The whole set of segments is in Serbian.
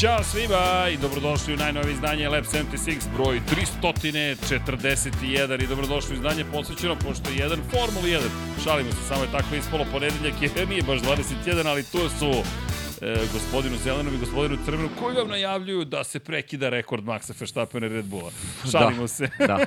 Ćao svima i dobrodošli u najnovije izdanje Lab 76 broj 341 i dobrodošli u izdanje posvećeno pošto je jedan Formula 1. Šalimo se, samo je tako ispalo ponedeljak jer nije baš 21, ali tu su e, gospodinu Zelenom i gospodinu Crvenom koji vam najavljuju da se prekida rekord Maxa Verstappena i Red Bulla. Šalimo da, se. Da.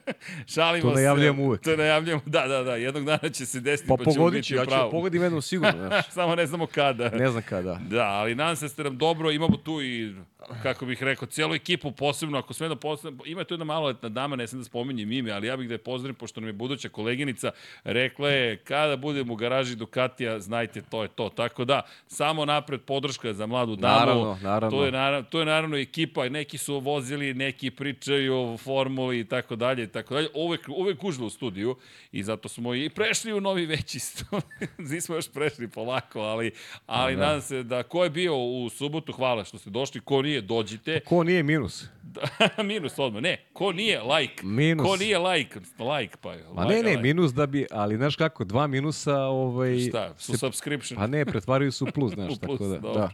Šalimo To se. najavljujemo uvek. To najavljujemo, da, da, da. Jednog dana će se desiti Pa pa, ćemo biti ja ću da pogodim jednom sigurno, znaš. Samo ne znamo kada. Ne znam kada. Da, ali nadam se da ste nam dobro, imamo tu i, kako bih rekao, cijelu ekipu posebno, ako sve da posebno, ima tu jedna maloletna dama, ne sam da spominjem ime, ali ja bih da je pozdravim, pošto nam je buduća koleginica, rekla je, kada budem u garaži Ducatija, znajte, to je to. Tako da, samo napred podrška za mladu damu. Naravno, naravno. To je, naravno, to je naravno ekipa, neki su vozili, neki pričaju o formuli i tako dalje i tako dalje. Uvek, uvek užba u studiju i zato smo i prešli u novi veći studij. Nismo još prešli polako, ali, ali Da. nadam se da ko je bio u subotu, hvala što ste došli, ko nije, dođite. Ko nije minus? minus odmah, ne, ko nije, like. Minus. Ko nije, like, like pa je. Ma like, ne, ne, like. minus da bi, ali znaš kako, dva minusa, ovaj... Šta, su se- subscription. Pa ne, pretvaraju se u plus, znaš, U plus, tako da. dobro. da.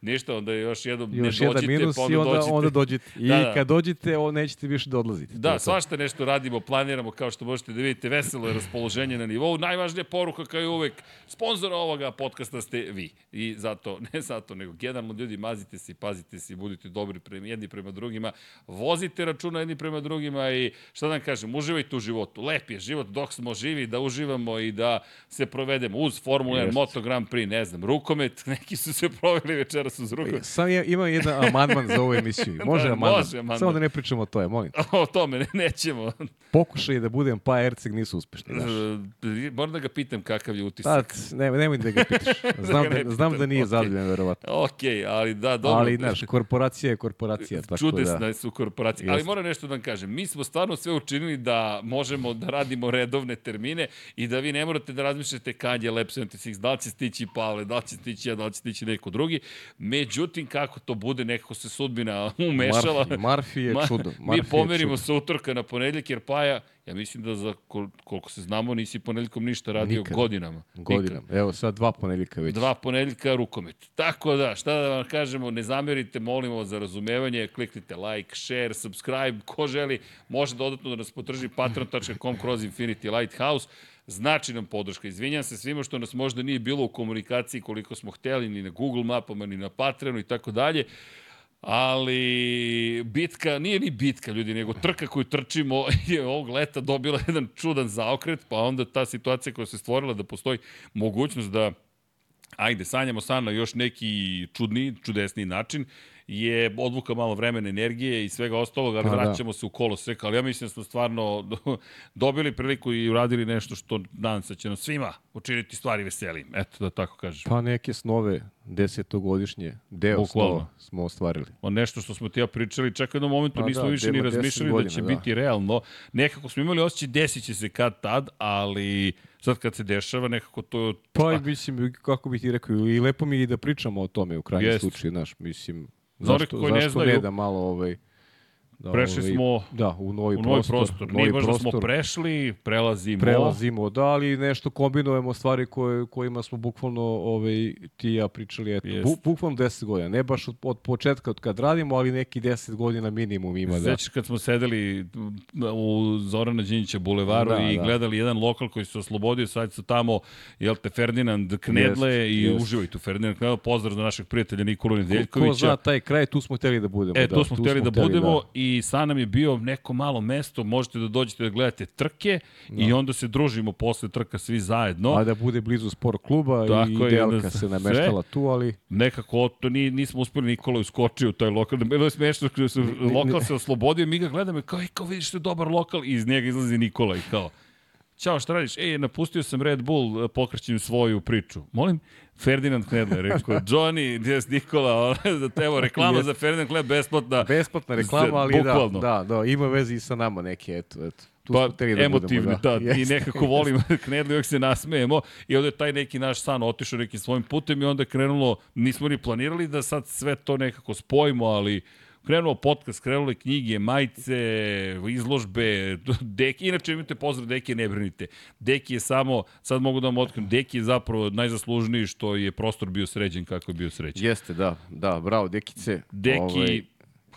Ništa, onda još jednom Još ne jedan dođite, minus pa onda i onda, dođite. onda dođete. I Da, da. kad dođete, o, nećete više da odlazite. Da, svašta nešto radimo, planiramo, kao što možete da vidite, veselo je raspoloženje na nivou. Najvažnija poruka, kao i uvek, sponsor ovoga podcasta ste vi. I zato, ne zato, nego generalno ljudi, mazite se pazite se budite dobri prema, jedni prema drugima. Vozite računa jedni prema drugima i šta da vam kažem, uživajte u životu. Lep je život dok smo živi, da uživamo i da se provedemo uz Formula 1, Jeste. Moto Grand Prix, ne znam, rukomet, neki su se proveli večeras uz rukomet. Sam ja, imam jedan amandman za ovu emisiju. Može Da, amandman. može amandman. Samo da ne pričamo o tome, molim. O tome ne, nećemo. Pokušaj da budem pa Erceg nisu uspešni. Znaš. E, Moram da ga pitam kakav je utisak. Sad, ne, nemoj da ga pitaš. Znam ne da, znam da nije okej. zadovoljan, verovatno. Ok, ali da, dobro. Ali, znaš, korporacija je korporacija. Tako Čudesna da. Su korporacije. Ali moram nešto da vam kažem. Mi smo stvarno sve učinili da možemo da radimo redovne termine i da vi ne morate da razmišljate kad je Lab 76, da li će stići Pavle, da li će stići ja, da li će stići neko drugi. Međutim, kako to bude, nekako se sudbina umešala. Marfi, Marfi je čudo. Mi Marfi je pomerimo sa utorka na ponedljak, jer Paja, ja mislim da za kol, koliko se znamo, nisi ponedljkom ništa radio Nikad. godinama. Nikad. Godinama. Evo, sad dva ponedljika već. Dva ponedeljka rukomet. Tako da, šta da vam kažemo, ne zamerite, molimo za razumevanje, kliknite like, share, subscribe, ko želi, može dodatno da nas potrži patreon.com kroz Infinity Lighthouse. Znači nam podrška. Izvinjam se svima što nas možda nije bilo u komunikaciji koliko smo hteli, ni na Google mapama, ni na Patreonu i tako dalje. Ali bitka, nije ni bitka ljudi, nego trka koju trčimo je ovog leta dobila jedan čudan zaokret, pa onda ta situacija koja se stvorila da postoji mogućnost da ajde, sanjamo san na još neki čudni, čudesni način, je odluka malo vremena, energije i svega ostalog, ali Pa da. vraćamo se u kolo sveka. Ali ja mislim da smo stvarno dobili priliku i uradili nešto što nadam se da će nam svima učiniti stvari veselim. Eto, da tako kažem. Pa neke snove, desetogodišnje, deo Bukvalno. snova smo ostvarili. O nešto što smo ti ja pričali, čak u jednom momentu Pa nismo da, više da ni ima 10 razmišljali da godina, će da. biti realno. Nekako smo imali osjećaj desit će se kad tad, ali sad kad se dešava nekako to... Pa mislim, kako bih ti rekao, i lepo mi je da pričamo o tome u krajnjem Jest. slučaju, znaš, mislim, Za zašto, koji ne zašto znaju, ne da malo ovaj, da, Prešli ovaj, smo da, u novi u novi prostor. prostor. novi Nije smo prostor, prešli, prelazimo. prelazimo, da, ali nešto kombinujemo stvari koje, kojima smo bukvalno ovaj, ti ja pričali, eto, bu, bukvalno 10 godina, ne baš od, od početka od kad radimo, ali neki 10 godina minimum ima da. Sećaš kad smo sedeli u Zorana Đinjića bulevaru Da, i da. gledali jedan lokal koji se oslobodio, sad su tamo, jel te, Ferdinand Knedle Jest, i jest. uživaj tu Ferdinand Knedle, pozdrav za našeg prijatelja Nikolu Ko, Nedeljkovića. ko zna taj kraj, tu smo hteli da budemo. E, da, tu smo hteli da budemo i sad nam je bio neko malo mesto, možete da dođete da gledate trke i onda se družimo posle trka svi zajedno. A da bude blizu sport kluba Tako i Delka onda se sve. nameštala tu, ali nekako to ni, nismo uspeli Nikola uskočio u taj lokal. Bilo je smešno se lokal se oslobodio, mi ga gledamo i kao, ej, kao vidiš što je dobar lokal i iz njega izlazi Nikola i kao, Ćao, šta radiš? Ej, napustio sam Red Bull, pokrećem svoju priču. Molim, Ferdinand Knedler, rekao, Johnny, gdje je Nikola, da evo, reklama za Ferdinand Knedler besplatna. besplatna reklama, ali Bukvalno. da, da, da, ima veze i sa nama neke, eto, eto. Tu Pa, da emotivni, budemo, da, i Jeste. nekako volim Knedli, uvijek se nasmejemo i onda je taj neki naš san otišao nekim svojim putem i onda je krenulo, nismo ni planirali da sad sve to nekako spojimo, ali Krenuo podcast, krenule knjige, majice, izložbe, Deki, inače imate pozdrav Deki, ne brinite. Deki je samo, sad mogu da vam otkrim, Deki je zapravo najzaslužniji što je prostor bio sređen kako je bio sređen. Jeste, da, da, bravo, Dekice. Deki, ovaj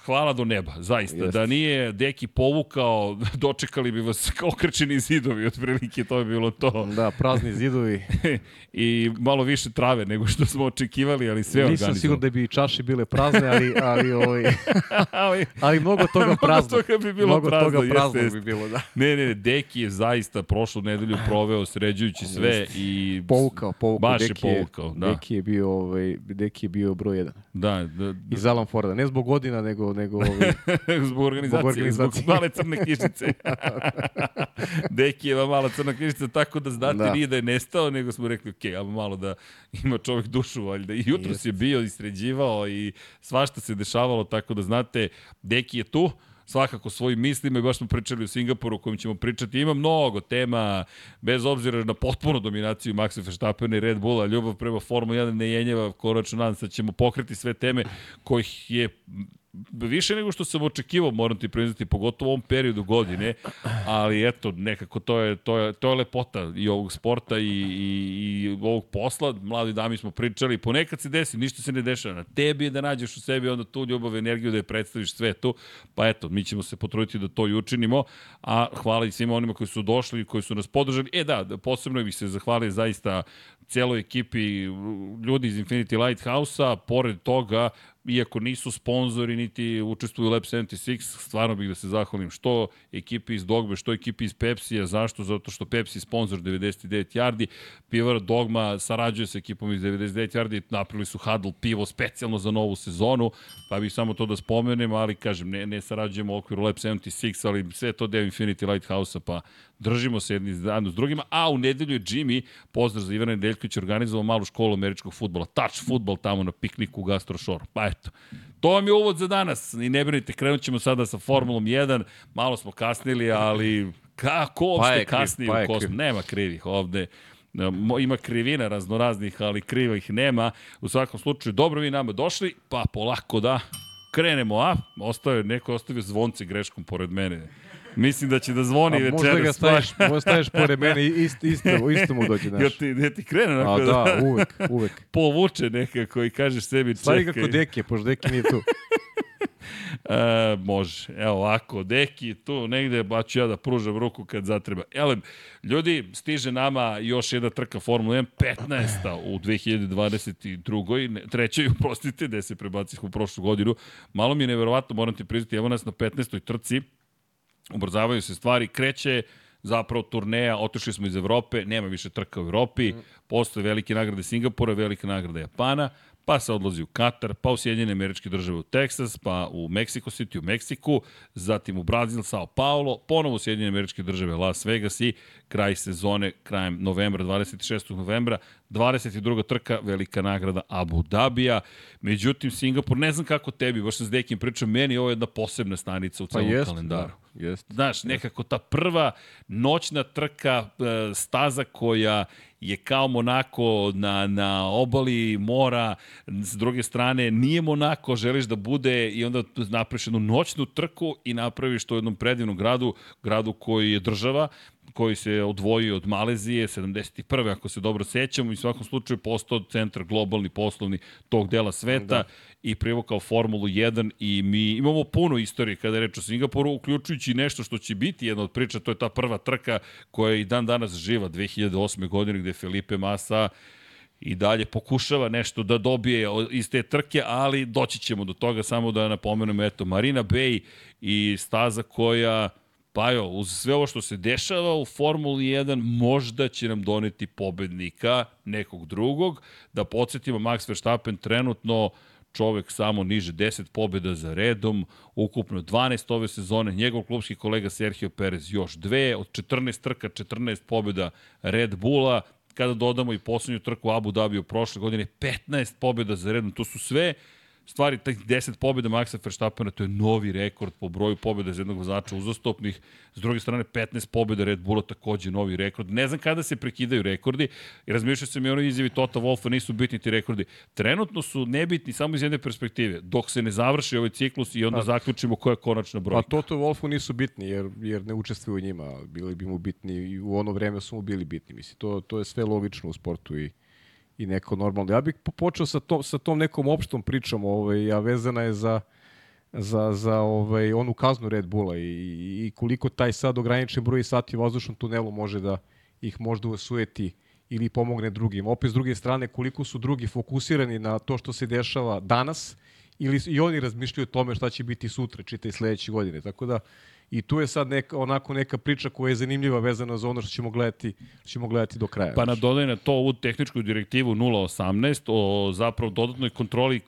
hvala do neba, zaista. Jest. Da nije Deki povukao, dočekali bi vas okrčeni zidovi, otprilike to je bilo to. Da, prazni zidovi. I malo više trave nego što smo očekivali, ali sve Nisam siguran da bi čaše bile prazne, ali, ali, ovaj, ali, ali mnogo toga prazno. Mnogo toga bi bilo mnogo prazno. Toga prazno jeste, bi bilo, da. Ne, ne, ne, Deki je zaista prošlu nedelju proveo sređujući sve jest. i... Povukao, povukao. Baš Deki je povukao, da. Deki je bio, ovaj, Deki je bio broj jedan. Da, da, da. Iz Alan Forda, ne zbog godina, nego nego ovaj zbog organizacije, zbog, organizacije. zbog male crne knjižice. Dekijeva mala crna knjižica, tako da znate, da. nije da je nestao, nego smo rekli, ok, ali malo da ima čovjek dušu, valjda. I jutro se bio i sređivao i svašta se dešavalo, tako da znate, Deki je tu, svakako svojim mislima i baš smo pričali o Singapuru o kojem ćemo pričati. Ima mnogo tema, bez obzira na potpunu dominaciju Maxa Verstappena i Red Bulla, ljubav prema Formula 1 ne jenjeva, koračno nadam se da ćemo pokriti sve teme kojih je više nego što sam očekivao, moram ti priznati, pogotovo u ovom periodu godine, ali eto, nekako to je, to je, to je lepota i ovog sporta i, i, i ovog posla. Mladi dami smo pričali, ponekad se desi, ništa se ne dešava. Na tebi je da nađeš u sebi onda tu ljubav, energiju da je predstaviš svetu, pa eto, mi ćemo se potruditi da to i učinimo, a hvala i svima onima koji su došli koji su nas podržali. E da, posebno bih se zahvalio zaista celoj ekipi ljudi iz Infinity Lighthouse-a, pored toga iako nisu sponzori niti učestvuju u Lab 76, stvarno bih da se zahvalim što ekipi iz Dogbe, što ekipi iz Pepsi-a, zašto? Zato što Pepsi je sponsor 99 yardi, Pivar Dogma sarađuje sa ekipom iz 99 yardi, napravili su Huddle pivo specijalno za novu sezonu, pa bih samo to da spomenem, ali kažem, ne, ne sarađujemo u okviru Lab 76, ali sve to deo Infinity Lighthouse-a, pa držimo se jedni zajedno s drugima, a u nedelju je Jimmy, pozdrav za Ivana Nedeljković, organizovao malu školu američkog futbola, touch futbol tamo na pikniku u Gastro Shore. Pa eto, to vam je uvod za danas i ne brinite, krenut ćemo sada sa Formulom 1, malo smo kasnili, ali kako uopšte pa kasnije pa u kosmu? Nema krivih ovde ima krivina raznoraznih, ali krivih nema. U svakom slučaju, dobro vi nama došli, pa polako da krenemo, a? Ostavio, neko ostavio zvonce greškom pored mene. Mislim da će da zvoni večeras. Možda ga staviš, možda staviš pored mene i isto, isto, isto mu dođe, znaš. Ja ti, ja ti krene onako A, da, da, uvek, uvek. Povuče nekako i kažeš sebi čekaj. Stavi kako deke, pošto deke nije tu. E, može. Evo ovako, deki tu negde, ba ću ja da pružam ruku kad zatreba. Elem, ljudi, stiže nama još jedna trka Formula 1, 15. u 2022. trećoj, uprostite, gde se prebacih u prošlu godinu. Malo mi je neverovatno, moram ti priznati, evo nas na 15. trci, ubrzavaju se stvari, kreće zapravo turneja, otišli smo iz Evrope, nema više trka u Evropi, postoje velike nagrade Singapura, velike nagrade Japana, pa se odlazi u Katar, pa u Sjedinjene američke države u Teksas, pa u Mexico City u Meksiku, zatim u Brazil, Sao Paulo, ponovo u Sjedinjene američke države Las Vegas i kraj sezone krajem novembra, 26. novembra, 22. trka, velika nagrada Abu Dabija. Međutim, Singapur, ne znam kako tebi, baš sam s Dekim pričam, meni je ovo jedna posebna stanica u celom pa jest, kalendaru. Da, jest, Znaš, nekako ta prva noćna trka, e, staza koja je kao Monako na, na obali mora, s druge strane nije Monako, želiš da bude i onda napraviš jednu noćnu trku i napraviš to u jednom predivnom gradu, gradu koji je država, koji se odvojio od Malezije 71. ako se dobro sećamo i u svakom slučaju postao centar globalni poslovni tog dela sveta da. i privukao Formulu 1 i mi imamo puno istorije kada je reč o Singapuru, uključujući nešto što će biti jedna od priča, to je ta prva trka koja je i dan danas živa 2008. godine gde Felipe Massa i dalje pokušava nešto da dobije iz te trke, ali doći ćemo do toga, samo da napomenemo, eto, Marina Bay i staza koja Pa jo, uz sve ovo što se dešava u Formuli 1, možda će nam doneti pobednika nekog drugog. Da podsjetimo, Max Verstappen trenutno čovek samo niže 10 pobjeda za redom, ukupno 12 ove sezone, njegov klubski kolega Sergio Perez još dve, od 14 trka 14 pobjeda Red Bulla, kada dodamo i poslednju trku Abu Dhabi u prošle godine, 15 pobjeda za redom, to su sve stvari, taj 10 pobjeda Maxa Verstappena, to je novi rekord po broju pobjeda za jednog vozača uzastopnih. S druge strane, 15 pobjeda Red Bulla, takođe novi rekord. Ne znam kada se prekidaju rekordi. I razmišljao sam i ono izjavi Tota Wolfa, nisu bitni ti rekordi. Trenutno su nebitni samo iz jedne perspektive. Dok se ne završi ovaj ciklus i onda A- zaključimo koja je konačna Pa brojka. Toto Wolfu nisu bitni jer, jer ne učestvuju u njima. Bili bi mu bitni i u ono vreme su mu bili bitni. Mislim, to, to je sve logično u sportu i, i neko normalno. Ja bih po- počeo sa, to, sa tom nekom opštom pričom, ovaj, a vezana je za, za, za ovaj, onu kaznu Red Bulla i, i koliko taj sad ograničen broj sati u vazdušnom tunelu može da ih možda usujeti ili pomogne drugim. Opet s druge strane, koliko su drugi fokusirani na to što se dešava danas ili i oni razmišljaju o tome šta će biti sutra, čitaj sledeće godine. Tako da i tu je sad neka, onako neka priča koja je zanimljiva vezana za ono što ćemo gledati, što ćemo gledati do kraja. Pa nadodaj na to ovu tehničku direktivu 0.18 o zapravo dodatnoj kontroli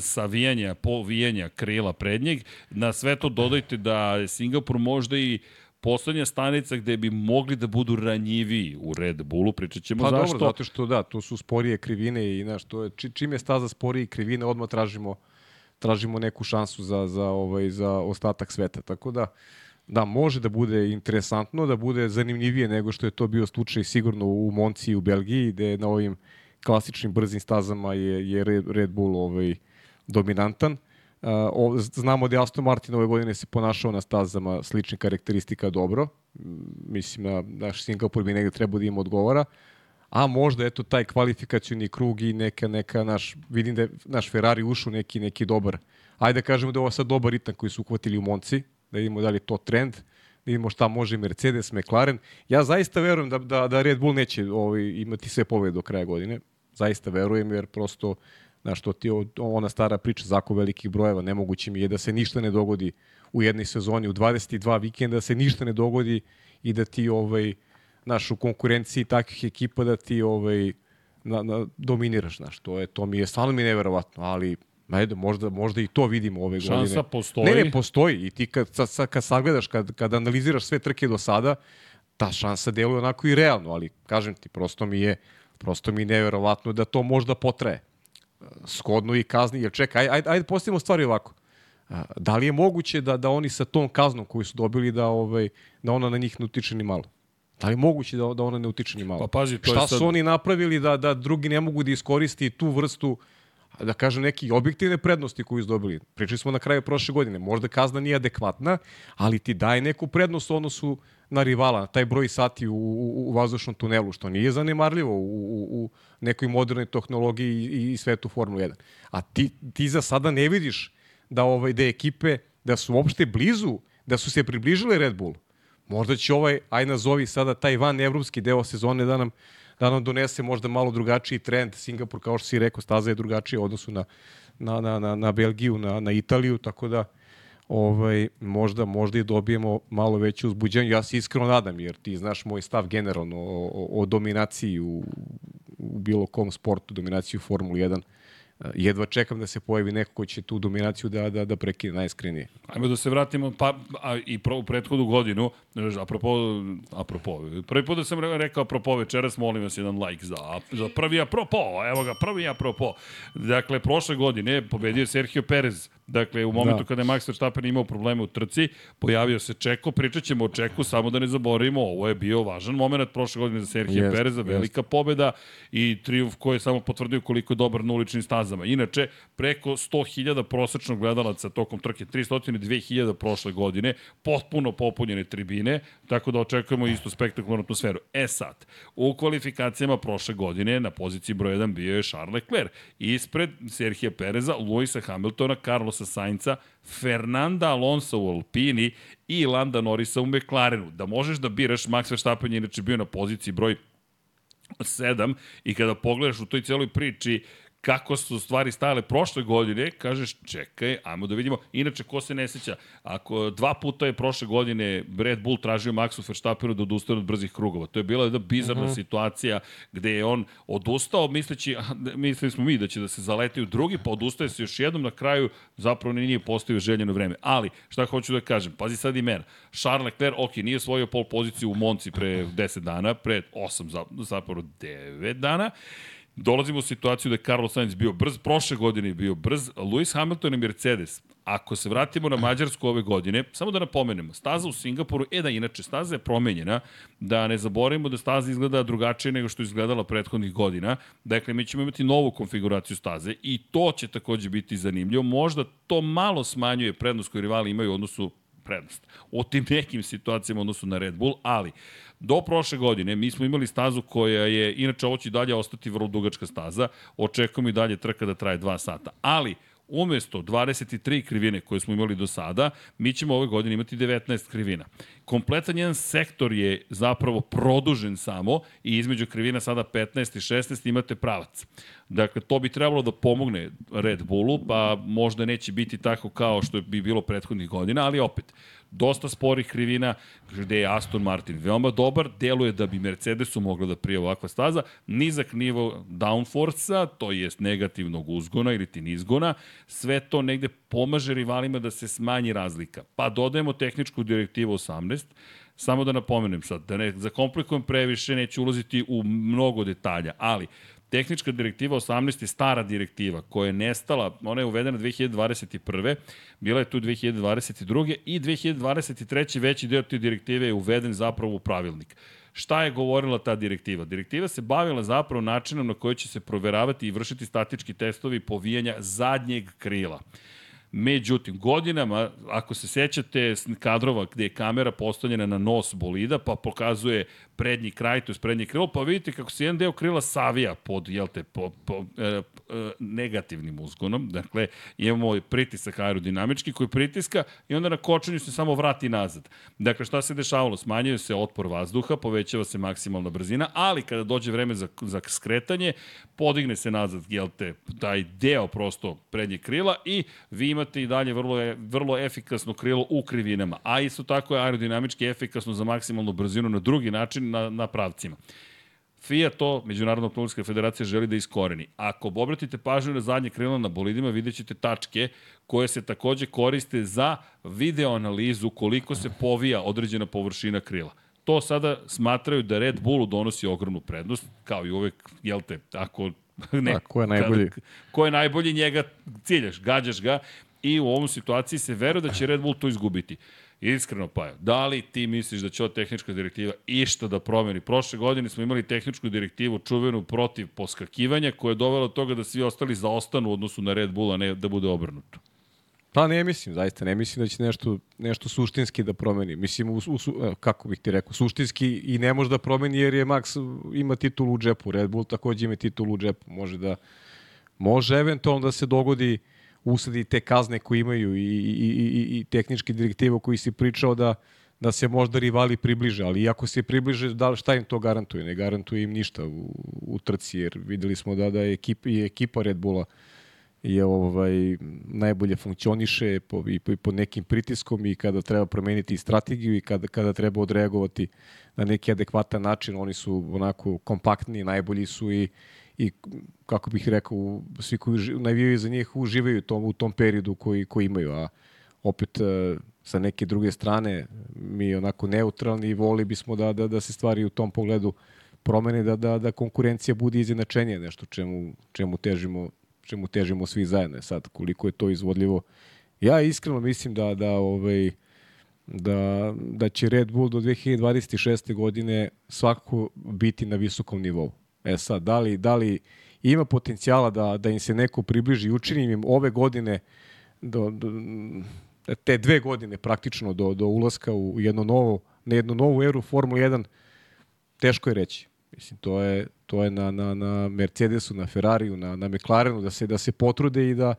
savijanja, povijanja krila prednjeg. Na sve to dodajte da je Singapur možda i poslednja stanica gde bi mogli da budu ranjiviji u Red Bullu, pričat ćemo Pa zašto. dobro, zato što da, tu su sporije krivine i znaš, to je, či, čim je staza sporije krivine, odmah tražimo tražimo neku šansu za, za, ovaj, za ostatak sveta. Tako da, da, može da bude interesantno, da bude zanimljivije nego što je to bio slučaj sigurno u Monci u Belgiji, gde na ovim klasičnim brzim stazama je, je Red, Bull ovaj, dominantan. Znamo da je Aston Martin ove godine se ponašao na stazama sličnih karakteristika dobro. Mislim da naš Singapur bi negde trebao da im odgovara. A možda eto taj kvalifikacioni krug i neka neka naš vidim da je naš Ferrari ušao neki neki dobar. Ajde da kažemo da je ovo sad dobar ritam koji su uhvatili u Monci, da vidimo da li je to trend, da vidimo šta može Mercedes, McLaren. Ja zaista verujem da, da, da Red Bull neće ovaj, imati sve pobede do kraja godine. Zaista verujem jer prosto Znaš, to ti ona stara priča, zako velikih brojeva, nemoguće mi je da se ništa ne dogodi u jednoj sezoni, u 22 vikenda da se ništa ne dogodi i da ti ovaj, znaš, u konkurenciji takvih ekipa da ti ovaj, na, na, dominiraš, znaš, to, je, to mi je stvarno mi neverovatno, ali ajde, možda, možda i to vidimo ove godine. Šansa postoji. Ne, ne, postoji i ti kad, sad, kad sagledaš, kad, kad analiziraš sve trke do sada, ta šansa deluje onako i realno, ali kažem ti, prosto mi je prosto mi je neverovatno da to možda potraje shodno i kazni, jer čekaj, ajde, ajde, ajde postavimo stvari ovako. Da li je moguće da, da oni sa tom kaznom koju su dobili da, ovaj, da ona na njih ne utiče ni malo? Da li je moguće da, da ona ne utiče ni malo? Pa pazi, to je Šta sad- su oni napravili da, da drugi ne mogu da iskoristi tu vrstu da kažem, neki objektivne prednosti koju su dobili. Pričali smo na kraju prošle godine. Možda kazna nije adekvatna, ali ti daje neku prednost u odnosu na rivala, taj broj sati u, u, u vazdušnom tunelu, što nije zanemarljivo u, u, u nekoj modernoj tehnologiji i, i svetu Formula 1. A ti, ti za sada ne vidiš da, ovaj, da ekipe, da su uopšte blizu, da su se približile Red Bullu. Možda će ovaj, aj nazovi sada taj van evropski deo sezone da nam, da nam donese možda malo drugačiji trend. Singapur, kao što si rekao, staza je drugačija u odnosu na, na, na, na, na Belgiju, na, na Italiju, tako da ovaj, možda, možda i dobijemo malo veće uzbuđenje. Ja se iskreno nadam, jer ti znaš moj stav generalno o, o, o dominaciji u, u bilo kom sportu, dominaciji u Formuli 1. Jedva čekam da se pojavi neko ko će tu dominaciju da, da, da prekine najiskrenije. Ajmo da se vratimo pa, a, i pro, u prethodnu godinu, apropo, apropo, prvi put da sam re- rekao apropo večeras, molim vas jedan like za, za prvi apropo, evo ga, prvi apropo. Dakle, prošle godine pobedio Sergio Perez, dakle, u momentu Da. da. kada je Max Verstappen imao probleme u trci, pojavio se Čeko, pričat ćemo o Čeku, samo da ne zaboravimo, ovo je bio važan moment prošle godine za Sergio Jest, Pereza, velika pobeda i triumf koji je samo potvrdio koliko je dobar na uličnim stazama. Inače, preko 100.000 prosečnog gledalaca tokom trke, 302.000 prošle godine, potpuno popunjene tribine, tako da očekujemo istu spektakularnu atmosferu. E sad, u kvalifikacijama prošle godine na poziciji broj 1 bio je Charles Leclerc, ispred Serhija Pereza, Luisa Hamiltona, Carlosa Sainca, Fernanda Alonso u Alpini i Landa Norrisa u McLarenu. Da možeš da biraš, Max Verstappen je inače bio na poziciji broj 7 i kada pogledaš u toj celoj priči kako su stvari stajale prošle godine, kažeš čekaj, ajmo da vidimo. Inače, ko se ne seća, ako dva puta je prošle godine Red Bull tražio Maxu Verstappenu da odustane od brzih krugova. To je bila jedna bizarna uh -huh. situacija gde je on odustao, misleći, mislili smo mi da će da se zaleti u drugi, pa odustaje se još jednom na kraju, zapravo ni nije postavio željeno vreme. Ali, šta hoću da kažem, pazi sad i mene. Charles Leclerc, ok, nije osvojio pol poziciju u Monci pre 10 dana, pre 8, zapravo 9 dana, Dolazimo u situaciju da je Carlos Sainz bio brz, prošle godine je bio brz, Lewis Hamilton i Mercedes. Ako se vratimo na Mađarsku ove godine, samo da napomenemo, staza u Singapuru, e da inače, staza je promenjena, da ne zaboravimo da staza izgleda drugačije nego što izgledala prethodnih godina. Dakle, mi ćemo imati novu konfiguraciju staze i to će takođe biti zanimljivo. Možda to malo smanjuje prednost koju rivali imaju u odnosu prednost. O tim nekim situacijama odnosu na Red Bull, ali do prošle godine mi smo imali stazu koja je, inače ovo će dalje ostati vrlo dugačka staza, očekujemo i dalje trka da traje 2 sata, ali umesto 23 krivine koje smo imali do sada, mi ćemo ove godine imati 19 krivina. Kompletan jedan sektor je zapravo produžen samo i između krivina sada 15 i 16 imate pravac. Dakle, to bi trebalo da pomogne Red Bullu, pa možda neće biti tako kao što bi bilo prethodnih godina, ali opet, dosta sporih krivina, gde je Aston Martin veoma dobar, deluje da bi Mercedesu mogla da prije ovakva staza, nizak nivo downforce-a, to jest negativnog uzgona ili ti nizgona, sve to negde pomaže rivalima da se smanji razlika. Pa dodajemo tehničku direktivu 18, Samo da napomenem sad, da ne zakomplikujem previše, neću ulaziti u mnogo detalja, ali Tehnička direktiva 18 je stara direktiva koja je nestala, ona je uvedena 2021. Bila je tu 2022. i 2023. veći deo te direktive je uveden zapravo u pravilnik. Šta je govorila ta direktiva? Direktiva se bavila zapravo načinom na koji će se proveravati i vršiti statički testovi povijanja zadnjeg krila. Međutim, godinama, ako se sećate kadrova gde je kamera postavljena na nos bolida, pa pokazuje prednji kraj, to je prednji krilo, pa vidite kako se jedan deo krila savija pod, jel te, po, po, e, e, negativnim uzgonom. Dakle, imamo pritisak aerodinamički koji pritiska i onda na kočenju se samo vrati nazad. Dakle, šta se dešavalo? Smanjuje se otpor vazduha, povećava se maksimalna brzina, ali kada dođe vreme za, za skretanje, podigne se nazad, jel te, taj deo prosto prednjeg krila i vi imate i dalje vrlo, vrlo efikasno krilo u krivinama. A isto tako je aerodinamički efikasno za maksimalnu brzinu na drugi način, na, na pravcima. FIA to, Međunarodna automobilska federacija, želi da iskoreni. Ako obratite pažnju na zadnje krilo na bolidima, vidjet ćete tačke koje se takođe koriste za video analizu koliko se povija određena površina krila. To sada smatraju da Red Bullu donosi ogromnu prednost, kao i uvek, jel te, ako ne, A, ko je najbolji? Kada, ko je najbolji, njega ciljaš, gađaš ga i u ovom situaciji se veruje da će Red Bull to izgubiti. Iskreno pa, da li ti misliš da će ova tehnička direktiva išta da promeni? Prošle godine smo imali tehničku direktivu čuvenu protiv poskakivanja koja je dovela do toga da svi ostali zaostanu u odnosu na Red Bull, a ne da bude obrnuto. Pa ne mislim, zaista ne mislim da će nešto, nešto suštinski da promeni. Mislim, u, u, kako bih ti rekao, suštinski i ne može da promeni jer je Max ima titul u džepu, Red Bull takođe ima titul u džepu. Može da može eventualno da se dogodi uh, usadi te kazne koje imaju i, i, i, i tehnički direktive koji si pričao da, da se možda rivali približe, ali iako se približe, da, šta im to garantuje? Ne garantuje im ništa u, u trci, jer videli smo da, da je ekipa, i ekipa Red Bulla je ovaj najbolje funkcioniše po, i, po, i pod nekim pritiskom i kada treba promeniti strategiju i kada, kada treba odreagovati na neki adekvatan način, oni su onako kompaktni, najbolji su i i kako bih rekao, svi koji navijaju za njih uživaju tom, u tom periodu koji, koji imaju, a opet e, sa neke druge strane mi onako neutralni i voli bismo da, da, da se stvari u tom pogledu promene, da, da, da konkurencija bude izjednačenije, nešto čemu, čemu, težimo, čemu težimo svi zajedno. Sad, koliko je to izvodljivo, ja iskreno mislim da, da ovaj, da, da će Red Bull do 2026. godine svakako biti na visokom nivou. E sad, da li, da li ima potencijala da, da im se neko približi i učini im ove godine do, do, te dve godine praktično do, do ulaska u jedno novo, na jednu novu eru Formula 1, teško je reći. Mislim, to je, to je na, na, na Mercedesu, na Ferrariju, na, na McLarenu, da se, da se potrude i da,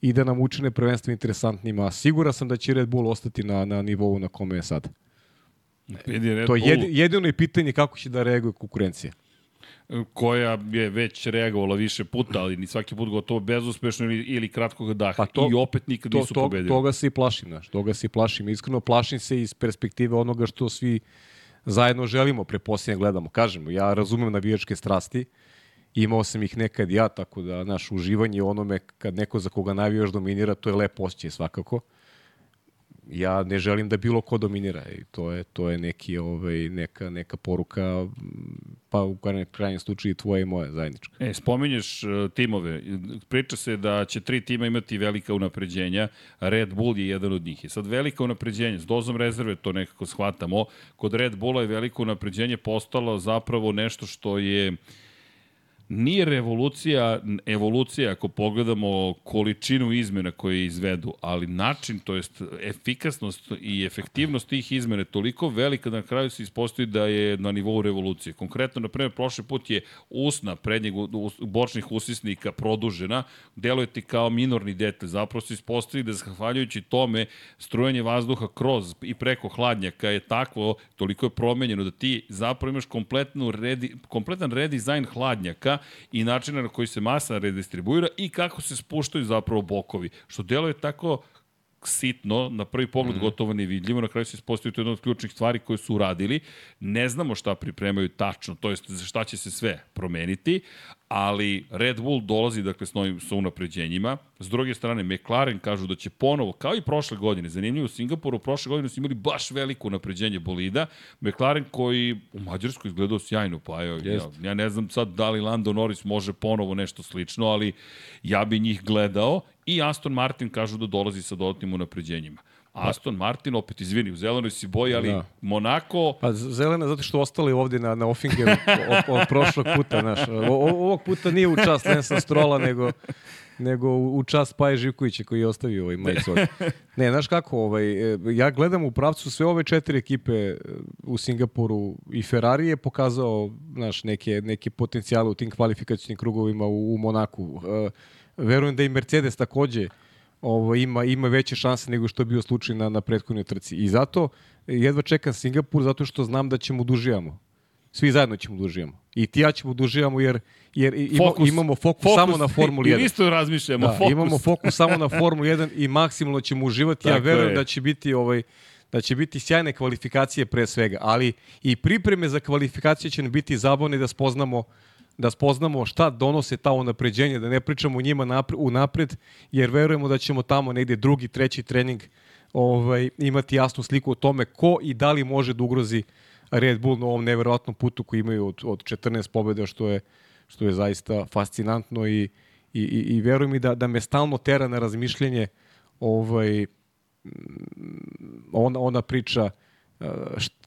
i da nam učine prvenstvo interesantnima. Sigura sam da će Red Bull ostati na, na nivou na kome je sad. Red to je jedino je pitanje kako će da reaguje konkurencija koja je već reagovala više puta, ali ni svaki put gotovo bezuspešno ili, ili kratkog daha. Pa to, I opet nikad to, nisu to, pobedili. Toga se i plašim, znaš, toga se i plašim. Iskreno plašim se iz perspektive onoga što svi zajedno želimo, preposljednje gledamo. Kažemo, ja razumem navijačke strasti, imao sam ih nekad ja, tako da naš uživanje onome kad neko za koga navijaš dominira, to je lepo osjećaj svakako. Ja ne želim da bilo ko dominira i to je to je neki ovaj neka neka poruka pa u krajnjem, slučaju tvoje i moje zajednička. E, spominješ uh, timove. Priča se da će tri tima imati velika unapređenja. Red Bull je jedan od njih. I sad velika unapređenja, s dozom rezerve to nekako shvatamo. Kod Red Bulla je veliko unapređenje postalo zapravo nešto što je uh, nije revolucija, evolucija ako pogledamo količinu izmena koje izvedu, ali način, to jest efikasnost i efektivnost tih izmena toliko velika da na kraju se ispostoji da je na nivou revolucije. Konkretno, na primjer, prošli put je usna prednjeg bočnih usisnika produžena, deluje ti kao minorni detalj, zapravo se ispostoji da zahvaljujući tome strujanje vazduha kroz i preko hladnjaka je takvo, toliko je promenjeno da ti zapravo imaš kompletnu redi, kompletan redizajn hladnjaka i načina na koji se masa redistribuira i kako se spuštaju zapravo bokovi, što deluje tako sitno, na prvi pogled mm. gotovo nevidljivo, na kraju se ispostavio to jedna od ključnih stvari koje su uradili. Ne znamo šta pripremaju tačno, to jest za šta će se sve promeniti, ali Red Bull dolazi dakle s novim sa unapređenjima. S druge strane, McLaren kažu da će ponovo, kao i prošle godine, zanimljivo u Singapuru, prošle godine su imali baš veliko unapređenje bolida. McLaren koji u Mađarskoj izgledao sjajno, pa evo, ja, ja ne znam sad da li Lando Norris može ponovo nešto slično, ali ja bi njih gledao i Aston Martin kažu da dolazi sa dodatnim unapređenjima. Aston Martin, opet izvini, u zelenoj si boji, ali da. Monako... Pa zelena zato što ostali ovde na, na Offingeru od, od prošlog puta, znaš. Ovog puta nije u čast Lensa Strola, nego, nego u čast Paje Živkovića koji je ostavio ovaj majicu. Ne, znaš kako, ovaj, e, ja gledam u pravcu sve ove četiri ekipe e, u Singapuru i Ferrari je pokazao znaš, neke, neke potencijale u tim kvalifikacijnim krugovima u, u Monaku. Uh, verujem da i Mercedes takođe ovo, ima, ima veće šanse nego što je bio slučaj na, na prethodnoj trci. I zato jedva čekam Singapur, zato što znam da ćemo dužijamo. Svi zajedno ćemo dužijamo. I ti ja ćemo dužijamo jer, jer ima, fokus, imamo fokus, fokus samo na Formuli 1. I isto razmišljamo, da, fokus. Imamo fokus samo na Formuli 1 i maksimalno ćemo uživati. ja verujem je. da će biti ovaj da će biti sjajne kvalifikacije pre svega, ali i pripreme za kvalifikacije će biti zabavne da spoznamo uh, da spoznamo šta donose ta unapređenja, da ne pričamo njima napred, unapred, jer verujemo da ćemo tamo negde drugi, treći trening ovaj, imati jasnu sliku o tome ko i da li može da ugrozi Red Bull na ovom neverovatnom putu koji imaju od, od 14 pobjeda, što je, što je zaista fascinantno i, i, i, i verujem mi da, da me stalno tera na razmišljanje ovaj, ona, ona priča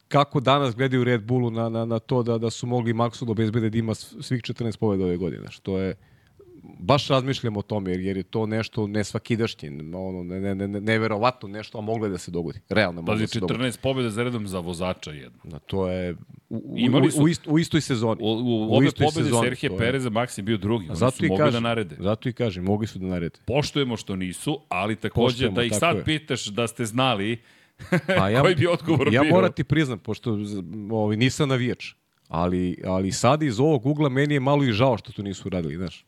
kako danas gledaju Red Bullu na, na, na to da, da su mogli Maxu da obezbede da ima svih 14 pobjeda ove godine. Što je, baš razmišljam o tome, jer, jer je to nešto nesvakidašnje, ono, ne, ne, ne, neverovatno nešto, a moglo da se dogodi. Realno moglo da se dogodi. 14 pobjeda za redom za vozača jedno. Na to je u, Imali su, u, ist, u istoj sezoni. U, u, u obe pobjede Serhije Pereza Maxi bio drugi. Oni zato su mogli da kažem, da narede. Zato i kažem, mogli su da narede. Poštujemo što nisu, ali takođe Poštujemo, da ih sad je. pitaš da ste znali, Pa ja, Koji bi odgovor ja bio? Ja moram ti priznam, pošto ovaj, nisam navijač, ali, ali sad iz ovog ugla meni je malo i žao što to nisu radili, znaš.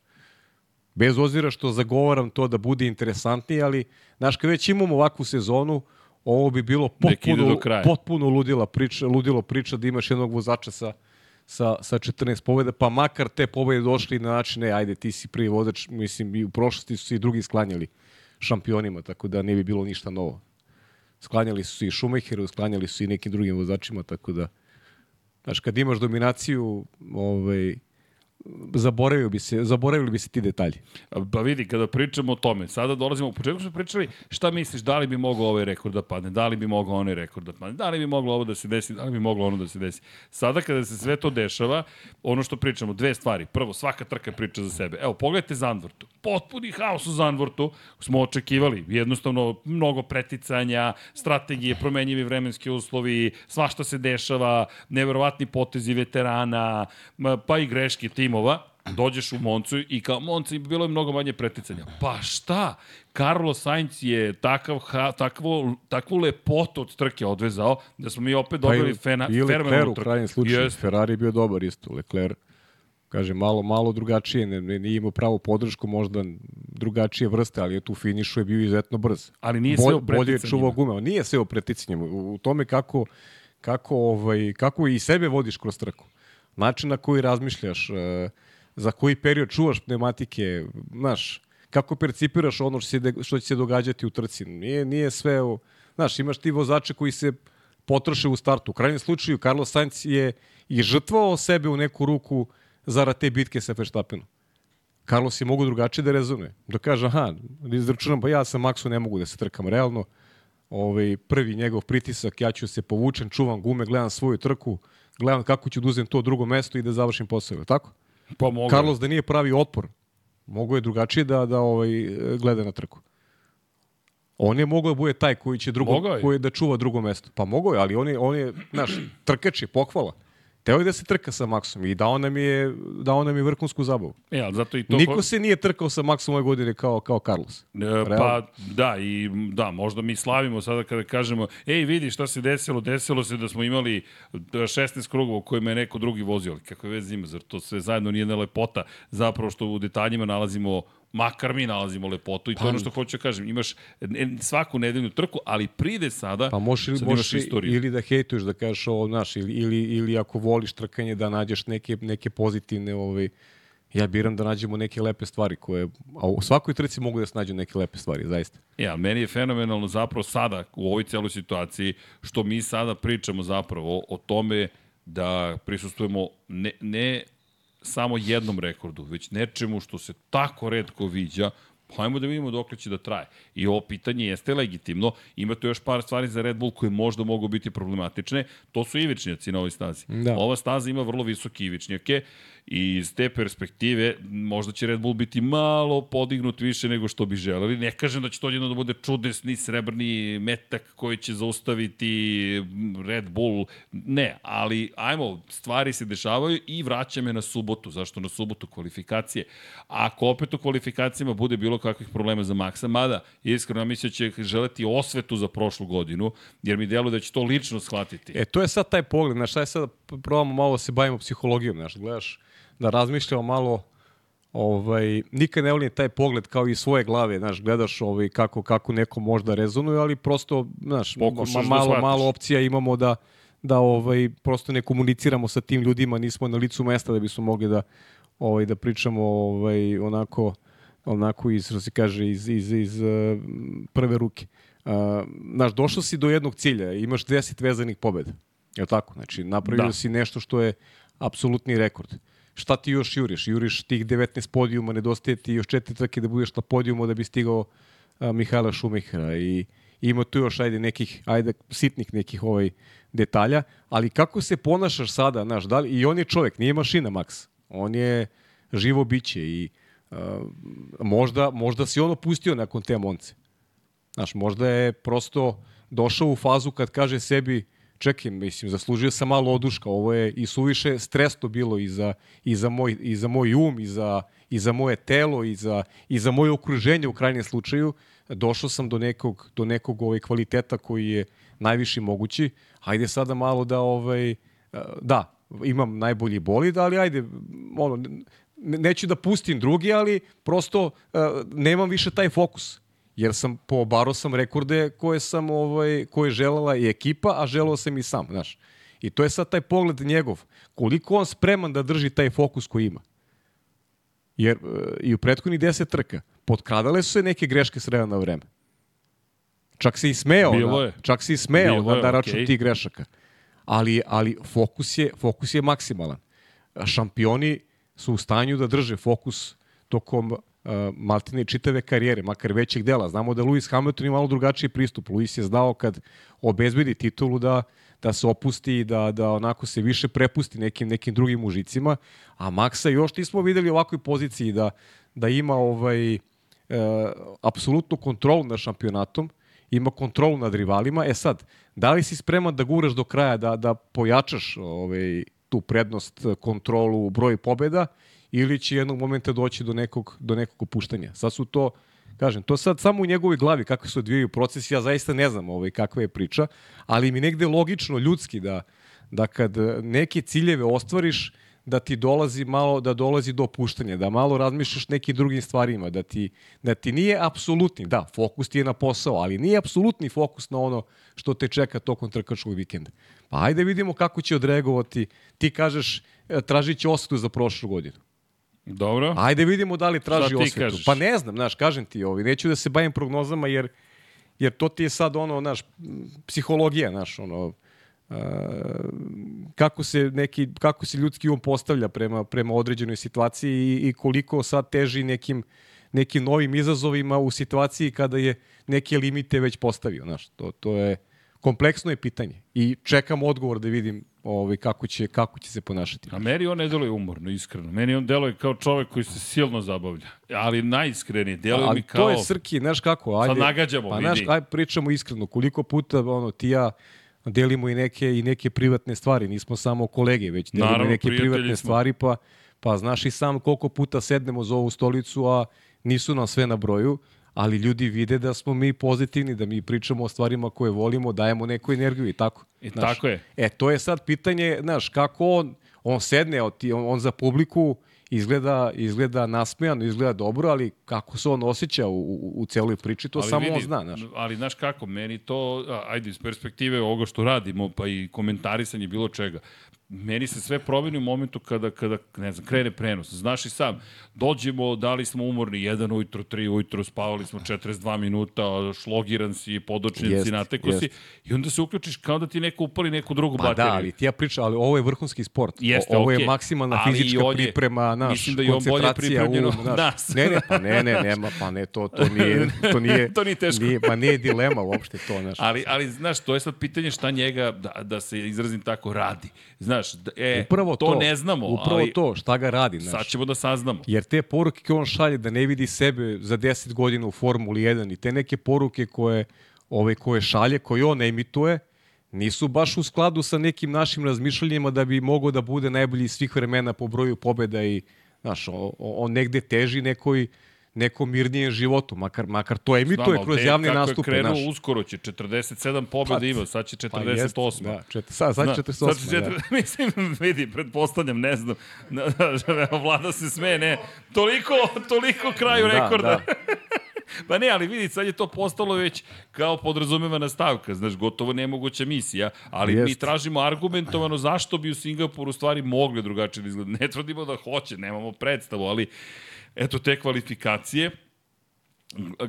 Bez ozira što zagovaram to da bude interesantnije, ali, znaš, kad već imamo ovakvu sezonu, ovo bi bilo potpuno, potpuno ludila priča, ludilo priča da imaš jednog vozača sa, sa, sa 14 pobjeda, pa makar te pobjede došli na način, ne, ajde, ti si prvi vozač, mislim, i u prošlosti su se i drugi sklanjali šampionima, tako da ne bi bilo ništa novo. Sklanjali su i Šumecheru, sklanjali su i nekim drugim vozačima, tako da, znaš, kad imaš dominaciju, ovaj, zaboravio bi se, zaboravili bi se ti detalji. Pa vidi, kada pričamo o tome, sada dolazimo, u početku smo pričali, šta misliš, da li bi mogao ovaj rekord da padne, da li bi mogao onaj rekord da padne, da li bi moglo ovo da se desi, da li bi moglo ono da se desi. Sada kada se sve to dešava, ono što pričamo, dve stvari. Prvo, svaka trka priča za sebe. Evo, pogledajte Zandvortu. Potpuni haos u Zandvortu smo očekivali. Jednostavno, mnogo preticanja, strategije, promenjivi vremenski uslovi, svašta se dešava, neverovatni potezi veterana, pa i greške timova timova, dođeš u Moncu i kao Monci bilo je mnogo manje preticanja. Pa šta? Carlos Sainz je takav, ha, takvo, takvu lepotu od trke odvezao da smo mi opet dobili pa fena, i u krajnjem slučaju. Yes. Ferrari je bio dobar isto. Leclerc kaže malo malo drugačije, ne, ne, nije imao pravu podršku, možda drugačije vrste, ali je tu finišu je bio izuzetno brz. Ali nije sve o Bolje je čuvao gume, nije sve o preticanjima. U, u tome kako, kako, ovaj, kako i sebe vodiš kroz trku način na koji razmišljaš, e, za koji period čuvaš pneumatike, znaš, kako percipiraš ono što, se, što će se događati u trci. Nije, nije sve u, znaš, imaš ti vozače koji se potroše u startu. U krajnjem slučaju, Carlos Sainz je i žrtvovao sebe u neku ruku zarad te bitke sa Verstappenom. Carlos je mogu drugačije da rezonuje. Da kaže, aha, da izračunam, pa ja sa Maxu ne mogu da se trkam realno. Ovaj, prvi njegov pritisak, ja ću se povučen, čuvam gume, gledam svoju trku, gledam kako ću da uzem to drugo mesto i da završim posao. je Tako? Pa mogu. Carlos da nije pravi otpor, mogo je drugačije da, da ovaj, gleda na trku. On je mogao da bude taj koji će drugo, koji da čuva drugo mesto. Pa mogao je, ali on je, on je znaš, trkač je, pohvala. Teo je da se trka sa Maxom i dao nam je, dao nam je vrhunsku zabavu. E, ali zato i to... Niko se nije trkao sa Maxom ove godine kao, kao Carlos. E, Pa da, i da, možda mi slavimo sada kada kažemo, ej vidi šta se desilo, desilo se da smo imali 16 krugova u kojima je neko drugi vozio, ali kakve veze ima, zar to sve zajedno nije jedna lepota, zapravo što u detaljima nalazimo makar mi nalazimo lepotu i to je ono što hoću da kažem. Imaš svaku nedeljnu trku, ali pride sada, Pa možeš, ili, sad možeš istoriju. ili da hejtuješ, da kažeš ovo, znaš, ili, ili, ili ako voliš trkanje da nađeš neke, neke pozitivne, ovaj, ja biram da nađemo neke lepe stvari koje, a u svakoj trci mogu da se nađu neke lepe stvari, zaista. Ja, meni je fenomenalno zapravo sada u ovoj celoj situaciji što mi sada pričamo zapravo o tome da prisustujemo ne, ne samo jednom rekordu, već nečemu što se tako redko viđa, pa ajmo da vidimo dok će da traje. I ovo pitanje jeste legitimno. Ima tu još par stvari za Red Bull koje možda mogu biti problematične. To su ivičnjaci na ovoj stazi. Da. Ova staza ima vrlo visoke ivičnjake i iz te perspektive možda će Red Bull biti malo podignut više nego što bi želeli. Ne kažem da će to jedno da bude čudesni srebrni metak koji će zaustaviti Red Bull. Ne, ali ajmo, stvari se dešavaju i vraća me na subotu. Zašto na subotu kvalifikacije? Ako opet u kvalifikacijama bude bilo kakvih problema za Maxa, mada iskreno mislim da će želeti osvetu za prošlu godinu, jer mi deluje da će to lično shvatiti. E, to je sad taj pogled, znaš, šta je sad, probamo malo da se bavimo psihologijom, znaš, gledaš, da razmišljamo malo, ovaj, nikad ne volim taj pogled kao i svoje glave, znaš, gledaš ovaj, kako, kako neko možda rezonuje, ali prosto, znaš, Pokušaš ma, da malo, shvatiš. malo opcija imamo da, da ovaj, prosto ne komuniciramo sa tim ljudima, nismo na licu mesta da bismo mogli da, ovaj, da pričamo ovaj, onako, onako iz, što se kaže, iz, iz, iz uh, prve ruke. Uh, znaš, došao si do jednog cilja, imaš 10 vezanih pobjeda. Je li tako? Znači, napravio Da. si nešto što je apsolutni rekord. Šta ti još juriš? Juriš tih 19 podijuma, nedostaje ti još četiri trke da budeš na podijumu da bi stigao a, Mihajla Šumihera i ima tu još ajde nekih ajde sitnih nekih ovaj detalja, ali kako se ponašaš sada, znaš, da li, i on je čovjek, nije mašina Max. On je živo biće i a, možda, možda si on opustio nakon te monce. Znaš, možda je prosto došao u fazu kad kaže sebi čekaj, mislim, zaslužio sam malo oduška, ovo je i suviše stresno bilo i za, i za, moj, i za moj um, i za, i za moje telo, i za, i za moje okruženje u krajnjem slučaju. Došao sam do nekog, do nekog ovaj kvaliteta koji je najviši mogući. Ajde sada malo da, ovaj, da, imam najbolji bolid, ali ajde, ono, neću da pustim drugi, ali prosto uh, nemam više taj fokus jer sam poobaro sam rekorde koje sam ovaj koje je želela i ekipa, a želeo sam i sam, znaš. I to je sad taj pogled njegov. Koliko on spreman da drži taj fokus koji ima. Jer e, i u prethodnih 10 trka potkradale su se neke greške s vremena na vreme. Čak se i smeo, Bilo na, je. čak se i smeo Bilo na, na račun okej. tih grešaka. Ali, ali fokus, je, fokus je maksimalan. Šampioni su u stanju da drže fokus tokom uh, maltene čitave karijere, makar većeg dela. Znamo da Lewis Hamilton ima malo drugačiji pristup. Lewis je znao kad obezbedi titulu da, da se opusti da, da onako se više prepusti nekim, nekim drugim mužicima, a Maxa još nismo videli u ovakvoj poziciji da, da ima ovaj, e, apsolutnu kontrolu nad šampionatom, ima kontrolu nad rivalima. E sad, da li si spreman da guraš do kraja, da, da pojačaš ovaj, tu prednost, kontrolu, broj pobjeda, ili će jednog momenta doći do nekog, do nekog opuštanja. Sad su to, kažem, to sad samo u njegovoj glavi kako se odvijaju procesi, ja zaista ne znam ovaj, kakva je priča, ali mi negde logično, ljudski da, da kad neke ciljeve ostvariš, da ti dolazi malo da dolazi do opuštanja, da malo razmišljaš nekim drugim stvarima, da ti da ti nije apsolutni, da, fokus ti je na posao, ali nije apsolutni fokus na ono što te čeka tokom trkačkog vikenda. Pa ajde vidimo kako će odreagovati. Ti kažeš e, tražit će osvetu za prošlu godinu. Dobro. Ajde vidimo da li traži osvetu. kažeš? Pa ne znam, znaš, kažem ti, ovi, neću da se bavim prognozama jer jer to ti je sad ono, naš, psihologija, naš, ono, kako se neki kako se ljudski um postavlja prema prema određenoj situaciji i, i koliko sad teži nekim nekim novim izazovima u situaciji kada je neke limite već postavio, znaš, to to je kompleksno je pitanje i čekam odgovor da vidim ovaj kako će kako će se ponašati. A meni on ne deluje umorno, iskreno. Meni on deluje kao čovek koji se silno zabavlja. Ali najiskrenije, deluje mi kao... to je Srki, znaš kako, ajde. Sad nagađamo, pa, vidi. Znaš, ajde pričamo iskreno, koliko puta ono ti ja delimo i neke i neke privatne stvari, nismo samo kolege, već delimo Naravno, i neke privatne smo. stvari, pa pa znaš i sam koliko puta sednemo za ovu stolicu, a nisu nam sve na broju, ali ljudi vide da smo mi pozitivni, da mi pričamo o stvarima koje volimo, dajemo neku energiju i tako. I znaš. tako je. E, to je sad pitanje, znaš, kako on, on sedne, on, on za publiku izgleda, izgleda nasmejano, izgleda dobro, ali kako se on osjeća u, u, u celoj priči, to Ali samo vidi, on zna, znaš. Ali znaš kako, meni to, ajde, iz perspektive ovoga što radimo, pa i komentarisanje bilo čega, meni se sve promeni u momentu kada, kada ne znam, krene prenos. Znaš i sam, dođemo, da li smo umorni, jedan ujutro, tri ujutro, spavali smo 42 minuta, šlogiran si, podočnjen Jest, si, nateko si, i onda se uključiš kao da ti neko upali neku drugu Pa bateriju. da, ali ti ja pričam, ali ovo je vrhunski sport. Jeste, ovo okej. je maksimalna Ali fizička on je- priprema, naš, mislim da je on bolje koncentracija, pripremljen um, od naš. nas. Ne, ne, pa ne, ne, nema, pa ne, to, to nije, to nije, To nije teško. Nije, pa nije dilema uopšte to, znaš. Ali, ali, znaš, to je sad pitanje šta njega, da, da se izrazim tako, radi. Znaš, da, e, Upravo to, to ne znamo, upravo ali to, šta ga radi, znaš. sad ćemo da saznamo. Jer te poruke koje on šalje da ne vidi sebe za 10 godina u Formuli 1 i te neke poruke koje, ove, koje šalje, koje on emituje, nisu baš u skladu sa nekim našim razmišljanjima da bi mogao da bude najbolji svih vremena po broju pobeda i znaš, on, on negde teži nekoj nekom mirnijem životu, makar, makar to emituje Znam, kroz te- javne kako je krenuo, Znaš. uskoro će 47 pobjeda Pa, ima, sad će Pa 48. jest, da, čet, sad, sad Zna, 48. sad će da. četir- Mislim, vidi, pretpostavljam, ne znam. Na, na, vlada se sme, ne. Toliko, toliko kraju Da, rekorda. da. Pa ne, ali vidi, sad je to postalo već kao podrazumevana stavka, znaš, gotovo nemoguća misija, ali mi Jest. tražimo argumentovano zašto bi u Singapuru stvari mogle drugačije da izgleda. Ne tvrdimo da hoće, nemamo predstavu, ali eto te kvalifikacije,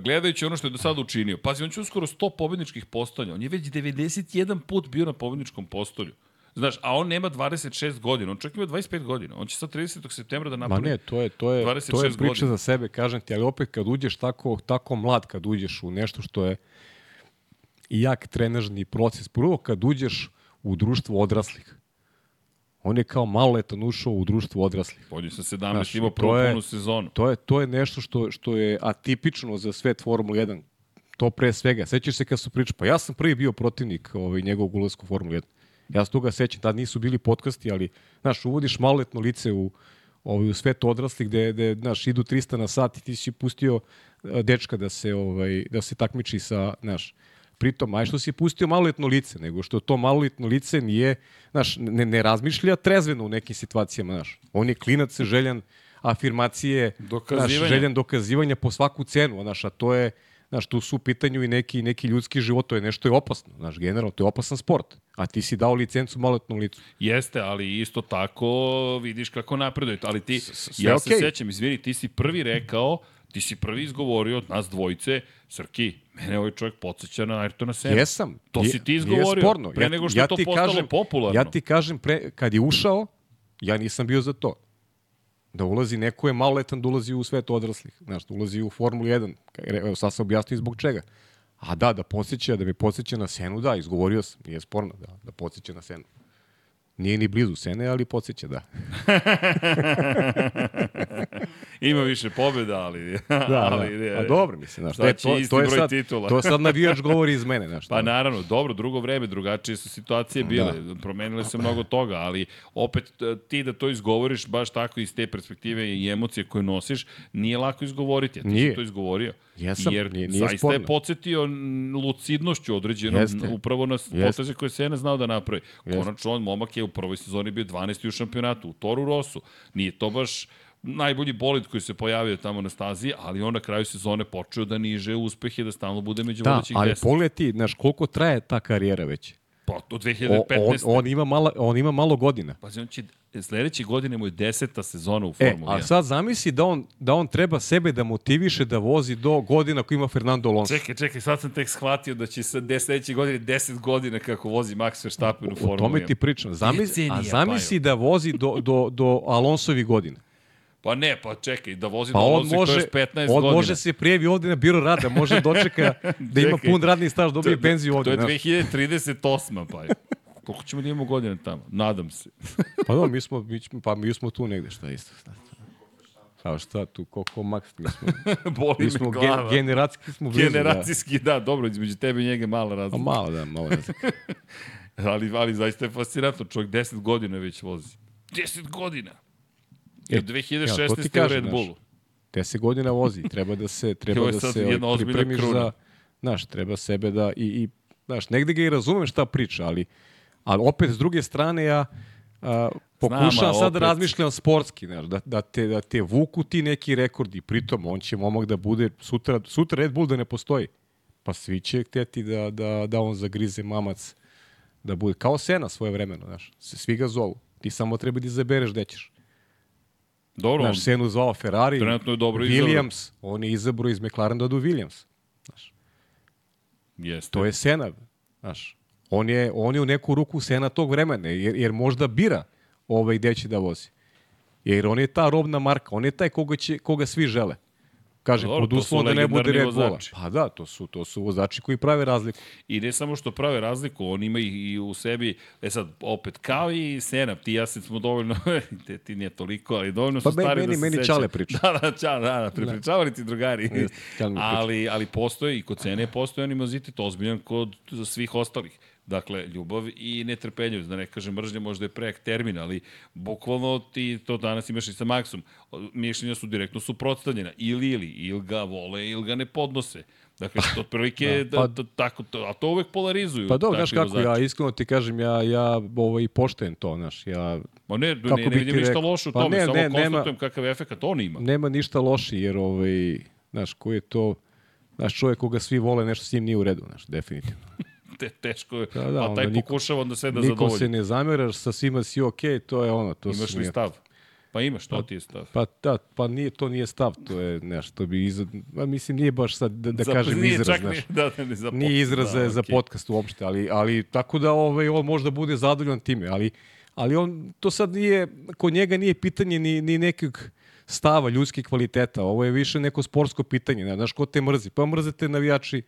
gledajući ono što je do sada učinio, pazi, on će uskoro 100 pobedničkih postolja, on je već 91 put bio na pobedničkom postolju. Znaš, a on nema 26 godina, on čak ima 25 godina. On će sad 30. septembra da Ma napravi ne, to je, to je, to je 26 priča godina. za sebe, kažem ti, ali opet kad uđeš tako, tako mlad, kad uđeš u nešto što je i jak trenažni proces, prvo kad uđeš u društvo odraslih, on je kao maloletan ušao u društvo odraslih. On je sa 17 Znaš, imao prvu je- punu sezonu. To je, to je nešto što, što je atipično za svet Formula 1. To pre svega. Sećaš se kad su pričali, pa ja sam prvi bio protivnik ovaj, njegovog ulazka u Formulu 1. Ja se toga sećam, tad nisu bili podcasti, ali, znaš, uvodiš maloletno lice u, ovaj, u svet odraslih gde, gde znaš, idu 300 na sat i ti si pustio eh, dečka da se, ovaj, da se takmiči sa, znaš, pritom, aj što si pustio maloletno lice, nego što to maloletno lice nije, znaš, ne, ne razmišlja trezveno u nekim situacijama, znaš. On je klinac željan afirmacije, znaš, željan dokazivanja po svaku cenu, znaš, a to je, znaš, tu su u pitanju i neki, neki ljudski život, to je nešto je opasno, znaš, generalno, to je opasan sport, a ti si dao licencu maloletnom licu. Jeste, ali isto tako vidiš kako napreduje. Ali ti, sve ja se okej. sećam, izvini, ti si prvi rekao, ti si prvi izgovorio od nas dvojice, Srki, mene ovaj čovjek podsjeća na Ayrtona Senna. Jesam. To Nije- si ti nije izgovorio, sporno. pre nego što je to ti postalo popularno. Ja ti kažem, pre, kad je ušao, ja nisam bio za to. Da ulazi, neko je maloletan da ulazi u svet odraslih. Znaš, da ulazi u Formulu 1. Ka- Evo, sad sam objasnio zbog čega. A da, da podsjeća, da me podsjeća na Senu, da, izgovorio sam. Nije sporno, da, da podsjeća na Senu. Nije ni blizu Sene, ali podsjeća, da. Ima više pobjeda, ali... Da, ali da. A dobro, mislim, znaš, to, to, je sad, titula. to sad navijač govori iz mene, znaš. Pa to- naravno, dobro, drugo vreme, drugačije su situacije bile, da. promenile se mnogo toga, ali opet t- ti da to izgovoriš baš tako iz te perspektive i emocije koje nosiš, nije lako izgovoriti, a ti Nije. si to izgovorio. Jesam, Jer nije- nije zaista je sporno. podsjetio n- lucidnošću određenom Jeste. upravo na Jeste. poteze koje se ne znao da napravi. Jeste. Konačno, on momak je u prvoj sezoni bio 12. u šampionatu, u Toru Rosu. Nije to baš najbolji bolid koji se pojavio tamo na stazi, ali on na kraju sezone počeo da niže uspehe, da stalno bude među Da, vodećih ali 10. pogledaj ti, znaš, koliko traje ta karijera već. Pa, do O, 2015. on, on, ima mala, on ima malo godina. Pazi, on će, sledeće godine mu je deseta sezona u E, Formuli 1. a sad zamisli da on, da on treba sebe da motiviše da vozi do godina koji ima Fernando Alonso. Čekaj, čekaj, sad sam tek shvatio da će sa sledeće godine 10 godina kako vozi Max Verstappen u O Formuli 1. tome ti pričam. Zamisli, a zamisli da vozi do, do, do Alonsovi godina. Pa ne, pa čekaj, da vozi Pa do on Alonso može, to još 15 on godina. može se prijevi ovde na biro rada, može dočeka da ima pun radni staž, dobije To- penziju ovde. To je znaš. 2038. pa je. Koliko ćemo da imamo godina tamo? Nadam se. Pa da, mi smo, mi, pa mi smo tu negde, šta isto. Šta, Kao šta tu, koliko maks, mi smo, Boli mi me smo glava. gen, generacijski smo blizu. Generacijski, da. dobro, između tebe i njega je mala Da. Pa razlika. malo, da, malo razlika. Ali, ali zaista je fascinantno, čovjek 10 godina već vozi. 10 godina! E, Od 2016. ja, u Red. Bullu. 10 godina vozi, treba da se treba da se ovaj, pripremiš kruna. za znaš, treba sebe da i i znaš, negde ga i razumem šta priča, ali ali opet s druge strane ja a, Znam, a sad da razmišljam sportski, znaš, da, da, te, da te vuku ti neki rekordi, pritom on će momak da bude sutra, sutra Red Bull da ne postoji. Pa svi će hteti da, da, da on zagrize mamac, da bude kao Sena svoje vremeno, znaš. Svi ga zovu. Ti samo treba da izabereš gde ćeš. Dobro, on, Znaš, Senu zvao Ferrari, Trenutno je dobro. Williams, on je izabrao iz McLaren da do Williams. Znaš, jeste. to je Sena, znaš. On je, on je u neku ruku Sena tog vremena, jer, jer možda bira ovaj gde će da vozi. Jer on je ta robna marka, on je taj koga, će, koga svi žele. Kažem, Dobro, pod su uslovom da ne bude Red Bulla. vozači. Pa da, to su, to su vozači koji prave razliku. I ne samo što prave razliku, on ima i, i u sebi, e sad, opet, kao i Sena, ti ja smo dovoljno, te, ti nije toliko, ali dovoljno su Pa me- stari meni- da se meni seća. Čale priča. Da, da, čale, da, da, prepričavali ti drugari. Jeste, ali, ali postoji, i kod Sene postoji animozitet ozbiljan kod svih ostalih. Dakle, ljubav i netrpeljivost, da ne kažem mržnja, možda je prejak termin, ali bukvalno ti to danas imaš i sa Maxom. Mišljenja su direktno suprotstavljena. Ili, ili, ili ga vole, ili ga ne podnose. Dakle, to otprilike, da, pa- da, tako, to, a to uvek polarizuju. Pa dobro, znaš kako, ja iskreno ti kažem, ja, ja ovaj, poštujem to, znaš, ja Ma ne, ne, ne ti vidim ništa loše u Pa tome, ne, samo ne, nema- konstatujem kakav efekt on ima. nema ništa loši, jer ovaj, znaš, ko je to, znaš, čovjek koga svi vole, nešto s njim nije u redu, znaš, definitivno. Te, teško je, Da, da, pa taj niko- pokušava onda sve da Niko zadovolji. se ne zameraš, sa svima si okej, to je ono, to Imaš li stav? Pa imaš, to ti je stav. Pa da, pa nije, to nije stav, to je nešto bi izad... Ma, mislim, nije baš sad da, da Za- kažem nije izraz, čak znaš. Ni, da, da, ne, za Nije izraz za, za okej. podcast uopšte, ali, ali tako da ovaj, on možda bude zadovoljan time, ali, ali on, to sad nije, kod njega nije pitanje ni, ni nekog stava ljudskih kvaliteta, ovo je više neko sportsko pitanje, ne, znaš, ko te mrzi? Pa mrzete navijači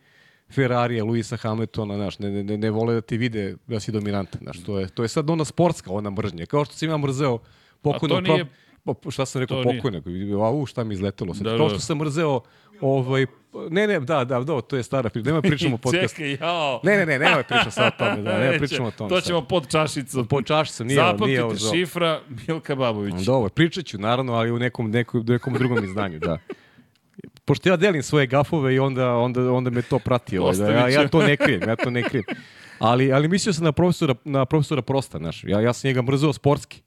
Ferrarija, Luisa Hamiltona, znaš, ne, ne, ne vole da ti vide da si dominantan, znaš, to je, to je sad ona sportska, ona mržnja, kao što sam ja mrzeo pokojnog, nije- pa, šta sam rekao, pokojnog, au, šta mi izletelo sad, Da, kao da. što sam mrzeo ovaj, ne, ne, da, da, da, to je stara priča, nema pričamo o podcastu. Čekaj, jao. Ne, ne, ne, nemoj pričati sad o tome, da, nema pričamo o tome. To sad. ćemo pod čašicom. Po čašicom, nije, Zapamtite, nije ovo za... šifra Milka Babović. Dobro, pričat ću, naravno, ali u nekom, nekom, nekom drugom izdanju, da. Pošto ja delim svoje gafove i onda, onda, onda me to prati. Ovaj, da, ja, ja to ne krijem, ja to ne krijem. Ali, ali mislio sam na profesora, na profesora Prosta, znaš. Ja, ja sam njega mrzeo sportski.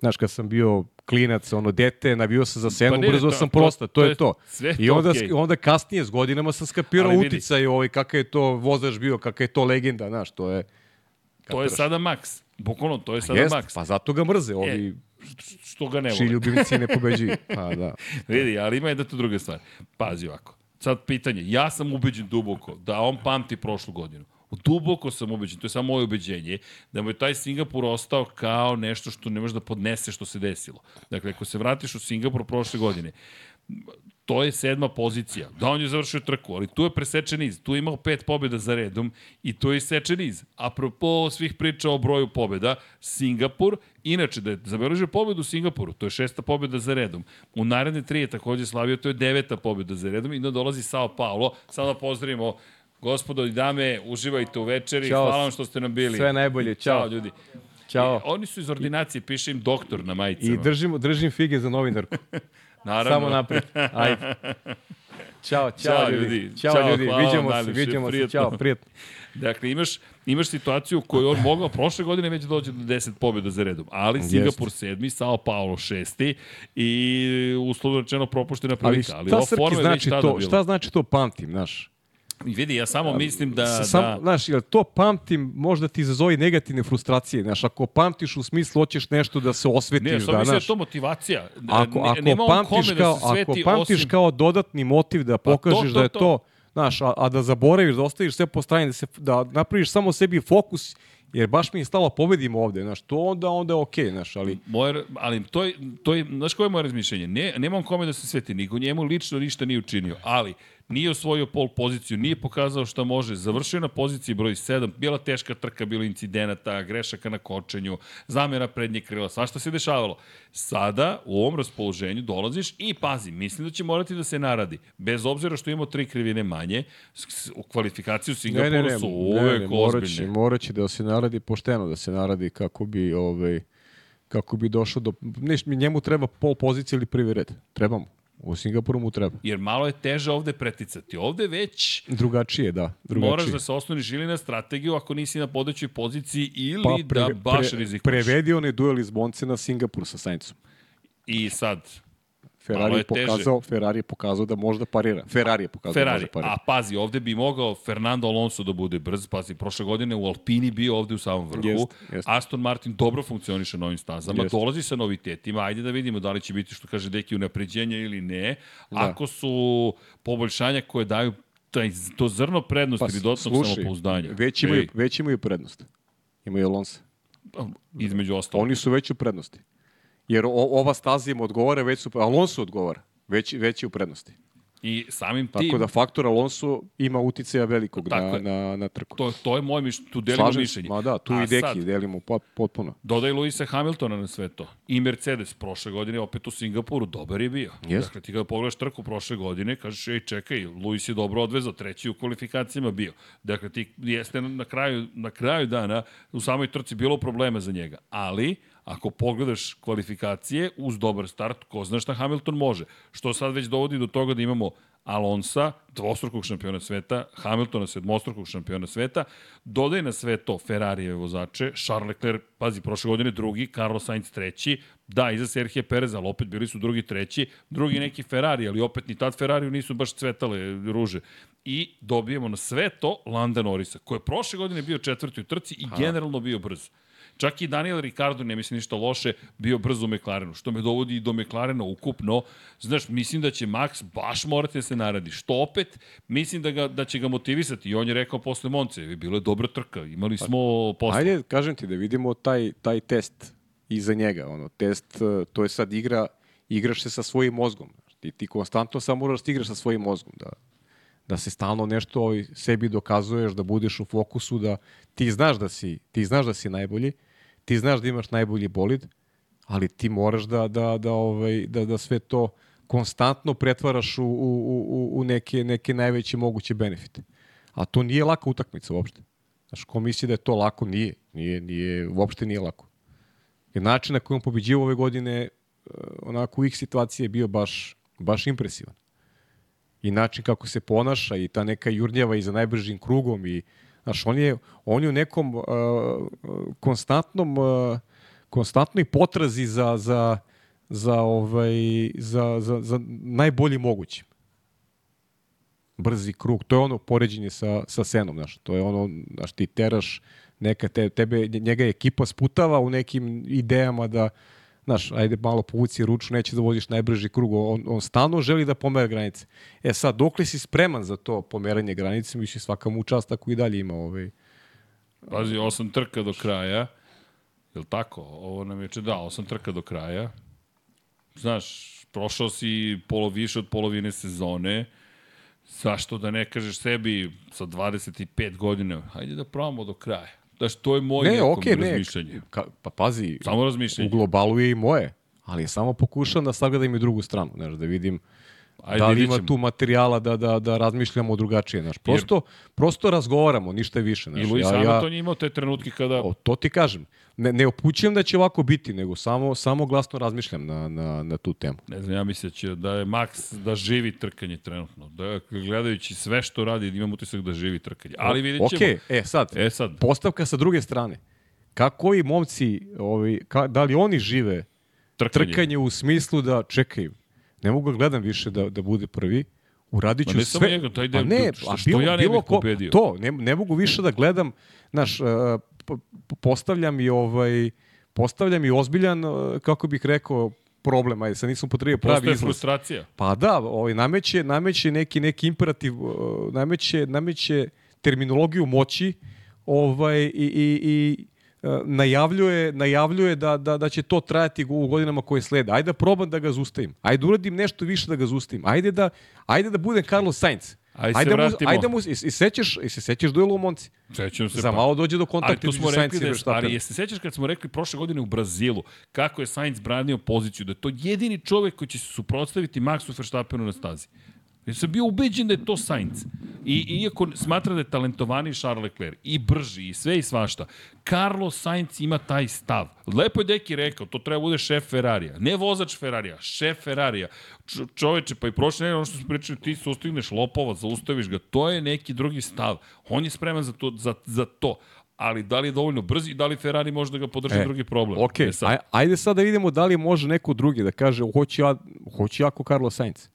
Znaš, kad sam bio klinac, ono, dete, navio sam za senu, Pa to- sam Prosta, to, to je to. I onda, okej. onda kasnije, s godinama sam skapirao Ali vidi. uticaj, ovaj, kakav je to vozač bio, kakav je to legenda, znaš, to je... To je sada Max. Bukvalno, to je sada Jest, Max. pa zato ga mrze, E, ovi Što ga ne vole. ljubimci ne pobeđuju. Pa da. Vidi, ali ima jedna tu druga stvar. Pazi ovako. Sad pitanje. Ja sam ubeđen duboko da on pamti prošlu godinu. Duboko sam ubeđen, to je samo moje ubeđenje, da mu je taj Singapur ostao kao nešto što ne može da podnese što se desilo. Dakle, ako se vratiš u Singapur prošle godine, to je sedma pozicija. Da, on je završio trku, ali tu je presečen niz. Tu je imao pet pobjeda za redom i tu je isečen niz. Apropo svih priča o broju pobjeda, Singapur, inače da je zabeležio pobjedu u Singapuru, to je šesta pobjeda za redom. U naredne tri je takođe slavio, to je deveta pobjeda za redom i onda dolazi Sao Paulo. Sada pozdravimo Gospodo i dame, uživajte u večeri. Ćao. Hvala vam što ste nam bili. Sve najbolje, ćao. Ćao ljudi. Ćao. I, oni su iz ordinacije, piše im doktor na majicama. I držim, držim fige za novinarku. Naravno. Samo napred. Ajde. Ćao, ćao, Ćao, ljudi. ljudi. Ćao, Ćao, ljudi. hvala vam Viđamo se, najlepše, viđamo se. Ćao, prijatno. Dakle, imaš, imaš situaciju u kojoj on mogao prošle godine već dođe do 10 pobjeda za redom, ali Singapur sedmi, Sao Paulo šesti i uslovno rečeno propuštena prilika. Ali, šta ova Srki znači to? bila. Šta znači to pamtim, znaš? Vidi, ja samo mislim da... Sam, da Znaš, jel to pamtim, možda ti izazovi negativne frustracije. Znaš, ako pamtiš u smislu hoćeš nešto da se osvetiš, ne, sam da, mislim da je to motivacija. ako, ako, nema pamtiš kome kao, da ako pamtiš osim... kao dodatni motiv da pokažeš to, da je to. to, znaš, a, a da zaboraviš, da ostaviš sve po strani, da, se, da napraviš samo sebi fokus, jer baš mi je stalo pobedimo ovde, znaš, to onda, onda je okej, znaš, ali Moje, ali to je, to je, znaš koje je moje razmišljenje? Ne, nema on kome da se sveti, niko njemu lično ništa nije učinio, ali nije osvojio pol poziciju, nije pokazao šta može, završio na poziciji broj 7, bila teška trka, bilo incidenata, grešaka na kočenju, zamjera prednjeg krila, svašta se dešavalo. Sada, u ovom raspoloženju, dolaziš i pazi, mislim da će morati da se naradi, bez obzira što imamo tri krivine manje, u kvalifikaciju u Singapuru su uvek morat će, ozbiljne. morat će da se naradi pošteno, da se naradi kako bi, ovaj, kako bi došao do... Neš, njemu treba pol pozicije ili prvi red. Treba mu. U Singapuru mu treba. Jer malo je teže ovde preticati. Ovde već Drugačije, da. Drugačije. Moraš da se osloniš ili na strategiju ako nisi na podećoj poziciji ili pa da baš rizikuješ. Prevedi onaj duel iz Bonce na Singapur sa Saincom. I sad, Ferrari je je pokazao, Ferrari je pokazao da može da parira. Ferrari je pokazao da Ferrari. može da parira. A pazi, ovde bi mogao Fernando Alonso da bude brz. Pazi, prošle godine u Alpini bio ovde u samom vrhu. Jest, jest. Aston Martin dobro funkcioniše na ovim stazama. Jest. Dolazi sa novitetima. Ajde da vidimo da li će biti, što kaže Deki, unapređenja ili ne. Ako su poboljšanja koje daju taj, to zrno prednosti ili dodatnog samopouzdanja. Već imaju, Ej, već imaju prednost. Imaju Alonso. između ostalog. Oni su već u prednosti. Jer o, ova staza im odgovara, već su, Alonso odgovara. Već, već je u prednosti. I samim tim... Tako da faktor Alonso ima uticaja velikog na, na, na trku. To, to je moje mišljenje, tu delimo Slažem mišljenje. ma da, tu A i Deki sad, delimo pot, potpuno. Dodaj Luisa Hamiltona na sve to. I Mercedes prošle godine opet u Singapuru, dobar je bio. Jest. Dakle, ti kada pogledaš trku prošle godine, kažeš, ej, čekaj, Luis je dobro odvezao, treći u kvalifikacijama bio. Dakle, ti jeste na kraju, na kraju dana u samoj trci bilo problema za njega. Ali, ako pogledaš kvalifikacije uz dobar start, ko zna šta Hamilton može. Što sad već dovodi do toga da imamo Alonsa, dvostrukog šampiona sveta, Hamiltona, sedmostrukog šampiona sveta, dodaj na sve to Ferrarijeve vozače, Charles Leclerc, pazi, prošle godine drugi, Carlos Sainz treći, da, iza Serhije Perez, ali opet bili su drugi treći, drugi neki Ferrari, ali opet ni tad Ferrariju nisu baš cvetale ruže. I dobijemo na sve to Landa Norrisa, koji je prošle godine bio četvrti u trci i generalno bio brz. Čak i Daniel Ricardo, ne mislim ništa loše, bio brzo u McLarenu, što me dovodi i do McLarena ukupno. Znaš, mislim da će Max baš morati da se naradi. Što opet, mislim da, ga, da će ga motivisati. I on je rekao posle Monce, bilo je dobra trka, imali smo posle. Ajde, kažem ti da vidimo taj, taj test iza njega. Ono, test, eh, to je sad igra, igraš se sa svojim mozgom. Ti, ti konstantno samo moraš da igraš sa svojim mozgom. Da, da se stalno nešto ovaj, sebi dokazuješ, da budeš u fokusu, da ti znaš da si, ti znaš da si najbolji, ti znaš da imaš najbolji bolid, ali ti moraš da, da, da, ovaj, da, da sve to konstantno pretvaraš u, u, u, u neke, neke najveće moguće benefite. A to nije laka utakmica uopšte. Znaš, ko misli da je to lako, nije. Nije, nije uopšte nije lako. Jer način na koji on pobeđivo ove godine, e, onako u ih situacije je bio baš, baš impresivan. I način kako se ponaša i ta neka jurnjava i za najbržim krugom i znaš, on je, on je u nekom uh, konstantnom uh, konstantnoj potrazi za, za, za, ovaj, za, za, za najbolji mogućim brzi krug, to je ono poređenje sa, sa Senom, znaš, to je ono, znaš, ti teraš neka te, tebe, njega ekipa sputava u nekim idejama da, znaš, ajde malo povuci ruču, neće da voziš najbrži krug, on, on stalno želi da pomera granice. E sad, dok li si spreman za to pomeranje granice, mislim svaka mu čast ako i dalje ima ovaj, Pazi, osam trka do kraja. Je li tako? Ovo nam je če da, osam trka do kraja. Znaš, prošao si polo više od polovine sezone. Zašto da ne kažeš sebi sa 25 godina, hajde da probamo do kraja. Znaš, to je moj Ne, nekom okej, ne, razmišljanje. ka, pa pazi, Samo u razmišljanje. globalu je i moje, ali samo pokušam da sagledam i drugu stranu, znaš, da vidim Ajde, da li ima tu materijala da, da, da razmišljamo drugačije, znaš. Prosto, prosto razgovaramo, ništa više, znaš. I Luis ja, Hamilton je imao te trenutke kada... O, to ti kažem. Ne, ne opućujem da će ovako biti, nego samo, samo glasno razmišljam na, na, na tu temu. Ne znam, ja mislim da će da je Max da živi trkanje trenutno. Da gledajući sve što radi, imam utisak da živi trkanje. Ali vidjet ćemo. Okej, e sad, E sad, postavka sa druge strane. Kako ovi momci, ovi, ka, da li oni žive trkanje. trkanje u smislu da, čekaj, ne mogu da gledam više da, da bude prvi, Uradit Pa ću ne samo sve. njega, taj Pa ne, što- a što bilo, ja ne bilo bih ko, pobedio. To, ne, ne mogu više da gledam, znaš, uh, po- po- postavljam i ovaj, postavljam i ozbiljan, uh, kako bih rekao, problem, ajde, sad nisam potrebio pravi Postoje izraz. frustracija. Pa da, ovaj, nameće, nameće neki, neki imperativ, uh, nameće, nameće terminologiju moći ovaj, i, i, i najavljuje, najavljuje da, da, da će to trajati u godinama koje slede. Ajde da probam da ga zustavim. Ajde da uradim nešto više da ga zustavim. Ajde da, ajde da budem Carlos Sainz. Ajde ajde, da mu, vratimo. ajde mu, i, i sećaš, i se sećaš duela u Monci? Sećam se. Za pa. malo dođe do kontakta između Sainz da i Verstappen. ali jeste sećaš kad smo rekli prošle godine u Brazilu kako je Sainz branio poziciju, da je to jedini čovek koji će se suprotstaviti Maxu Verstappenu na stazi. Ja sam bio ubeđen da je to Sainz. I, iako smatra da je talentovaniji Charles Leclerc i brži i sve i svašta, Carlos Sainz ima taj stav. Lepo je Deki rekao, to treba bude šef Ferrarija. Ne vozač Ferrarija, šef Ferrarija. Č čoveče, pa i prošle nedelje ono što smo pričali, ti sustigneš lopova, zaustaviš ga, to je neki drugi stav. On je spreman za to, za, za to ali da li je dovoljno brz i da li Ferrari može da ga podrži E, drugi problem. Ok, E sad, aj, ajde sad da vidimo da li može neko drugi da kaže hoću ja, hoću ja ako Carlos Sainz.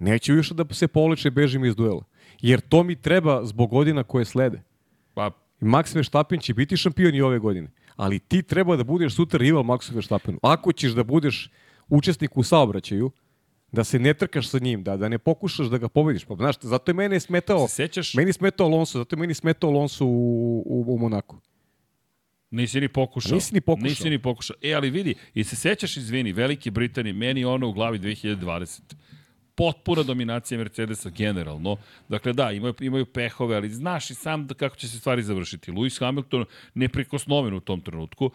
Neću više da se povleče i bežim iz duela. Jer to mi treba zbog godina koje slede. pa, Max Verstappen će biti šampion i ove godine. Ali ti treba da budeš sutra rival Maxu Verstappenu. Ako ćeš da budeš učesnik u saobraćaju, da se ne trkaš sa njim, da, da ne pokušaš da ga pobediš. Pa, znaš, zato je mene smetao, se sećaš, meni smetao Alonso, zato je meni smetao Alonso u, u, u Monaku. nisi ni pokušao. Nisi ni pokušao. Nisi ni pokušao. E, ali vidi, i se sećaš, izvini, Velike Britanije, meni ono u glavi 2020 potpuna dominacija Mercedesa generalno. Dakle, da, imaju, imaju pehove, ali znaš i sam da kako će se stvari završiti. Lewis Hamilton neprikosnoven u tom trenutku.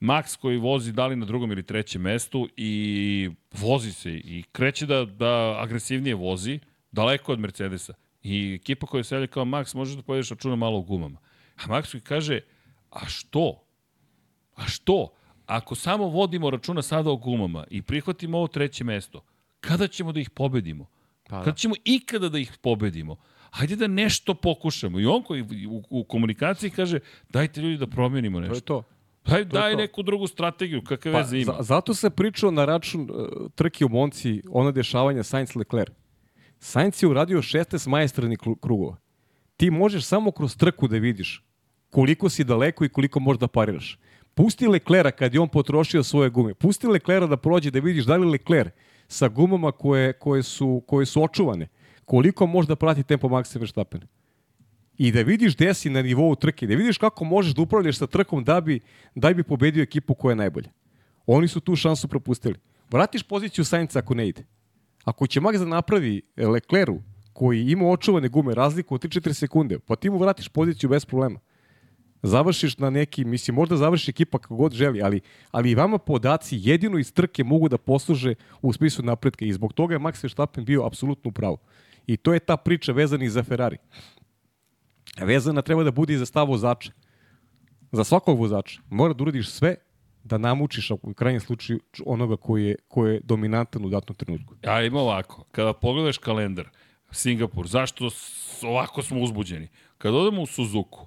Max koji vozi da li na drugom ili trećem mestu i vozi se i kreće da, da agresivnije vozi, daleko od Mercedesa. I ekipa koja se kao Max, možeš da povedeš računa malo u gumama. A Max koji kaže, a što? A što? Ako samo vodimo računa sada o gumama i prihvatimo ovo treće mesto, kada ćemo da ih pobedimo? Pa da. Kada ćemo ikada da ih pobedimo? Hajde da nešto pokušamo. I on koji u, u komunikaciji kaže, dajte ljudi da promenimo To je nešto. to. Daj, to daj to. neku drugu strategiju, kakve Pa, veze ima. za, zato se pričao na račun uh, trke u Monci, ona dešavanja Sainz Leclerc. Sainz je uradio 16 majestrani krugova. Ti možeš samo kroz trku da vidiš koliko si daleko i koliko možeš da pariraš. Pusti Leclerca kad je on potrošio svoje gume. Pusti Leclerca da prođe da vidiš da li Leclerc sa gumama koje, koje, su, koje su očuvane, koliko može da prati tempo Maxa Verstappena. I da vidiš gde si na nivou trke, da vidiš kako možeš da upravljaš sa trkom da bi, da bi pobedio ekipu koja je najbolja. Oni su tu šansu propustili. Vratiš poziciju Sainca ako ne ide. Ako će Max da napravi Lecleru koji ima očuvane gume razliku od 3-4 sekunde, pa ti mu vratiš poziciju bez problema. Završiš na neki, mislim, možda završi ekipa kako god želi, ali, ali i vama podaci jedino iz trke mogu da posluže u smislu napretka i zbog toga je Max Verstappen bio apsolutno u pravu. I to je ta priča vezana i za Ferrari. Vezana treba da bude i za stav vozača. Za svakog vozača. Mora da uradiš sve da namučiš u krajnjem slučaju onoga koji je, koji je dominantan u datnom trenutku. A ima ovako, kada pogledaš kalendar, Singapur, zašto ovako smo uzbuđeni? Kada odemo u Suzuku,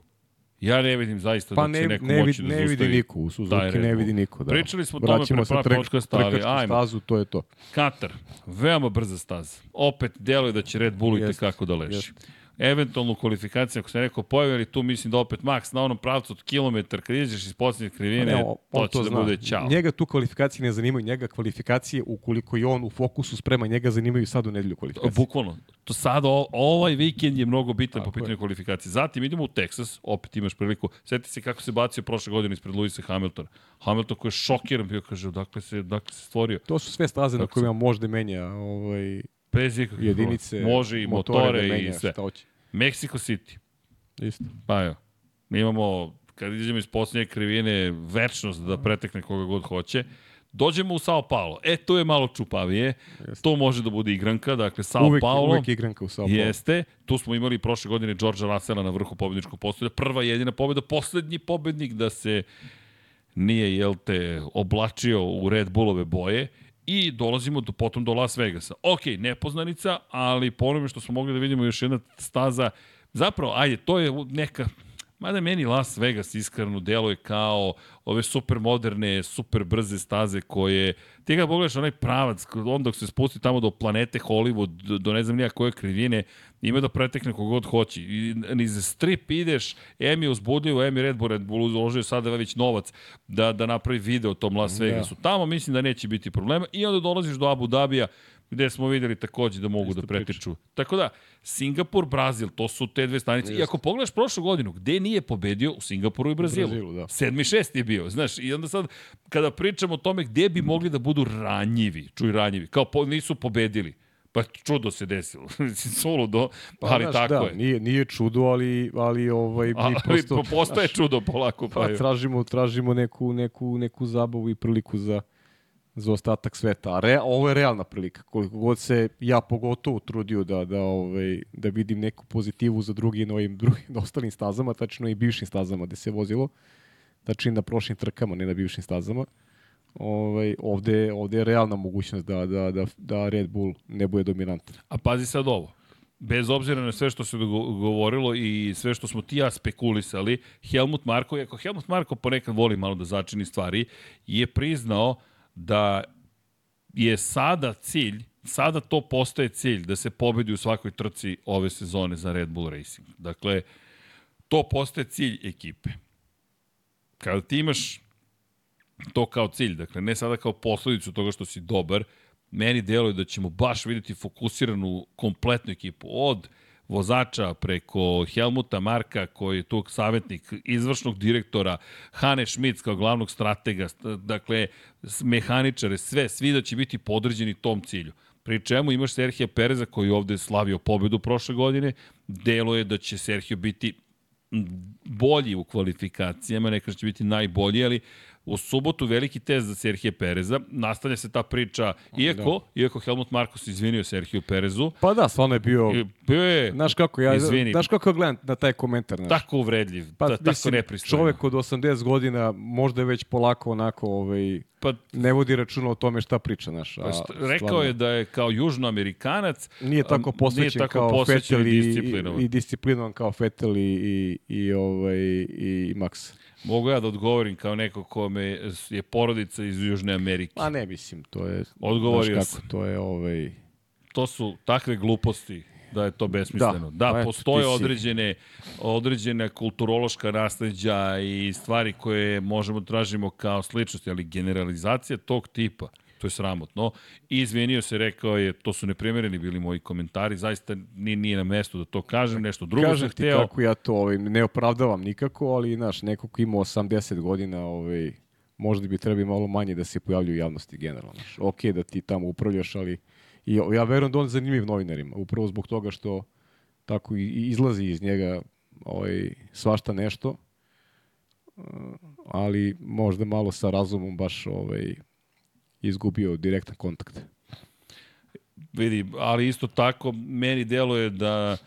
ja ne vidim zaista Pa da ne, će neko ne, moći da ne vidi niko, u Suzuki ne Bull. vidi niko. Da. Pričali smo o tome pre par podcasta, ali ajmo. stazu, to je to. Katar, veoma brza staza. Opet deluje da će Red Bullu i tekako da leši. jeste. Eventualno u kvalifikaciji, ako se neko pojavi, ali tu mislim da opet Max na onom pravcu od kilometar, kad izađeš iz posljednje krivine, Ne, on, to on će to da zna. bude ćao. Njega tu kvalifikacije ne zanimaju, njega kvalifikacije, ukoliko je on u fokusu sprema, njega zanimaju sad u nedelju kvalifikacije. Bukvalno. To sada, o- ovaj vikend je mnogo bitan po Tako je. pitanju kvalifikacije. Zatim idemo u Texas, opet imaš priliku. Sjeti se kako se bacio prošle godine ispred Luisa Hamiltona. Hamilton koji je šokiran bio, kaže, odakle se, odakle se stvorio. To su sve staze na kojima može da menja ovaj, Bez ikakvih jedinice, Može i motore, da i menja, sve. Šta hoće. Mexico City. Isto. Pa evo, mi imamo, kad izađemo iz posljednje krivine, večnost da pretekne koga god hoće. Dođemo u Sao Paulo. E, tu je malo čupavije. To može da bude igranka. Dakle, Sao uvek, Paulo. uvek igranka u Sao Paulo. Jeste. Tu smo imali prošle godine Đorđa Rasela na vrhu pobedničkog postolja. Prva i jedina pobeda, poslednji pobednik da se nije, jel te, oblačio u Red Bullove boje. I dolazimo do, potom do Las Vegasa. Ok, nepoznanica, ali po onome što smo mogli da vidimo još jedna staza, zapravo, ajde, to je neka Mada meni Las Vegas iskreno deluje kao ove super moderne, super brze staze koje, ti ga pogledaš onaj pravac, on dok se spusti tamo do planete Hollywood, do ne znam nija koje krivine, ima da pretekne kogod hoće. I niz strip ideš, Emi je uzbudljivo, Emi Red Bull, Red Bull uložio sada već novac da, da napravi video o tom Las Vegasu. Tamo mislim da neće biti problema i onda dolaziš do Abu Dabija, gde smo videli takođe da mogu Isto da pretiču. Priča. Tako da, Singapur, Brazil, to su te dve stanice. Just. I ako pogledaš prošlu godinu, gde nije pobedio? U Singapuru i Brazilu. Brazilu da. Sedmi, šesti je bio. Znaš, i onda sad, kada pričamo o tome gde bi mogli da budu ranjivi, čuj ranjivi, kao po, nisu pobedili. Pa čudo se desilo. Suludo, pa, ali znaš, tako da, je. Nije, nije čudo, ali, ali ovaj, mi ali, prosto... postaje znaš, čudo polako. Pa, pa tražimo, tražimo neku, neku, neku zabavu i priliku za za ostatak sveta. A re, ovo je realna prilika. Koliko god se ja pogotovo trudio da, da, ovaj, da vidim neku pozitivu za drugi na ovim drugim, na ostalim stazama, tačno i bivšim stazama gde se vozilo, znači na prošlim trkama, ne na bivšim stazama. Ovaj, ovde, ovde je realna mogućnost da, da, da, da Red Bull ne bude dominantan. A pazi sad ovo. Bez obzira na sve što se govorilo i sve što smo ti ja spekulisali, Helmut Marko, iako Helmut Marko ponekad voli malo da začini stvari, je priznao da je sada cilj, sada to postaje cilj da se pobedi u svakoj trci ove sezone za Red Bull Racing. Dakle, to postaje cilj ekipe. Kada ti imaš to kao cilj, dakle, ne sada kao posledicu toga što si dobar, meni deluje da ćemo baš videti fokusiranu kompletnu ekipu od vozača preko Helmuta Marka koji je tu savjetnik izvršnog direktora, Hane Schmitz kao glavnog stratega, dakle mehaničare, sve, svi da će biti podređeni tom cilju. Pri čemu imaš Serhija Pereza koji ovde slavio pobedu prošle godine, delo je da će Serhio biti bolji u kvalifikacijama, neka će biti najbolji, ali U subotu veliki test za Serhije Pereza. Nastavlja se ta priča, iako, da. iako Helmut Markos izvinio Serhiju Perezu. Pa da, stvarno je bio... Bio je... Znaš kako ja, izvini. znaš kako gledam na taj komentar. Znaš. Tako uvredljiv, pa, ta, tako nepristojno. Čovek od 80 godina možda je već polako onako ovaj, pa, ne vodi računa o tome šta priča. Naš, a, pa, rekao stvarno, je da je kao južnoamerikanac nije tako posvećen nije tako kao Fetel i, i, i disciplinovan kao Fetel i, i, i, ovaj, i Max. Mogu ja da odgovorim kao neko kome je porodica iz Južne Amerike. Pa ne mislim, to je... Odgovorio kako, sam. To je ovaj... To su takve gluposti da je to besmisleno. Da, da postoje si... određene, određene kulturološka nasledđa i stvari koje možemo tražimo kao sličnosti, ali generalizacija tog tipa To je sramotno. I izvinio se, rekao je, to su neprimereni bili moji komentari, zaista nije, nije na mestu da to kažem, nešto drugo Kažem ti hteo. kako ja to ovaj, ne opravdavam nikako, ali znaš, neko ko ima 80 godina, ovaj, možda bi trebali malo manje da se pojavljaju u javnosti generalno. Znaš. Ok da ti tamo upravljaš, ali i, ja verujem da on zanimljiv novinarima, upravo zbog toga što tako i, i izlazi iz njega ovaj, svašta nešto, ali možda malo sa razumom baš ovaj, izgubio direktan kontakt. Vidi, ali isto tako meni deluje da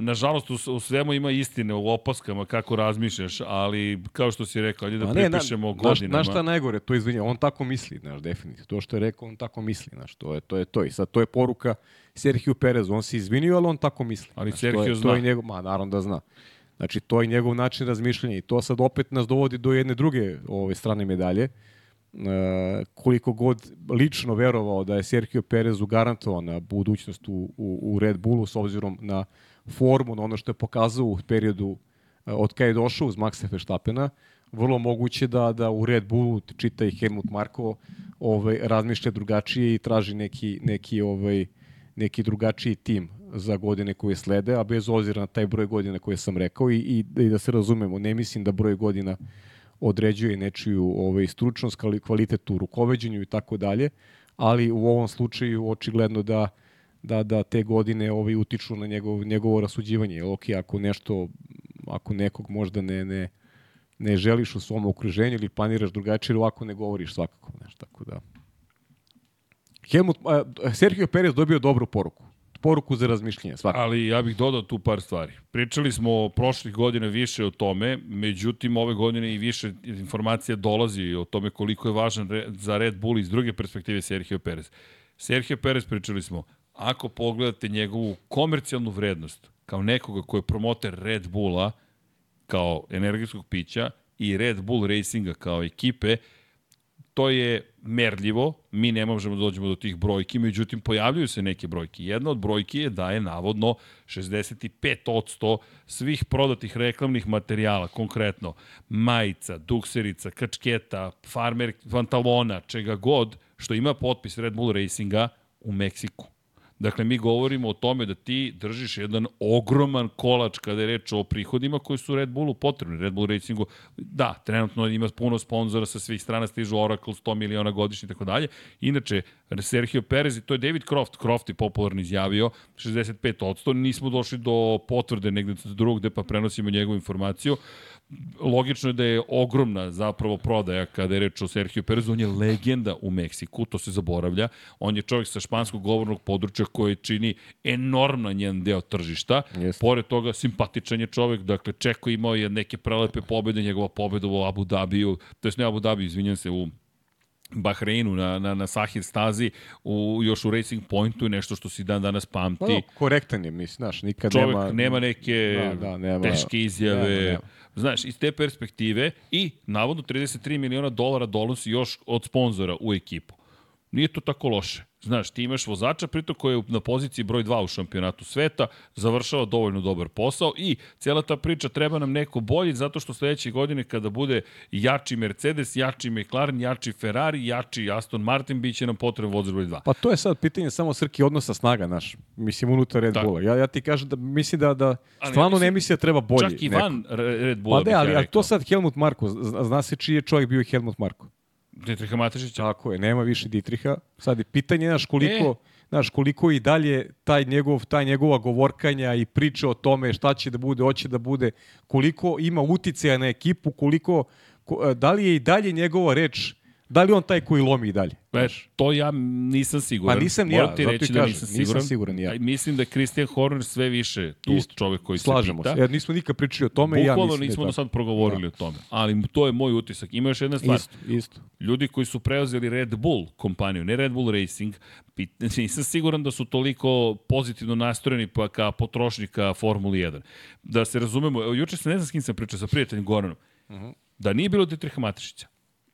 nažalost u, u svemu ima istine u opaskama kako razmišljaš, ali kao što si rekao, ajde da ne, pripišemo na, godinama. Znaš šta najgore, to izvinja, on tako misli, znaš, definitivno. To što je rekao, on tako misli, znaš, to je to. Je to. I sad to je poruka Sergio Perez, on se izvinio, ali on tako misli. Ali znaš, Sergio to je, zna. To je njegov, ma, naravno da zna. Znači, to je njegov način razmišljanja i to sad opet nas dovodi do jedne druge ove strane medalje. Uh, koliko god lično verovao da je Sergio Perez garantovao na budućnost u, u, u Red Bullu s obzirom na formu, na ono što je pokazao u periodu e, od kada je došao uz Maxa Verstappena, vrlo moguće da da u Red Bullu čita i Helmut Marko ovaj razmišlja drugačije i traži neki neki ovaj neki drugačiji tim za godine koje slede, a bez obzira na taj broj godina koje sam rekao i, i, i da se razumemo, ne mislim da broj godina određuje nečiju ovaj, stručnost, kvalitet u rukoveđenju i tako dalje, ali u ovom slučaju očigledno da da da te godine ovaj utiču na njegov njegovo rasuđivanje. Ok, ako nešto ako nekog možda ne ne ne želiš u svom okruženju ili planiraš drugačije, ovako ne govoriš svakako, nešto tako da. Helmut, Sergio Perez dobio dobru poruku poruku za razmišljanje. Svakako. Ali ja bih dodao tu par stvari. Pričali smo prošlih godina više o tome, međutim ove godine i više informacija dolazi o tome koliko je važan za Red Bull iz druge perspektive Sergio Perez. Sergio Perez pričali smo, ako pogledate njegovu komercijalnu vrednost kao nekoga ko je promoter Red Bulla, kao energetskog pića i Red Bull Racinga kao ekipe, to je merljivo, mi ne možemo da dođemo do tih brojki, međutim pojavljuju se neke brojke. Jedna od brojki je da je navodno 65% svih prodatih reklamnih materijala, konkretno majica, dukserica, kačketa, farmer, pantalona, čega god, što ima potpis Red Bull Racinga u Meksiku. Dakle, mi govorimo o tome da ti držiš jedan ogroman kolač kada je reč o prihodima koji su Red Bullu potrebni. Red Bull Racingu, da, trenutno ima puno sponzora sa svih strana, stižu Oracle 100 miliona godišnje i tako dalje. Inače, Sergio Perez, i to je David Croft, Croft je popularno izjavio, 65%, nismo došli do potvrde negde drugog, gde pa prenosimo njegovu informaciju logično je da je ogromna zapravo prodaja kada je reč o Sergio Perezu, on je legenda u Meksiku, to se zaboravlja. On je čovjek sa španskog govornog područja koji čini enormna njen deo tržišta. Jeste. Pored toga, simpatičan je čovjek, dakle, Čeko imao je neke prelepe pobede, njegova pobeda u Abu Dhabiju, to je ne Abu Dhabi, izvinjam se, u Bahreinu na, na, na Sahir stazi u, još u Racing Pointu nešto što si dan danas pamti. Pa, no, korektan je, mislim, znaš, nikad Čovjek nema... nema neke Da, da, nema- teške izjave. nema, nema. Znaš, iz te perspektive i navodno 33 miliona dolara donosi još od sponzora u ekipu. Nije to tako loše. Znaš, ti imaš vozača, pritom koji je na poziciji broj 2 u šampionatu sveta, završava dovoljno dobar posao i cijela ta priča treba nam neko bolji zato što sledeće godine kada bude jači Mercedes, jači McLaren, jači Ferrari, jači Aston Martin, bit će nam potreban vozač broj 2. Pa to je sad pitanje samo srki odnosa snaga, naš. Mislim, unutar Red. Bulla. Ja, ja ti kažem da mislim da, da Ali stvarno mislim- ne misli da treba bolji. Čak i neko. van Re- Red Bulla Pa da, ali, ja ali to sad Helmut Marko. Zna, zna se čiji je čovjek bio Helmut Marko. Dietricha Matešića. Tako je, nema više Dietricha. Sad je pitanje, znaš, koliko, E. znaš, koliko i dalje taj njegov, taj njegova govorkanja i priče o tome šta će da bude, hoće da bude, koliko ima uticaja na ekipu, koliko, ko, da li je i dalje njegova reč, da li on taj koji lomi i dalje? E, to ja nisam siguran. Pa nisam ni ja, ti reći da kažem, nisam nisam siguran. siguran ni ja. Mislim da je Christian Horner sve više tu Isto. čovek koji Slažemo se se. pita. Ja, nismo nikad pričali o tome i ja Bukvalno mislim da nismo do tako. sad progovorili o tome. Ali to je moj utisak. Ima još jedna stvar. Isto, isto. Ljudi koji su preuzeli Red Bull kompaniju, ne Red Bull Racing, pit- nisam siguran da su toliko pozitivno nastrojeni pa ka potrošnika Formuli 1. Da se razumemo, juče se ne znam s kim sam pričao, sa prijateljem Goranom, da nije bilo Dietricha Matešića,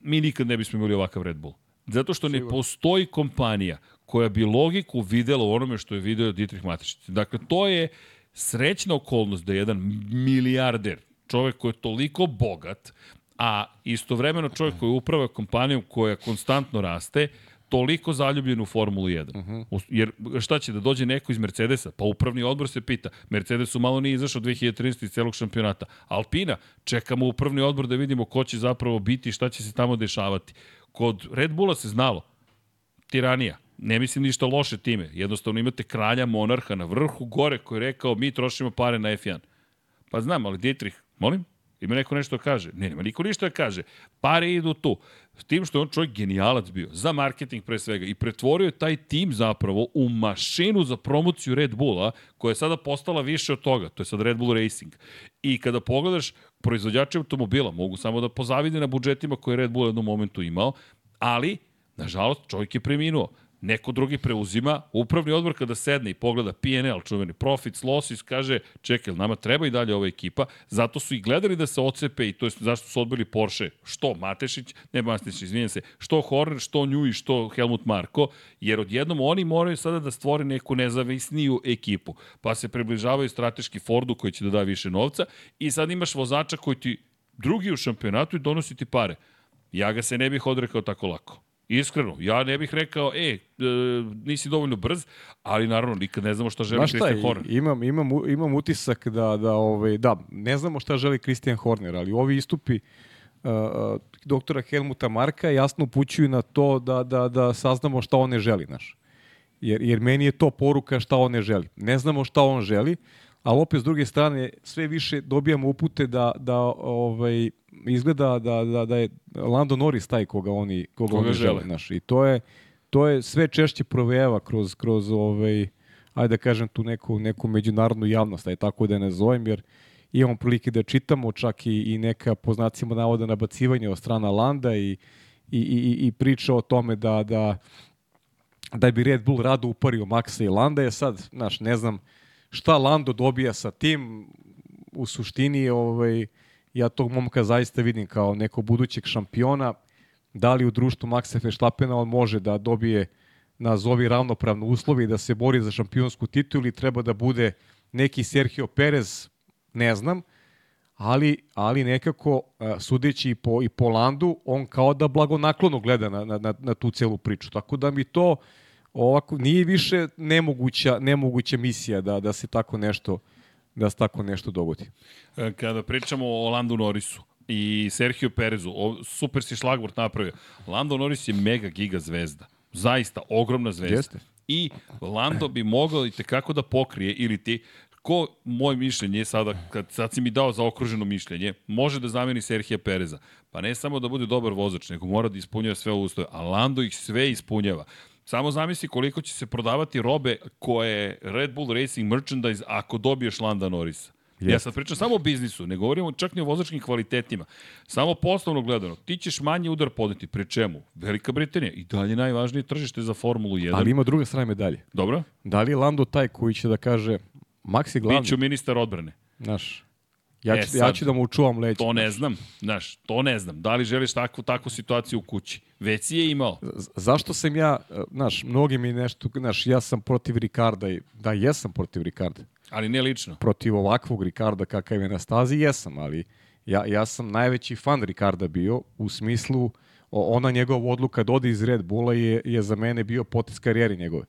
mi nikad ne bismo imali ovakav Red Bull. Zato što ne postoji kompanija koja bi logiku videla u onome što je video Dietrich Matešić. Dakle, to je srećna okolnost da je jedan milijarder, čovek koji je toliko bogat, a istovremeno čovjek koji uprava kompanijom koja konstantno raste, toliko zaljubljen u Formulu 1. Uh Jer šta će da dođe neko iz Mercedesa? Pa upravni odbor se pita. Mercedesu malo nije izašao 2013. iz celog šampionata. Alpina, čekamo upravni odbor da vidimo ko će zapravo biti i šta će se tamo dešavati. Kod Red Bulla se znalo. Tiranija. Ne mislim ništa loše time. Jednostavno imate kralja, monarha na vrhu gore koji je rekao mi trošimo pare na F1. Pa znam, ali Dietrich, molim? Ima neko nešto da kaže? Ne, nema niko ništa da kaže. Pare idu tu. S tim što je on čovjek genijalac bio, za marketing pre svega, i pretvorio je taj tim zapravo u mašinu za promociju Red Bulla, koja je sada postala više od toga, to je sad Red Bull Racing. I kada pogledaš proizvođače automobila, mogu samo da pozavide na budžetima koje je Red Bull u jednom momentu imao, ali, nažalost, čovjek je preminuo neko drugi preuzima, upravni odbor kada sedne i pogleda PNL, čuveni profits, losses, kaže, čekaj, nama treba i dalje ova ekipa, zato su i gledali da se ocepe i to je zašto su odbili Porsche, što Matešić, ne Matešić, izvinjam se, što Horner, što Nju i što Helmut Marko, jer odjednom oni moraju sada da stvore neku nezavisniju ekipu, pa se približavaju strateški Fordu koji će da da više novca i sad imaš vozača koji ti drugi u šampionatu i donosi ti pare. Ja ga se ne bih odrekao tako lako. Iskreno, ja ne bih rekao, e, e nisi dovoljno brz, ali naravno nikad ne znamo šta želi Znaš Christian Horner. imam, imam, imam utisak da, da, ovaj, da, ne znamo šta želi Christian Horner, ali ovi istupi uh, uh, doktora Helmuta Marka jasno upućuju na to da, da, da saznamo šta on ne želi, znaš. Jer, jer meni je to poruka šta on ne želi. Ne znamo šta on želi, ali opet s druge strane sve više dobijamo upute da, da ovaj, izgleda da, da, da je Lando Norris taj koga oni, koga Koga oni žele. žele. Znaš. I to je, to je sve češće provejava kroz, kroz ovaj, ajde da kažem tu neku, neku međunarodnu javnost, aj tako da je nazovem, jer imamo prilike da čitamo čak i, i neka po znacima navoda nabacivanja od strana Landa i, i, i, i priča o tome da, da, da bi Red Bull rado upario Maxa i Landa je sad, znaš, ne znam šta Lando dobija sa tim, u suštini ovaj, ja tog momka zaista vidim kao nekog budućeg šampiona, da li u društvu Maxa Verstappena on može da dobije nazovi ravnopravno uslovi i da se bori za šampionsku titulu ili treba da bude neki Sergio Perez, ne znam, ali, ali nekako a, sudeći i po, i po Landu, on kao da blagonaklono gleda na, na, na tu celu priču. Tako da mi to ovako nije više nemoguća, nemoguća misija da, da se tako nešto da se tako nešto dogodi. E, Kada pričamo o Landu Norrisu i Sergio Perezu, o, super si šlagvort napravio. Lando Norris je mega giga zvezda. Zaista, ogromna zvezda. Jeste. I Lando bi mogao i tekako da pokrije ili ti ko, moje mišljenje sada, kad sad si mi dao zaokruženo mišljenje, može da zameni Serhija Pereza. Pa ne samo da bude dobar vozač, nego mora da ispunjava sve ustoje. A Lando ih sve ispunjava. Samo zamisli koliko će se prodavati robe koje Red Bull Racing Merchandise ako dobiješ Landa Norrisa. Ja Jeste. sad pričam samo o biznisu, ne govorimo čak ni o vozačkim kvalitetima. Samo poslovno gledano, ti ćeš manji udar podeti. Pri čemu? Velika Britanija i dalje najvažnije tržište za Formulu 1. Ali ima druga strana medalje. Dobro? Da li je Lando taj koji će da kaže Max je glavni? Biću ministar odbrane. Znaš, ja E, ću, ja sad, ću da mu čuvam leđe. To ne znam, znaš, to ne znam. Da li želiš takvu, takvu situaciju u kući? Već si je imao. Z- Zašto sam ja, e, znaš, mnogi mi nešto, znaš, ja sam protiv Ricarda i, da, jesam protiv Ricarda. Ali ne lično. Protiv ovakvog Ricarda kakav je na stazi, jesam, ali ja, ja sam najveći fan Ricarda bio u smislu ona njegova odluka da ode iz Red Bulla je, je za mene bio potis karijeri njegove.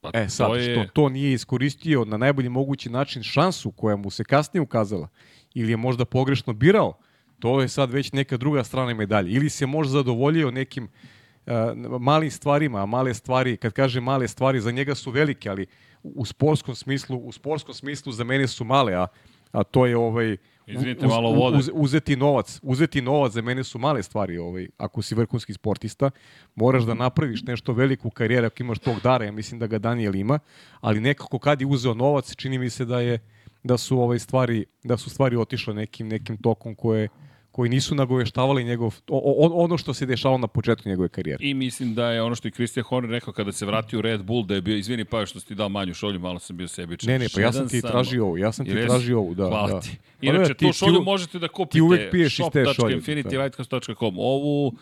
Pa E sad, to je... što to nije iskoristio na najbolji mogući način šansu koja mu se kasnije ukazala ili je možda pogrešno birao, to je sad već neka druga strana medalje. Ili se možda zadovoljio nekim uh, malim stvarima, a male stvari, kad kaže male stvari, za njega su velike, ali u, sportskom smislu, u sportskom smislu za mene su male, a, a to je ovaj Izvinite, malo vode. uz, uzeti novac, uzeti novac za mene su male stvari, ovaj, ako si vrhunski sportista, moraš da napraviš nešto veliko u karijeri ako imaš tog dara, ja mislim da ga Daniel ima, ali nekako kad je uzeo novac, čini mi se da je da su ovaj stvari da su stvari otišle nekim nekim tokom koje koji nisu nagoveštavali njegov o, o, ono što se dešavalo na početku njegove karijere. I mislim da je ono što je Christian Horner rekao kada se vratio u Red Bull, da je bio, izvini pa što si ti dao manju šolju, malo sam bio sebičan. Ne, ne, pa ja sam ti tražio ovo, ja sam ti Jesi? tražio ovu, da. Hvala da. ti. Pa ne, Inače, ti- tu šolju u- možete da kupite. ti uvek piješ iz te šolje, shop.infinitylighthouse.com. Ovu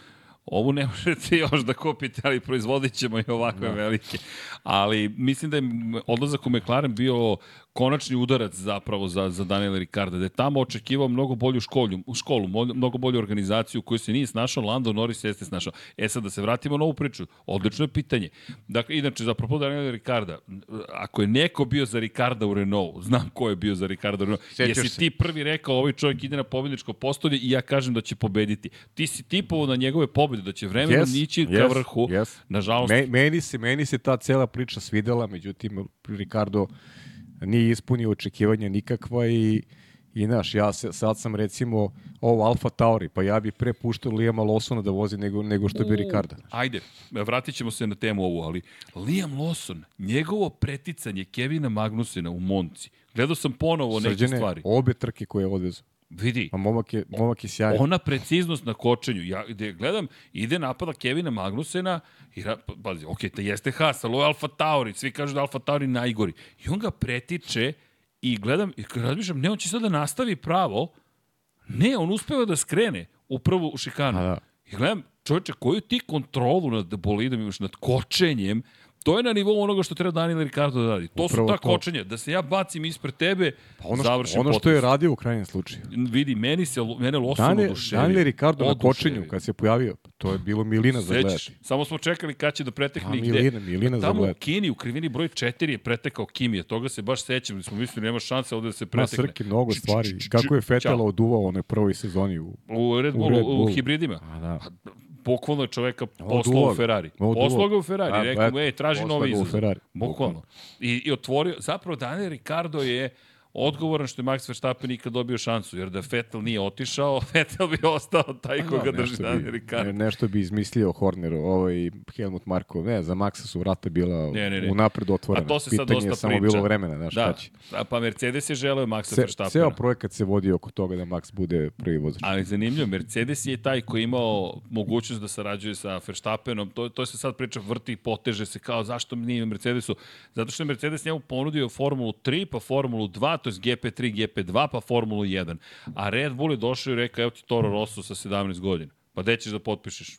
Ovu ne možete još da kupite, ali proizvodit ćemo i ovakve da. velike. Ali mislim da je odlazak u McLaren bio konačni udarac zapravo za, za Daniela Ricarda, da je tamo očekivao mnogo bolju školu, u školu, mnogo bolju organizaciju koju se nije snašao, Lando Norris jeste snašao. E sad da se vratimo na ovu priču, odlično je pitanje. Dakle, inače, za propos Daniela Ricarda, ako je neko bio za Ricarda u Renault, znam ko je bio za Ricarda u Renault, Sjećaš jesi se. ti prvi rekao ovaj čovjek ide na pobedničko postolje i ja kažem da će pobediti. Ti si tipovao na njegove pobede, da će vremenom Yes, nići ka yes, vrhu. yes. Nažalost, Me, meni, se, meni se ta cela priča svidela, međutim, Ricardo nije ispunio očekivanja nikakva i I znaš, ja se, sad sam recimo ovo Alfa Tauri, pa ja bi pre puštao Lijama Lawsona da vozi nego, nego što bi Ricarda. Ajde, vratit ćemo se na temu ovu, ali Liam Lawson, njegovo preticanje Kevina Magnusena u Monci, gledao sam ponovo neke Srđane, stvari. obe trke koje je odvezao. Vidi, A momak je, momak je sjajan. ona preciznost na kočenju, ja gde gledam, ide napada Kevina Magnusena i ra, pa- pazi, ok, to jeste Haas, ali ovo je Alfa Tauri, svi kažu da Alfa Tauri najgori. I on ga pretiče i gledam, i razmišljam, ne, on će sad da nastavi pravo, ne, on uspeva da skrene upravo u šikanu. A da. I gledam, čovječe, koju ti kontrolu nad bolidom imaš, nad kočenjem, to je na nivou onoga što treba Daniel Ricardo da radi. To Upravo su ta to. kočenja. Da se ja bacim ispred tebe, Pa ono, završim što, ono što je radio u krajnjem slučaju. Vidi, meni se, mene Lawson Daniel, oduševio. Daniel Ricardo na Oduševio. kočenju, kad se pojavio, to je bilo milina za gledati. Samo smo čekali kad će da pretekne A, i gde. milina, milina za Tamo u gledati. Kini, u krivini broj 4 je pretekao Kimije. Toga se baš sećam. Smo mislili, nema šanse ovde da se Ma pretekne. Srki, mnogo stvari. Kako je Fetela oduvao u onoj prvoj sezoni u... U Red Bullu, u, Red u Bullu. hibridima. A da. Bukvalno je čoveka poslao u. Ferrari. Poslao ga u Ferrari. A, Rekao mu, ej, traži novi izazov. Bukvalno. I, I otvorio, zapravo Daniel Ricardo je odgovoran što je Max Verstappen nikad dobio šansu, jer da Vettel nije otišao, Vettel bi ostao taj koga drži nešto Daniel bi, Ricardo. ne, nešto bi izmislio Horneru, ovaj Helmut Marko. Ne, za Maxa su vrata bila Ne, ne, ne. unapred otvorena. A to se sad Pitanje je dosta samo priča. bilo vremena, znaš Da, šta će. a pa Mercedes je želeo Maxa Se, Verstappena. ceo projekat se vodi oko toga da Max bude prvi vozač. Ali zanimljivo, Mercedes je taj koji je imao mogućnost da sarađuje sa Verstappenom. To, to se sad priča, vrti i poteže se kao zašto nije Mercedesu. Zato što je Mercedes njemu ponudio Formulu 3, pa Formulu 2, to je GP3, GP2, pa Formulu 1. A Red Bull je došao i rekao, evo ti Toro Rosso sa 17 godina. Pa gde ćeš da potpišeš?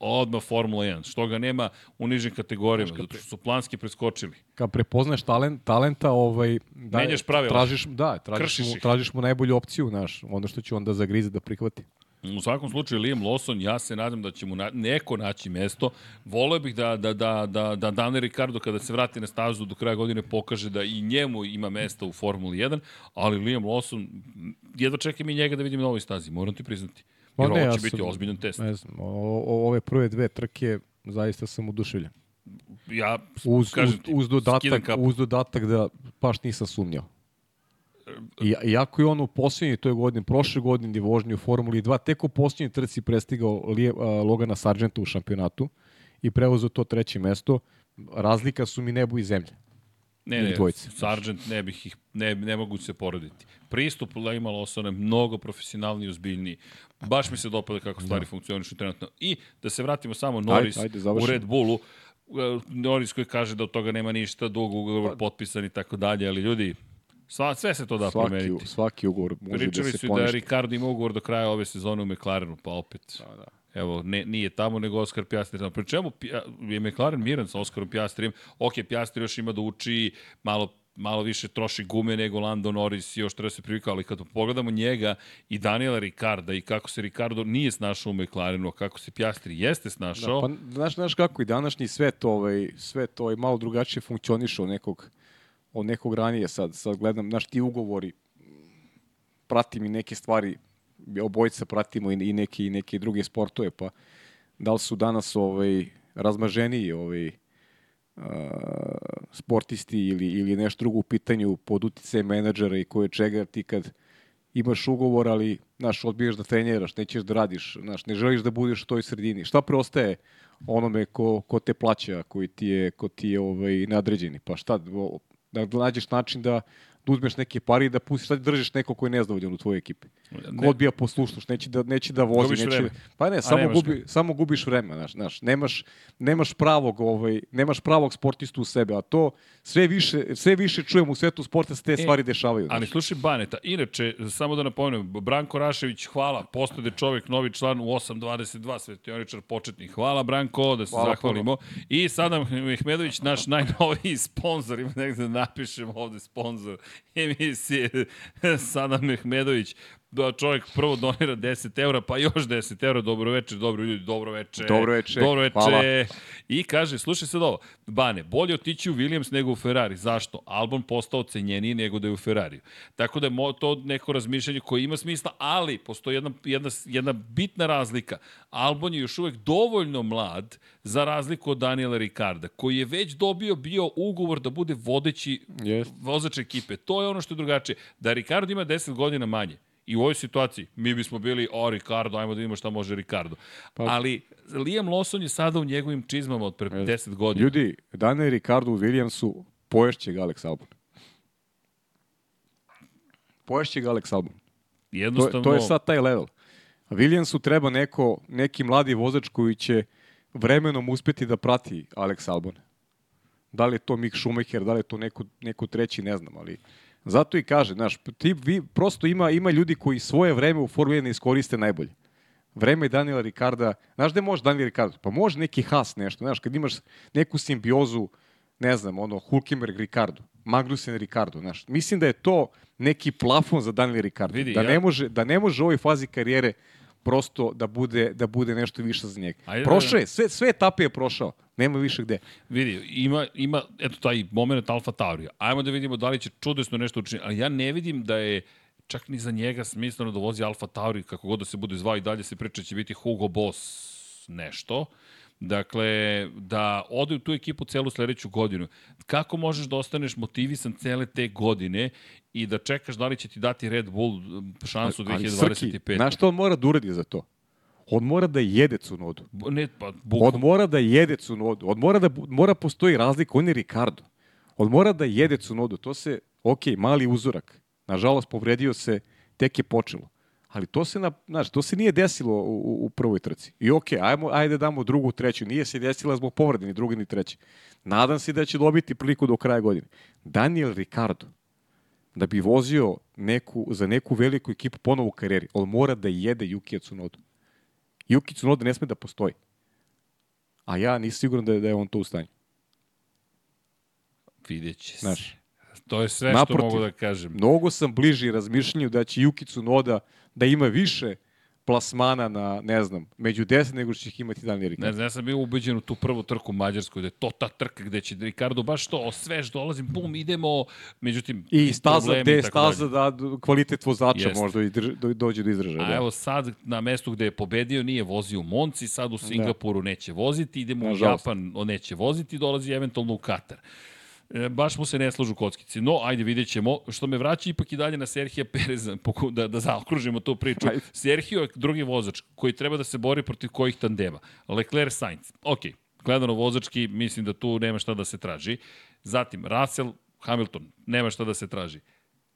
Odmah Formula 1. Što ga nema u nižim kategorijama, zato što su planski preskočili. Kad prepoznaš talent, talenta, ovaj, da, Menjaš pravila. Tražiš, da, tražiš Kršiš mu, ih. tražiš mu najbolju opciju, znaš, ono što će onda zagrize da prihvati. U svakom slučaju, Liam Lawson, ja se nadam da će mu na, neko naći mesto. Voleo bih da, da, da, da, da Daniel Ricardo kada se vrati na stazu do kraja godine pokaže da i njemu ima mesta u Formuli 1, ali Liam Lawson, jedva čekam i njega da vidim na ovoj stazi, moram ti priznati. Jer ne, ovo ja će biti sam- ozbiljan test. Ne znam, o, o, ove prve dve trke zaista sam oduševljen. Ja, Uz, kažem uz, ti, uz, dodatak, uz dodatak da baš nisam sumnjao. I, iako je on u posljednjoj toj godini, prošle godine je vožnje u Formuli 2, tek u posljednjoj trci prestigao Lije, a, Logana Sargenta u šampionatu i preuzeo to treće mesto, razlika su mi nebo i zemlja. Ne, ne, dvojice. Sargent ne bih ih, ne, ne mogu se porediti. Pristup Lima Lawsona je mnogo profesionalniji i ozbiljniji. Baš mi se dopada kako stvari da. funkcionišu trenutno. I da se vratimo samo Norris ajde, u završimo. Red Bullu. Norris koji kaže da od toga nema ništa, dug Pa- ugovor potpisan i tako dalje, ali ljudi, sva, sve se to da Svaki, promeniti. svaki ugovor može Pričali da se su i da poništi. Ricardo ima ugovor do kraja ove sezone u McLarenu, pa opet. Da, da. Evo, ne, nije tamo, nego Oskar Pjastri. tamo. Pri čemu je McLaren miran sa Oskarom Pjastrijem. Ok, Pjastri još ima da uči, malo malo više troši gume nego Lando Norris i još treba se privikao, ali kad pogledamo njega i Daniela Ricarda i kako se Ricardo nije snašao u McLarenu, a kako se Pjastri jeste snašao, Da, pa znaš, znaš kako i današnji svet, ovaj, svet ovaj, malo drugačije funkcioniše od nekog, od nekog ranije. Sad, sad gledam, znaš, ti ugovori, pratim i neke stvari, obojica pratimo i, i, neke, i neke druge sportove, pa da li su danas ovaj, razmaženiji ovaj, a, sportisti ili, ili nešto drugo u pitanju pod uticajem menadžera i koje čega, ti kad imaš ugovor, ali, znaš, odbiješ da treniraš, nećeš da radiš, znaš, ne želiš da budeš u toj sredini. Šta preostaje onome ko, ko te plaća, koji ti je, ko ti je ovaj, nadređeni? Pa šta, da nađeš način da, uzmeš neke pari i da pustiš, šta držiš neko ko je nezadovoljan u tvojoj ekipi. Ko odbija poslušnost, neće da, neće da vozi. Gubiš neće, vreme. Pa ne, samo, gubi, samo gubiš vreme, znaš, znaš, nemaš, nemaš pravog, ovaj, nemaš pravog sportistu u sebe, a to sve više, sve više čujem u svetu sporta da se te stvari dešavaju. Ali znaš. slušaj Baneta, inače, samo da napomenem, Branko Rašević, hvala, postade čovjek, novi član u 8.22, svetioničar početni. Hvala Branko, da se Hvala zahvalimo. I sada Mehmedović, naš najnoviji sponsor, ima negde da napišemo ovde sponsor emisije, sada Mehmedović, da čovjek prvo donira 10 eura, pa još 10 eura, dobro večer, dobro ljudi, dobro večer. Dobro veče, Dobro večer. hvala. I kaže, slušaj sad ovo, Bane, bolje otići u Williams nego u Ferrari. Zašto? Albon postao cenjeniji nego da je u Ferrariju. Tako da je to neko razmišljanje koje ima smisla, ali postoji jedna, jedna, jedna bitna razlika. Albon je još uvek dovoljno mlad za razliku od Daniela Ricarda, koji je već dobio bio ugovor da bude vodeći Jest. vozač ekipe. To je ono što je drugačije. Da Ricardo ima 10 godina manje, I u ovoj situaciji mi bismo bili, o Ricardo, ajmo da vidimo šta može Ricardo. Pa, Ali Liam Lawson je sada u njegovim čizmama od pre 10 godina. Ljudi, Daniel i Ricardo u Williamsu poješće ga Alex Albon. Poješće ga Alex Albon. To, je- Jednostavno, to je sad taj level. Williamsu treba neko, neki mladi vozač koji će vremenom uspeti da prati Alex Albon. Da li je to Mick Schumacher, da li je to neko, neko treći, ne znam, ali zato i kaže, znaš, ti, vi, prosto ima, ima ljudi koji svoje vreme u Formuli 1 ne iskoriste najbolje. Vreme Daniela Ricarda, znaš gde može Daniel Ricardo? Pa može neki Haas nešto, znaš, kad imaš neku simbiozu, ne znam, ono, Hulkenberg Ricardo, Magnussen Ricardo, znaš. Mislim da je to neki plafon za Daniel Ricardo. Vidi, da, ja- ne može, da ne može u ovoj fazi karijere prosto da bude, da bude nešto više za njega. Ajde, Prošao je, sve, sve etape je prošao. Nema više gde. vidi, ima, ima eto taj moment Alfa Taurija. Ajmo da vidimo da li će čudesno nešto učiniti. Ali ja ne vidim da je čak ni za njega smisleno da vozi Alfa Tauri, kako god da se bude zvao i dalje se priča da će biti Hugo Boss nešto. Dakle, da ode u tu ekipu celu sledeću godinu. Kako možeš da ostaneš motivisan cele te godine i da čekaš da li će ti dati Red Bull um, šansu Ali Srki, 2025? znaš što on mora da uradi za to? On mora da jede cunodu. Ne, pa, On mora da jede cunodu. On mora da mora postoji razlika. On je Ricardo. On mora da jede cunodu. To se, ok, mali uzorak. Nažalost, povredio se, tek je počelo. Ali to se, na, znaš, to se nije desilo u, u, prvoj trci. I ok, ajmo, ajde damo drugu, treću. Nije se desila zbog povrede, ni druge, ni treće. Nadam se da će dobiti priliku do kraja godine. Daniel Ricardo da bi vozio neku, za neku veliku ekipu ponovo u karijeri, on mora da jede Yukija Tsunodu. Yuki Tsunoda ne sme da postoji. A ja nisam siguran da je, da je on to u stanju. Vidjet će se. Znaš. To je sve što Naprotiv. mogu da kažem. Mnogo sam bliži razmišljanju da će Yuki Tsunoda da ima više plasmana na, ne znam, među 10 nego što će ih imati Daniel Ne Ricciardo. znam, ja sam bio ubeđen u tu prvu trku u Mađarskoj, da je to ta trka gde će Ricardo baš to, osvež, dolazim, bum, idemo, međutim, I staza, gde je staza da kvalitet vozača Jeste. možda i do, dođe do izražaja. A Da. evo sad na mestu gde je pobedio nije vozio u Monci, sad u Singapuru neće voziti, idemo u Nažalost. Japan, on neće voziti, dolazi eventualno u Katar. E, baš mu se ne slažu kockici. No, ajde vidjet ćemo. Što me vraća ipak i dalje na Serhija Pereza, poku- da, da zaokružimo tu priču. Ajde. Serhio je drugi vozač koji treba da se bori protiv kojih tandema. Leclerc Sainz. Ok, gledano vozački, mislim da tu nema šta da se traži. Zatim, Russell Hamilton, nema šta da se traži.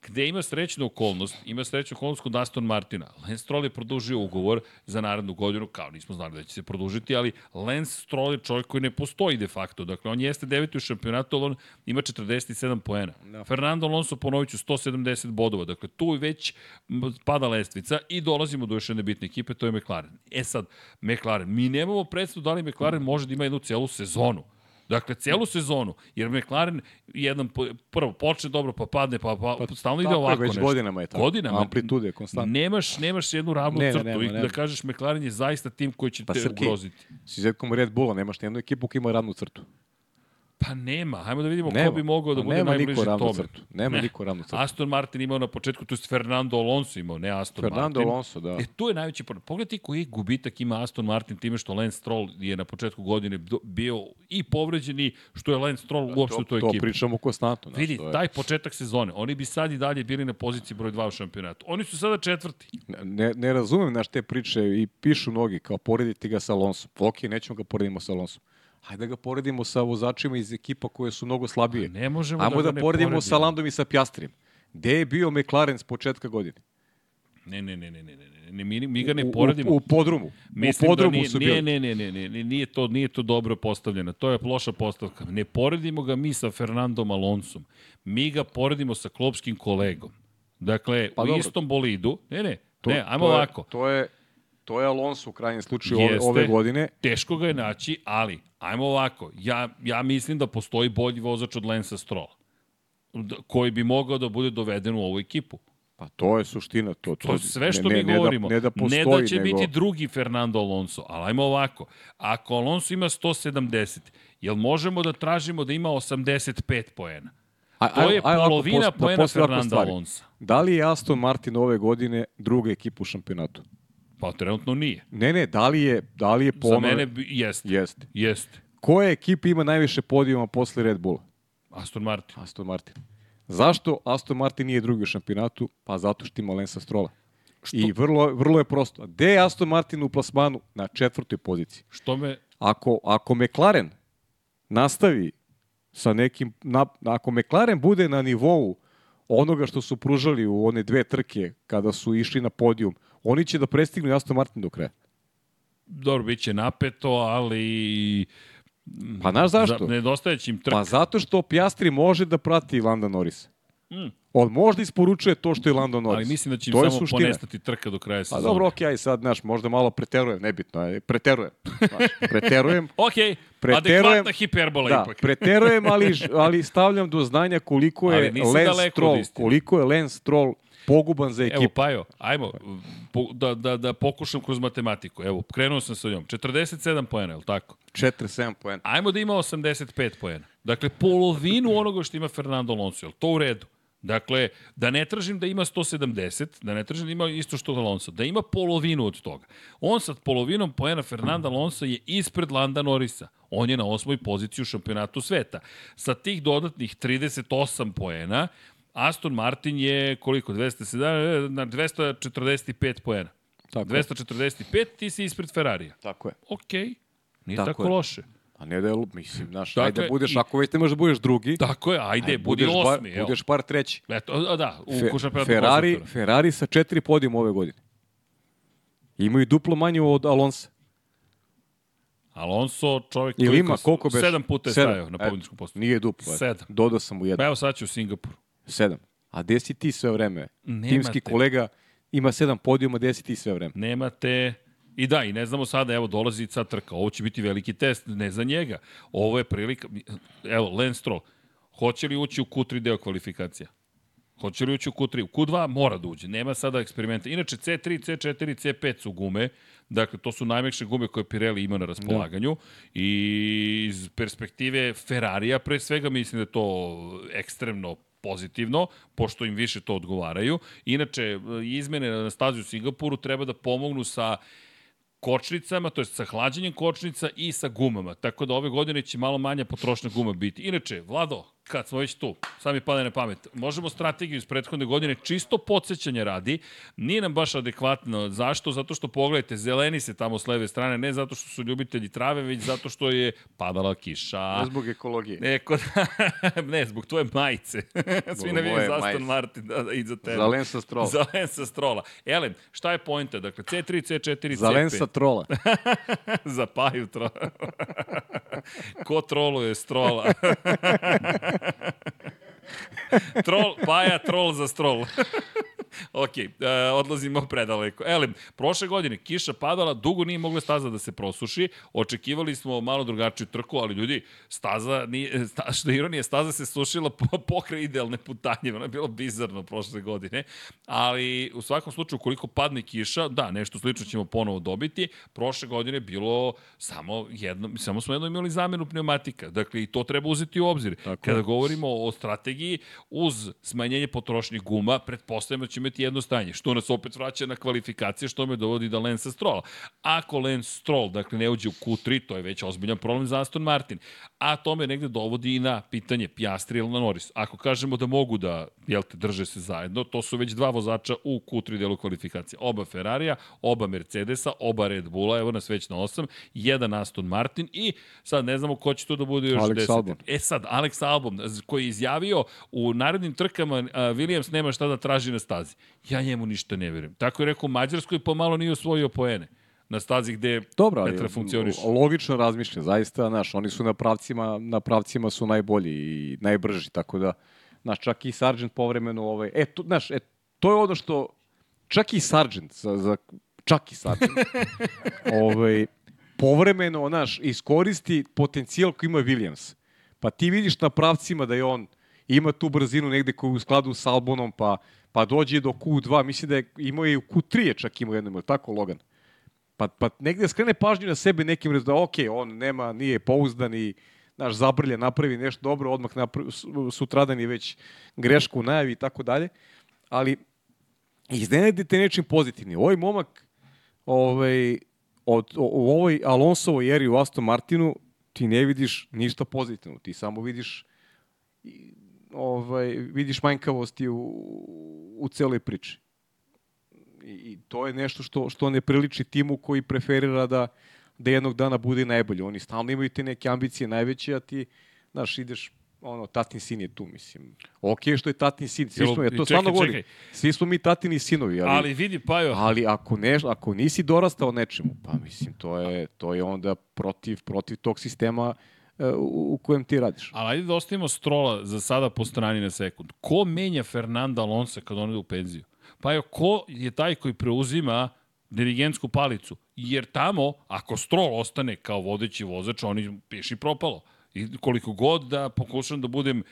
Gde ima srećnu okolnost, ima srećnu okolnost kod Aston Martina. Lance Stroll je produžio ugovor za narednu godinu, kao nismo znali da će se produžiti, ali Lance Stroll je čovjek koji ne postoji de facto. Dakle, on jeste deveti u šampionatu, ali on ima 47 poena. Da. Fernando Alonso, ponovit ću, 170 bodova. Dakle, tu već pada lestvica i dolazimo do još jedne bitne ekipe, to je McLaren. E sad, McLaren, mi nemamo predstavu da li McLaren može da ima jednu celu sezonu. Dakle, celu sezonu, jer McLaren jedan, prvo počne dobro, pa padne, pa, pa, pa stalno ide ovako već nešto. godinama je tako. Godinama. Amplitude je konstantno. Nemaš, nemaš jednu ravnu Ne, ne, crtu nema, i nema. da kažeš McLaren je zaista tim koji će Pa te Srki, ugroziti. s izuzetkom Red Bulla, nemaš nijednu ekipu koja ima ravnu crtu. Pa nema, hajmo da vidimo Nema. ko bi mogao da Pa bude nema najbliži tome. Nema Ne. niko ravnu crtu. Aston Martin imao na početku, to je Fernando Alonso imao, ne Aston Fernando Martin. Alonso, da. E, tu je najveći problem. Pogledaj koji gubitak ima Aston Martin time što Lance Stroll je na početku godine bio i povređen i što je Lance Stroll uopšte u toj to ekipi. pričamo konstantno. znaš, Vidi, to je- taj početak sezone, oni bi sad i dalje bili na poziciji broj 2 u šampionatu. Oni su sada četvrti. Ne, ne razumem naš te priče i pišu mnogi kao porediti ga sa Alonsom. Ok, nećemo ga poredimo sa Alonsom. Hajde da ga poredimo sa vozačima iz ekipa koje su mnogo slabije. Ne možemo Ajmo da, da, ne poredimo sa Landom i sa Pjastrijem. Gde je bio McLaren s početka godine? Ne, ne, ne, ne, ne, ne, ne, ne, mi, mi ga ne poredimo. U, u podrumu. Mislim u podrumu da nije, su bili. ne, ne, ne, ne, ne, nije to, nije to dobro postavljeno. To je loša postavka. Ne poredimo ga mi sa Fernandom Alonsom. Mi ga poredimo sa klopskim kolegom. Dakle, Pa u dobro. istom bolidu. Ne, ne, ne, ajmo to je- ovako. To je, to je Alonso u krajnjem slučaju ove, ove godine. Teško ga je naći, ali ajmo ovako. Ja, ja mislim da postoji bolji vozač od Lensa Strolla d- koji bi mogao da bude doveden u ovu ekipu. Pa to je suština. To, To je sve što ne, mi ne, govorimo. Ne da, ne da postoji, ne da će nego... biti drugi Fernando Alonso, ali ajmo ovako. Ako Alonso ima 170, jel možemo da tražimo da ima 85 poena? A- To je ajmo ovako polovina da poena Fernanda stvari. Alonso. Da li je Aston Martin ove godine druga ekipa u šampionatu? Pa trenutno nije. Ne, ne, da li je, da li je po Za mene jeste. Jeste. Jeste. Koja ekipa ima najviše podijuma posle Red Bulla? Aston Martin. Aston Martin. Zašto Aston Martin nije drugi u šampionatu? Pa zato što ima Lensa Strola. I vrlo, vrlo je prosto. Gde je Aston Martin u plasmanu? Na četvrtoj poziciji. Što me... Ako, ako McLaren nastavi sa nekim, na, ako McLaren bude na nivou onoga što su pružali u one dve trke kada su išli na podijum, oni će da prestignu Aston Martin do kraja. Dobro, bit će napeto, ali... Pa znaš zašto? Za, nedostajeći im trk. Pa zato što Pjastri može da prati Landa Norris. Mm. On možda isporučuje to što je Lando Norris. ali mislim da će im to samo suština. ponestati trka do kraja Pa sezone. dobro, okej, aj sad, znaš, možda malo preterujem, nebitno je, preterujem. Znaš, preterujem, Ok, Preterujem- adekvatna hiperbola da, ipak. preterujem, ali, ali stavljam do znanja koliko je Lance Stroll, koliko je Lance Stroll poguban za Evo, ekipu. Pajo, ajmo, po, da, da, da pokušam kroz matematiku. Evo, krenuo sam sa njom. 47 poena, je li tako? 4-7 poena. Ajmo da ima 85 poena. Dakle, polovinu onoga što ima Fernando Alonso. Je to u redu? Dakle, da ne tražim da ima 170, da ne tražim da ima isto što Alonso, da ima polovinu od toga. On sa polovinom poena Fernanda Alonso je ispred Landa Norisa. On je na osmoj poziciji u šampionatu sveta. Sa tih dodatnih 38 poena, Aston Martin je koliko? 207, na 245 poena. Tako je. 245, ti si ispred Ferrarija. Tako je. Okej, nije Tako tako, je. loše. A ne da je, mislim, znaš, Dakle, ajde da budeš, i- ako već ne možeš da budeš drugi, Tako je, ajde, aj, budi budeš bar, osmi. evo. budeš par treći. Eto, a da, u Fe, Ferrari, konstruktora. Ferrari sa četiri podijuma ove godine. Imaju duplo manje od Alonsa. Alonso, čovjek Ili ima, koliko beše? Sedam puta je Sedam. stajao na pobjedičkom postu. Nije duplo. Sedam. Dodao sam mu Pa jedan. evo sad će u Singapuru. Sedam. A gde si ti sve vreme? Nemate. Timski kolega ima sedam podijuma, gde si ti sve vreme? Nemate... I da, i ne znamo sada, evo, dolazi sad trka. Ovo će biti veliki test, ne za njega. Ovo je prilika... Evo, Lance Stroll. Hoće li ući u Q3 deo kvalifikacija? Hoće li ući u Q3? U Q2 mora da uđe, nema sada eksperimenta. Inače, C3, C4, C5 su gume, dakle, to su najmekše gume koje Pirelli ima na raspolaganju i iz perspektive Ferrarija, pre svega, mislim da je to ekstremno pozitivno, pošto im više to odgovaraju. Inače, izmene na stazi u Singapuru treba da pomognu sa kočnicama, to je sa hlađenjem kočnica i sa gumama. Tako da ove godine će malo manja potrošna guma biti. Inače, Vlado, kad smo već tu, sad mi pada na pamet, možemo strategiju iz prethodne godine čisto podsjećanje radi, nije nam baš adekvatno. Zašto? Zato što pogledajte, zeleni se tamo s leve strane, ne zato što su ljubitelji trave, već zato što je padala kiša. Ne zbog ekologije. Neko, ne, zbog tvoje majice. Svi navijaju moje za Aston. Martin, da, da, i za tebe. Za Lensa Stroll. Za Lensa Strola. Elem, šta je pojnta? Dakle, C3, C4, Za C5. Lensa Trola. za Paju tro... Ko troluje strola? Trol, Paja, trol za strol. ok, e, odlazimo predaleko. Elem, prošle godine kiša padala, dugo nije mogla staza da se prosuši, očekivali smo malo drugačiju trku, ali ljudi, staza, nije, sta, što je ironija, staza se sušila po, pokraj idealne putanje, ono je bilo bizarno prošle godine, ali u svakom slučaju, koliko padne kiša, da, nešto slično ćemo ponovo dobiti, prošle godine je bilo samo jedno, samo smo jedno imali zamenu pneumatika, dakle i to treba uzeti u obzir. Tako Kada govorimo o strategiji, uz smanjenje potrošnje guma, pretpostavljamo da će imati jedno stanje, što nas opet vraća na kvalifikacije, što me dovodi do Lensa Strolla. Ako Lance Stroll, dakle, ne uđe u Q3, to je već ozbiljan problem za Aston Martin. A to me negde dovodi i na pitanje Piastri ili na Norris. Ako kažemo da mogu da, jel te, drže se zajedno, to su već dva vozača u Q3 delu kvalifikacije. Oba Ferrarija, oba Mercedesa, oba Red Bulla, evo nas već na osam, jedan Aston Martin i sad ne znamo ko će tu da bude još Alex deseti. Albon. E sad, Alex Albon, koji je izjavio u narednim trkama Williams nema šta da traži na stazi. Ja njemu ništa ne verujem. Tako je rekao Mađarskoj, pomalo nije osvojio poene na stazi gde Dobro, Petra funkcioniš. logično razmišlja, zaista, znaš, oni su na pravcima, na pravcima su najbolji i najbrži, tako da, znaš, čak i Sargent povremeno, ovaj, e, to, znaš, e, to je ono što, čak i Sargent, za, za, čak i Sargent, ovaj, povremeno, znaš, iskoristi potencijal koji ima Williams. Pa ti vidiš na pravcima da je on ima tu brzinu negde koju u skladu s Albonom, pa, pa dođe do Q2, mislim da je imao i u Q3 je čak imao jednom, je tako Logan? Pa, pa negde skrene pažnju na sebe nekim rezu da ok, on nema, nije pouzdan i naš zabrlja napravi nešto dobro, odmah napravi, su- sutradan je već grešku u najavi i tako dalje. Ali iznenadite nečim pozitivnim. Ovaj momak ovaj, od, o, u ovoj Alonsovoj eri u Aston Martinu ti ne vidiš ništa pozitivno. Ti samo vidiš ovaj, vidiš manjkavosti u, u celoj priči. I, I to je nešto što, što ne priliči timu koji preferira da, da jednog dana bude najbolji. Oni stalno imaju te neke ambicije najveće, a ti, znaš, ideš ono, tatin sin je tu, mislim. Ok što je tatin sin, svi smo, ja to stvarno govorim. Svi smo mi tatini sinovi, ali, Ali vidi, Pajo, ali ako, ne, ako nisi dorastao nečemu, pa mislim, to je, to je onda protiv, protiv tog sistema u, u kojem ti radiš. ali ajde da ostavimo Strola za sada po strani na sekund. Ko menja Fernanda Alonso kad on ide u penziju? Pajo, ko je taj koji preuzima dirigentsku palicu? Jer tamo, ako Stroll ostane kao vodeći vozač, oni piši propalo. I koliko god da pokušam da budem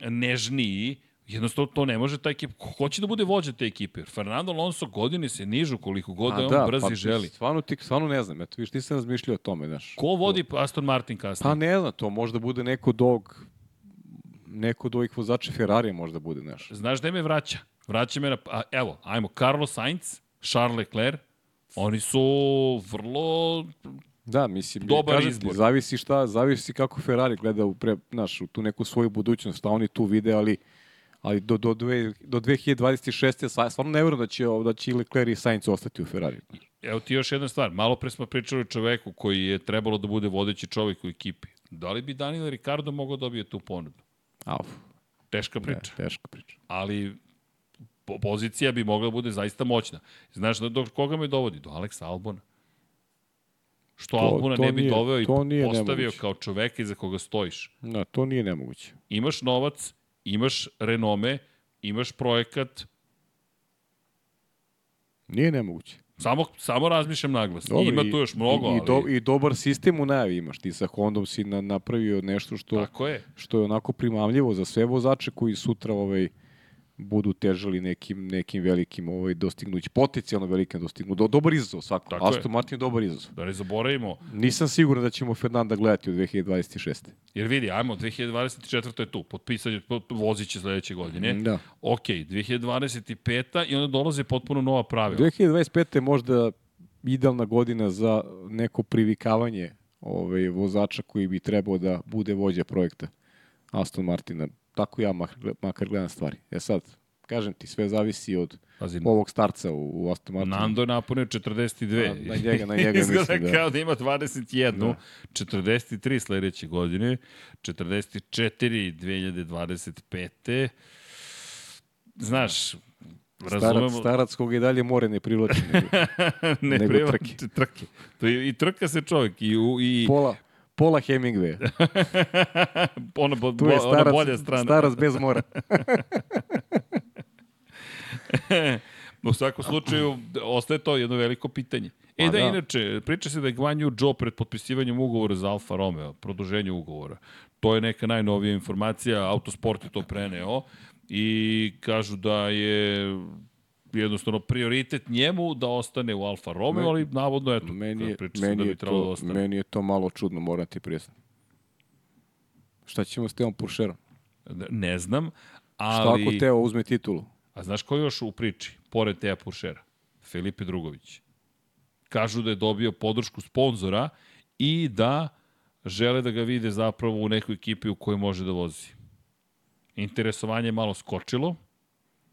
nežniji, jednostavno to ne može ta ekipa. Ko hoće da bude vođa te ekipe? Jer Fernando Alonso godine se nižu koliko god da on brz pa, i želi. Stvarno, ti, stvarno ne znam, eto, viš, nisam razmišljao o tome, znaš. Ko vodi Aston Martin kasnije? Pa ne znam, to možda bude neko dog, neko od ovih vozača Ferrarija možda bude, znaš. Znaš da me vraća? Vraća me na... A, evo, ajmo, Carlos Sainz, Charles Leclerc, oni su vrlo... Da, mislim, Dobar kažem izbor. Zavisi šta, zavisi kako Ferrari gleda u, pre, znaš, u tu neku svoju budućnost, šta oni tu vide, ali ali do, do, dve, do 2026. sva- stvarno ne verujem da će, da će i Leclerc i Sainz ostati u Ferrari. Evo ti još jedna stvar. Malo pre smo pričali o čoveku koji je trebalo da bude vodeći čovek u ekipi. Da li bi Daniel Ricardo mogao dobije tu ponudu? Auf, Teška ne, priča. teška priča. Ali po- pozicija bi mogla da bude zaista moćna. Znaš do, do koga me dovodi? Do Aleksa Albona. Što To- Albona to ne bi nije- doveo i postavio nemoguće. kao čoveka iza koga stojiš? Da, to nije nemoguće. imaš novac, imaš renome, imaš projekat, Nije nemoguće. samo, samo razmišljam naglas. Dobro, Ima i- tu još mnogo, i, i, ali... do, I dobar sistem u najavi imaš. Ti sa Hondom si na, napravio nešto što, Tako je. što je onako primamljivo za sve vozače koji sutra ovaj, budu težali nekim, nekim velikim ovaj, dostignući, potencijalno velikim dostignući. Do, dobar izazov svako. Tako je. Aston Martin je dobar izazov. Da ne zaboravimo, Nisam siguran da ćemo Fernanda gledati u 2026. jer vidi, ajmo, 2024. je tu, potpisanje, vozit će sledeće godine. Da. Ok, 2025. i onda dolaze potpuno nova pravila. 2025. je možda idealna godina za neko privikavanje ovaj, vozača koji bi trebao da bude vođa projekta Aston Martina. Tako ja makar, makar gledam stvari. E sad, kažem ti, sve zavisi od Pazi, ovog starca u, u Aston Martinu. Nando je napunio 42. Na- na njega- na njega Izgleda mislim, da. kao da ima 21. 43 sledeće godine. 44 2025. Znaš, Starac, razumemo... starac koga i dalje more ne privlači. Nego, ne nego prima- trke. trke. To je, I trka se čovjek. I, u, i pola, pola Hemingway. ona, bo, Tu je bo, ona starac, bolja strana. starac bez mora. U svakom slučaju, ostaje to jedno veliko pitanje. E Pa da, da. inače, priča se da je Guan Yu Zhou pred potpisivanjem ugovora za Alfa Romeo, produženje ugovora. To je neka najnovija informacija, Autosport je to preneo i kažu da je jednostavno prioritet njemu da ostane u Alfa Romeo, Me- ali navodno, eto, meni je, priča meni, da bi je trebalo da to, ostane. meni je to malo čudno, moram ti priznati. Šta ćemo s Teom Puršerom? Ne znam, Šta ali... ako Teo uzme titulu? A znaš ko je još u priči, pored Teja Puršera? Filipe Drugović. Kažu da je dobio podršku sponzora i da žele da ga vide zapravo u nekoj ekipi u kojoj može da vozi. Interesovanje je malo skočilo,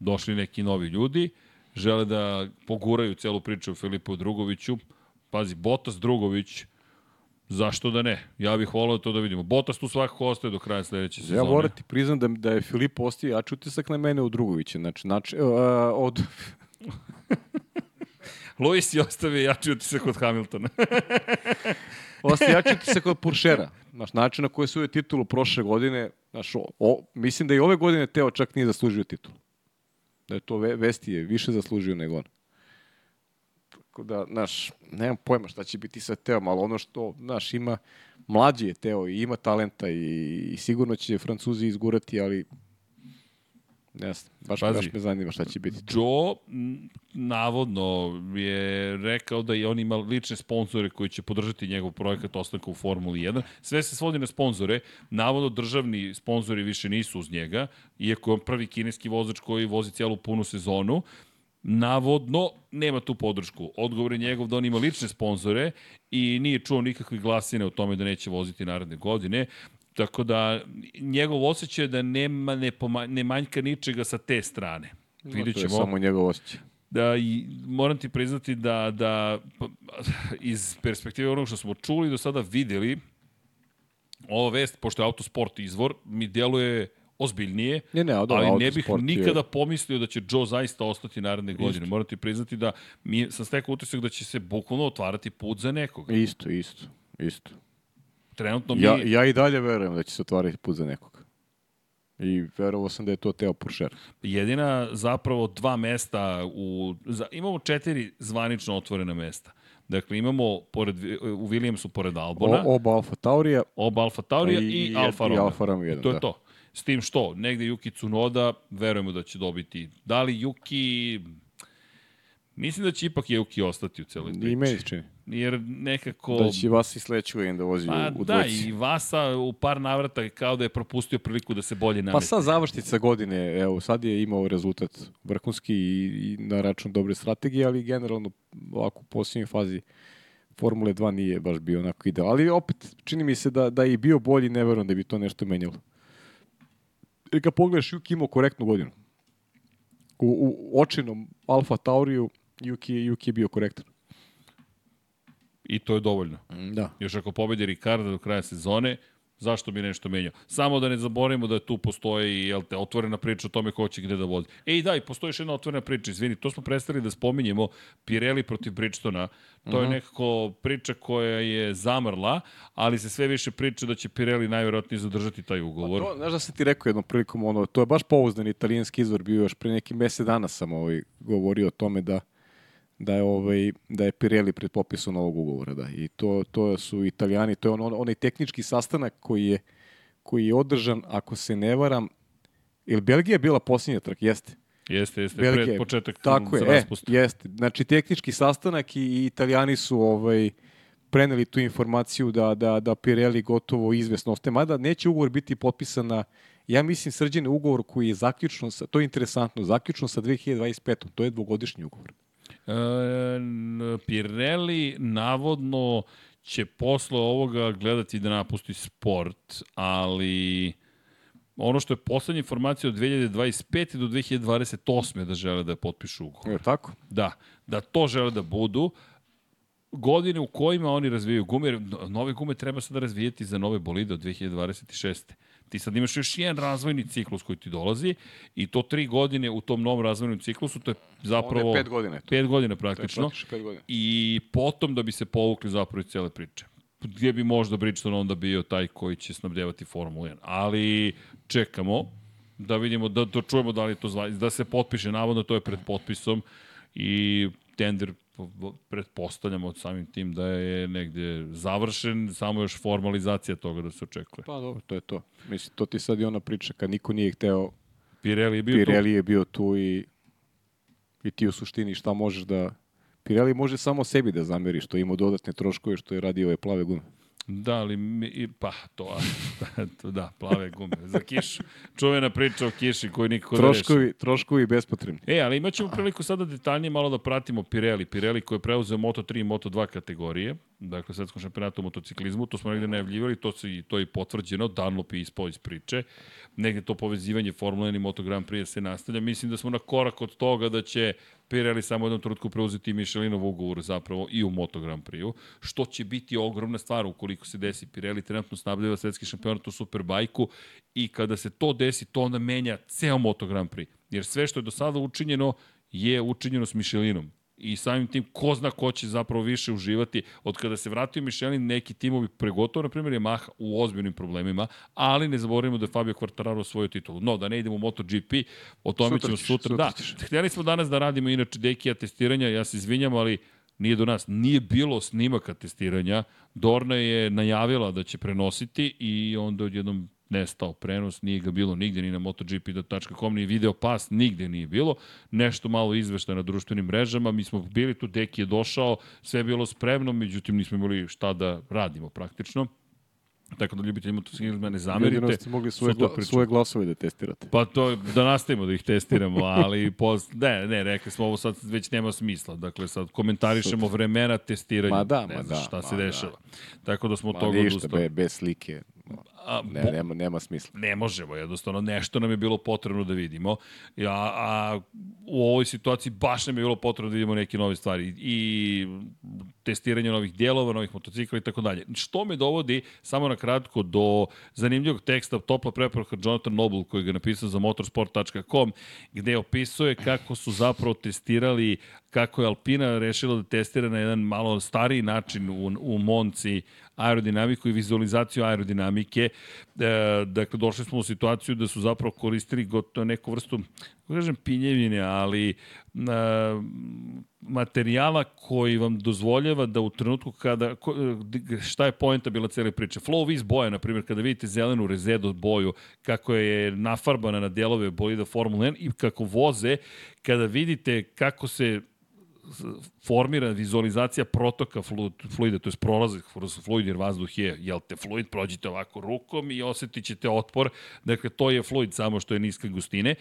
došli neki novi ljudi, žele da poguraju celu priču o Filipu Drugoviću. Pazi, Botas Drugović, zašto da ne? Ja bih volao to da vidimo. Botas tu svakako ostaje do kraja sledeće sezone. Ja moram ti priznam da, da je Filip ostio jači utisak na mene od Drugovića. Znači, znači uh, od... Luis je ostavio jači utisak od Hamiltona. Ostio jači utisak od Puršera. Znaš, način na koji su je titulu prošle godine, znaš, o, o, mislim da i ove godine Teo čak nije zaslužio titulu. Da je to ve, Vesti je više zaslužio nego on. Tako da, znaš, nemam pojma šta će biti sa Teom, ali ono što, znaš, ima, mlađi je Teo i ima talenta i, i sigurno će Francuzi izgurati, ali znam, baš, Pazi. baš me zanima šta će biti. Joe, navodno, je rekao da i on ima lične sponzore koji će podržati njegov projekat ostanka u Formuli 1. Sve se svodi na sponzore. Navodno, državni sponzori više nisu uz njega, iako je on prvi kineski vozač koji vozi cijelu punu sezonu. Navodno, nema tu podršku. Odgovor je njegov da on ima lične sponzore i nije čuo nikakve glasine o tome da neće voziti naredne godine. Tako da, njegov osjećaj je da nema, ne, poma, ne manjka ničega sa te strane. Vidjet To je samo njegov osjećaj. Da, i moram ti priznati da, da iz perspektive onog što smo čuli do sada videli, ova vest, pošto je autosport izvor, mi djeluje ozbiljnije, Ne, ne, dobro, ali ne bih autosport je- nikada pomislio da će Joe zaista ostati naredne godine. Moram ti priznati da mi sam stekao utisak da će se bukvalno otvarati put za nekoga. Isto, isto, isto. Trenutno mi... Ja, ja i dalje verujem da će se otvarati put za nekog. I verovao sam da je to Teo Puršer. jedina zapravo dva mesta u za, imamo četiri zvanično otvorena mesta. Dakle imamo pored u Williamsu pored Albona, O, oba Alfa Taurija oba Alfa Taurija i, i, i- Alfa i Romeo. Alfa Romeo jedan, to je da. to. S tim što, negde Yuki Tsunoda, verujemo da će dobiti. Da li Yuki... Mislim da će ipak Yuki ostati u celoj priči. i meni se čini. Jer nekako... Da će vas i sledeću godinu da vozi Pa u, u da, dvojci. i Vasa u par navrata kao da je propustio priliku da se bolje namesti. Pa sad završnica godine, evo, sad je imao rezultat vrhunski i, i na račun dobre strategije, ali generalno ovako u posljednjoj fazi Formule 2 nije baš bio onako ideal. Ali opet, čini mi se da, da je i bio bolji, ne verujem da bi to nešto menjalo. Jer kad pogledaš, Juki imao korektnu godinu. U, u očinom Alfa Tauriju, Juki, Juki je bio korektan. I to je dovoljno. Da. Još ako pobedi Ricardo do kraja sezone, zašto bi nešto menjao. Samo da ne zaboravimo da tu postoji jel te, otvorena priča o tome ko će gde da vozi. E i da, i postoji još jedna otvorena priča, izvini, to smo prestali da spominjemo, Pirelli protiv Bridgestona, to uh -huh. je Mhm. nekako priča koja je zamrla, ali se sve više priča da će Pirelli najvjerojatnije zadržati taj ugovor. To, znaš da sam ti rekao jednom prilikom, ono, to je baš pouzdan italijanski izvor bio još pre neki mesec dana sam ovaj, govorio o tome da da je ovaj da je Pirelli pred potpisom novog ugovora da i to to su Italijani to je on, on onaj tehnički sastanak koji je koji je održan ako se ne varam ili Belgija je bila posljednja trka jeste Jeste, jeste, Belgija. pred početak Tako je, e, jeste. Znači, tehnički sastanak i, i italijani su ovaj, preneli tu informaciju da, da, da Pirelli gotovo izvesno ostaje. Mada neće ugovor biti potpisan na, ja mislim, srđeni ugovor koji je zaključno, sa, to je interesantno, zaključno sa 2025. To je dvogodišnji ugovor. E, Pirelli navodno će posle ovoga gledati da napusti sport, ali ono što je poslednja informacija od 2025. do 2028. da žele da potpišu ugovor. Je tako? Da, da to žele da budu godine u kojima oni razvijaju gume, jer no- nove gume treba sada razvijeti za nove bolide od 2026. Ti sad imaš još jedan razvojni ciklus koji ti dolazi i to tri godine u tom novom razvojnom ciklusu, to je zapravo... Onda je pet godina. To. Pet godina To je praktično. praktično pet godina. I potom da bi se povukli zapravo iz cele priče. Gdje bi možda Bridgestone onda bio taj koji će snabdevati Formula 1. Ali čekamo da vidimo, da, da čujemo da li to zva, da se potpiše, navodno to je pred potpisom i tender pretpostavljamo samim tim da je negde završen, samo još formalizacija toga da se očekuje. Pa dobro, to je to. Mislim, to ti sad i ona priča kad niko nije hteo, Pirelli je bio tu. Pirelli je bio tu i, i ti u suštini šta možeš da... Pirelli može samo sebi da zameri što je imao dodatne troškove što je radio ove plave gume. Da, ali mi, i- pa to, to, da, plave gume. Za kišu. Čuvena priča o kiši koju nikako da reši. Troškovi, troškovi bespotrebni. E, ali imat ćemo priliku sada detaljnije malo da pratimo Pirelli. Pirelli koji je preuzeo Moto3 i Moto2 kategorije, dakle svetskom šampionatu u motociklizmu, to smo negde najavljivali, to, se, to je i potvrđeno, Dunlop je ispao iz priče, negde to povezivanje Formula 1 i Moto Grand Prix se nastavlja. Mislim da smo na korak od toga da će Pirelli samo jednom trenutku preuzeti Michelinov ugovor zapravo i u Moto Grand Prix-u, što će biti ogromna stvar ukoliko se desi. Pirelli trenutno snabdeva svetski šampionat u Superbajku i kada se to desi, to onda menja ceo Moto Grand Prix. Jer sve što je do sada učinjeno je učinjeno s Michelinom. I samim tim, ko zna ko će zapravo više uživati. Od kada se vratio Michelin, neki timovi pregotovo, na primjer, Yamaha u ozbiljnim problemima, ali ne zaboravimo da je Fabio Quartararo osvojio titulu. No, da ne idemo u MotoGP, o tome Sutra ćemo ćeš, sutra. sutra Da, ćeš. htjeli smo danas da radimo inače dekija testiranja, ja se izvinjam, ali nije do nas. Nije bilo snimaka testiranja. Dorna je najavila da će prenositi i onda odjednom nestao prenos, nije ga bilo nigde, ni na MotoGP.com, ni video pas, nigde nije bilo. Nešto malo izvešta na društvenim mrežama, mi smo bili tu, Deki je došao, sve je bilo spremno, međutim nismo imali šta da radimo praktično. Tako da ljubitelji motociklizma ne zamerite. Jedino ste mogli svoje, gla, svoje glasove da testirate. Pa to, da nastavimo da ih testiramo, ali pos, ne, ne, rekli smo ovo sad već nema smisla. Dakle, sad komentarišemo vremena testiranja. Ma da, ne ma znam da, šta ma se da. dešava. Tako da smo od Ma toga ništa, odustali. be, bez slike. A, Ne, bo- nema, nema smisla. ne možemo, jednostavno nešto nam je bilo potrebno da vidimo. A, a u ovoj situaciji baš nam je bilo potrebno da vidimo neke nove stvari i testiranje novih dijelova, novih motocikla i tako dalje. Što me dovodi samo na kratko do zanimljivog teksta topla preporuka Jonathan Noble koji ga je napisao za motorsport.com gde opisuje kako su zapravo testirali kako je Alpina rešila da testira na jedan malo stariji način u, u Monci aerodinamiku i vizualizaciju aerodinamike. E, dakle, došli smo u situaciju da su zapravo koristili gotovo neku vrstu, kažem, pinjevine, ali e, materijala koji vam dozvoljava da u trenutku kada, ko, e, šta je poenta bila cele priče? Flow Viz boja, na primjer, kada vidite zelenu rezedo boju, kako je nafarbana na delove bolida Formula 1 i kako voze, kada vidite kako se formira vizualizacija protoka flu, fluida, to je prolazak kroz fluid, jer vazduh je, jel te fluid, prođite ovako rukom i osetit ćete otpor. Dakle, to je fluid samo što je niske gustine.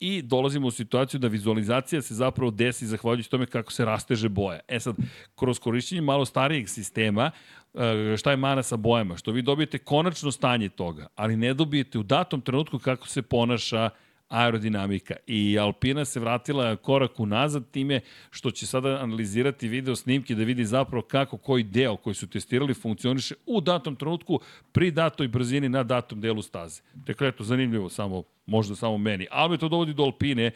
I dolazimo u situaciju da vizualizacija se zapravo desi zahvaljujući tome kako se rasteže boja. E sad, kroz korišćenje malo starijeg sistema, e, šta je mana sa bojama? Što vi dobijete konačno stanje toga, ali ne dobijete u datom trenutku kako se ponaša aerodinamika. I Alpina se vratila korak unazad time što će sada analizirati video snimke da vidi zapravo kako koji deo koji su testirali funkcioniše u datom trenutku pri datoj brzini na datom delu staze. Dakle, eto, zanimljivo samo, možda samo meni. Ali me to dovodi do Alpine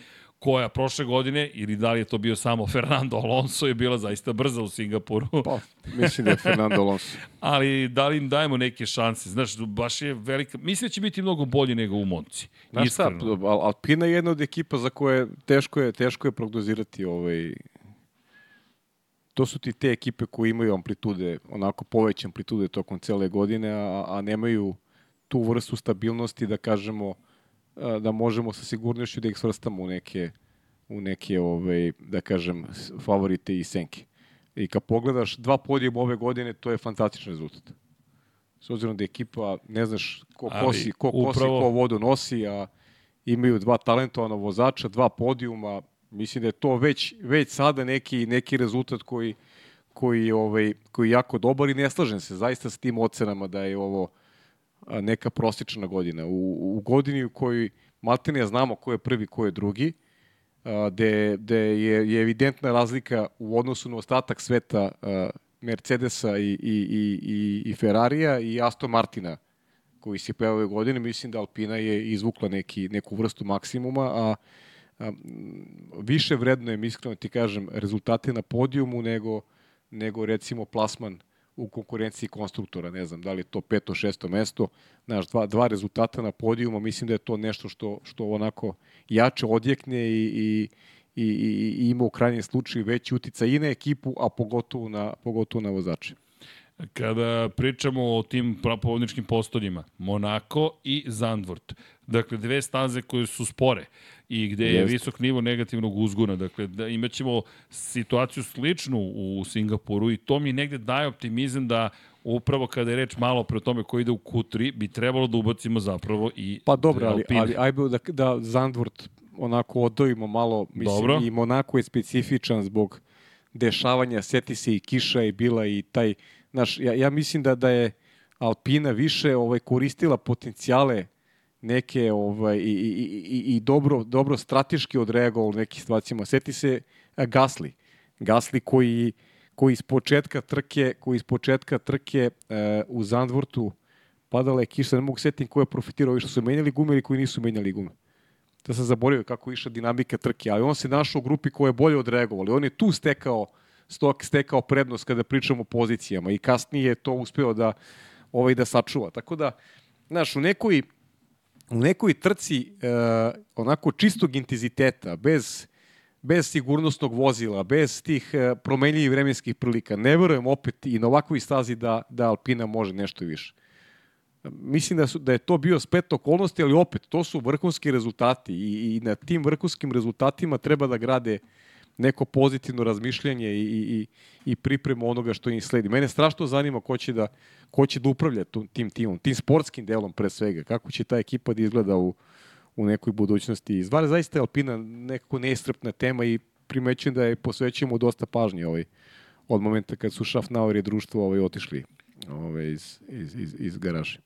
koja prošle godine, ili da li je to bio samo Fernando Alonso, je bila zaista brza u Singapuru. Pa, mislim da je Fernando Alonso. Ali da li im dajemo neke šanse? Znaš, baš je velika... Mislim da će biti mnogo bolji nego u Monci. Znaš šta. Al- Alpina je jedna od ekipa za koje teško je, teško je prognozirati ovaj, to su ti te ekipe koje imaju amplitude, onako poveće amplitude tokom cele godine, a, a nemaju tu vrstu stabilnosti da kažemo da možemo sa sigurnošću da ih svrstamo u neke, u neke ovaj, da kažem, favorite i senke. I kad pogledaš dva podijuma ove godine, to je fantastičan rezultat. S obzirom da je ekipa, ne znaš ko Ali kosi, ko kosi, upravo- ko vodu nosi, a imaju dva talentovana vozača, dva podijuma, mislim da je to već, već sada neki, neki rezultat koji, koji, ovaj, koji je jako dobar i ne slažem se zaista s tim ocenama da je ovo neka prosječna godina. U, u godini u kojoj maltene znamo ko je prvi, ko je drugi, gde, gde je, je evidentna razlika u odnosu na ostatak sveta Mercedesa i, i, i, i, i Ferrarija i Aston Martina koji se pojavio ove godine, mislim da Alpina je izvukla neki, neku vrstu maksimuma, a, a više vredno je, iskreno ti kažem, rezultate na podijumu nego, nego recimo plasman u konkurenciji konstruktora, ne znam da li to peto, šesto mesto, znaš, dva, dva rezultata na podijumu, mislim da je to nešto što, što onako jače odjekne i, i, i, i, i ima u krajnjem slučaju veći uticaj i na ekipu, a pogotovo na, pogotovo na vozače. Kada pričamo o tim prapovodničkim postoljima, Monako i Zandvort. Dakle, dve staze koje su spore i gde je visok nivo negativnog uzgona. Dakle, da imaćemo situaciju sličnu u Singapuru i to mi negde daje optimizam da upravo kada je reč malo pre o tome ko ide u Q3, bi trebalo da ubacimo zapravo i Pa dobro, ali, Alpine. ali ajde da, da Zandvort onako odvojimo malo, mislim, Dobro. i Monako je specifičan zbog dešavanja, seti se i kiša je bila i taj, znaš, ja, ja mislim da da je Alpina više ovaj koristila potencijale neke ovaj i, i, i, i dobro dobro strateški odreagovao u nekim situacijama. Seti se Gasli. Gasli koji koji iz početka trke, koji iz početka trke e, u Zandvortu padala je kiša, ne mogu setim ko je profitirao, ovi što su menjali gume ili koji nisu menjali gume. Da sam zaboravio kako je išla dinamika trke, ali on se našao u grupi koja je bolje odreagovali. On je tu stekao stok, stekao prednost kada pričamo o pozicijama i kasnije je to uspeo da ovaj da sačuva. Tako da, znaš, u nekoj u nekoj trci e, onako čistog intenziteta, bez, bez sigurnosnog vozila, bez tih e, promenljivih vremenskih prilika, ne verujem opet i na ovakvoj stazi da, da Alpina može nešto više. Mislim da, su, da je to bio splet okolnosti, ali opet, to su vrhunski rezultati i, i na tim vrhunskim rezultatima treba da grade neko pozitivno razmišljanje i, i, i, pripremu onoga što im sledi. Mene strašno zanima ko će da, ko će da upravlja tim timom, tim sportskim delom pre svega, kako će ta ekipa da izgleda u, u nekoj budućnosti. Zvar, zaista je Alpina nekako neistrpna tema i primećujem da je posvećujemo dosta pažnje ovaj, od momenta kad su Schaffnauer i društvo ovaj, otišli ovaj, iz, iz, iz, iz garaže.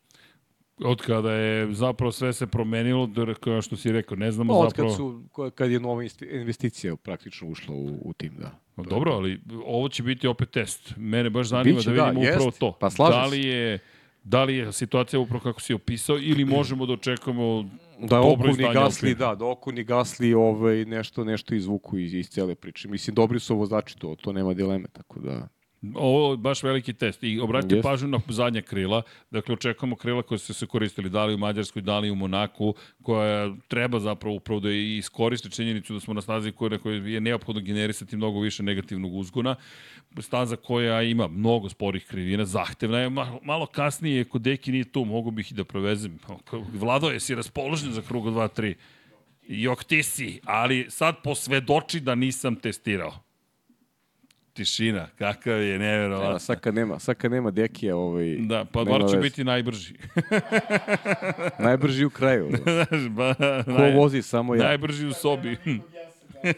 Od kada je zapravo sve se promenilo, da, kao što si rekao, ne znamo Od zapravo... kad, su, kad je nova investicija praktično ušla u, u tim, da. No, dobro, ali ovo će biti opet test. Mene baš zanima Biće, da da, vidimo upravo jest. to. Pa da li je da li je situacija upravo kako si opisao ili možemo da očekujemo Da izdanje gasli, da, da okolni gasli ovaj, nešto, nešto izvuku iz, iz cele priče. Mislim, dobri su vozači, to, to nema dileme, tako da... Ovo je baš veliki test. I obratite Jeste. pažnju na zadnja krila. Dakle, očekujemo krila koje su se koristili da li u Mađarskoj, da li u Monaku, koja treba zapravo upravo da iskoriste činjenicu da smo na snazi koja, koja je neophodno generisati mnogo više negativnog uzgona. Staza koja ima mnogo sporih krivina, zahtevna je. Malo, malo kasnije, kod Deki nije tu, mogu bih i da prevezem. Vlado, jesi raspoložen za krugo 2-3? Jok ti si, ali sad posvedoči da nisam testirao. Tišina, kakav je neverovatno. A, sad kad nema, sad kad nema dekija, ovaj, Da, pa bar će biti najbrži. najbrži u kraju. Znaš, ba, Ko naj, vozi, samo ja. najbrži u sobi.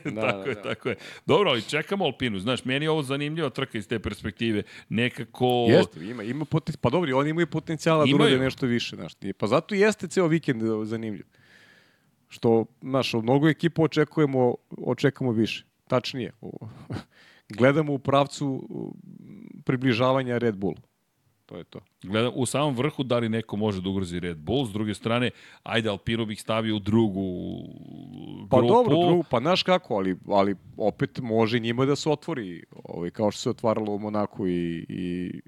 Da, tako da, je, da. tako je. Dobro, ali čekamo Alpinu. Znaš, meni je ovo zanimljiva trka iz te perspektive. Nekako... Jeste, ima, ima poten... pa dobro, oni imaju potencijala da Imaju. urade nešto više. Znaš. Pa zato jeste ceo vikend e, zanimljiv. Što, znaš, od mnogo ekipa očekujemo, očekujemo više. Tačnije, gledamo u pravcu u, približavanja Red Bull. To je to. Gledam, u samom vrhu da li neko može da ugrozi Red Bull, s druge strane, ajde Alpinu bih stavio u drugu Pa grupu. dobro, drugo, pa znaš kako, ali, ali opet može njima da se otvori, ovaj, kao što se otvaralo u Monaku i, i,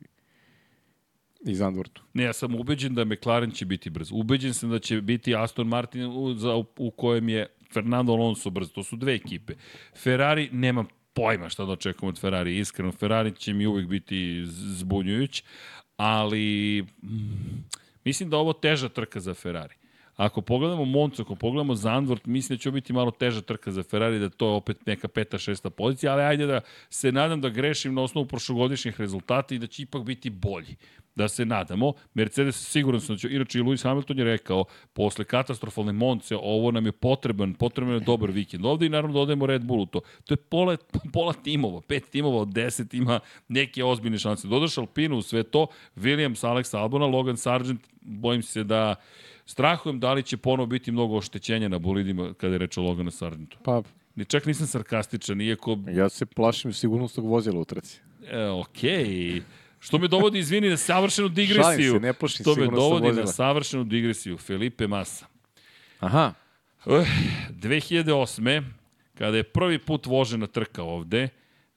i Zandvortu. Ne, ja sam ubeđen da McLaren će biti brz. Ubeđen sam da će biti Aston Martin u, za, u, u kojem je Fernando Alonso brz. To su dve ekipe. Ferrari, nemam pojma šta da očekujem od Ferrari. Iskreno, Ferrari će mi uvek biti zbunjujuć, ali mm, mislim da ovo teža trka za Ferrari. Ako pogledamo Moncu, ako pogledamo Zandvort, mislim da će biti malo teža trka za Ferrari, da to je opet neka peta, šesta pozicija, ali ajde da se nadam da grešim na osnovu prošlogodišnjih rezultata i da će ipak biti bolji. Da se nadamo. Mercedes sigurno sam da će, inače i Lewis Hamilton je rekao, posle katastrofalne Monce, ovo nam je potreban, potreban je dobar vikend. Ovde i naravno dodajemo Red Bullu to. To je pola, pola timova, pet timova od deset ima neke ozbiljne šanse. Dodaš Alpinu u sve to, Williams, Alex Albona, Logan Sargent, bojim se da strahujem da li će ponovo biti mnogo oštećenja na bolidima kada je reč o Loganu Sargentu. Pa Ni čak nisam sarkastičan, iako, ja se plašim sigurnosnog vozila u trci. e, okej, Što me dovodi, izvini, na savršenu digresiju. Šalim se, ne plašim to me dovodi vozila. na savršenu digresiju. Felipe Massa. Aha. Uh, 2008. kada je prvi put vožena trka ovde,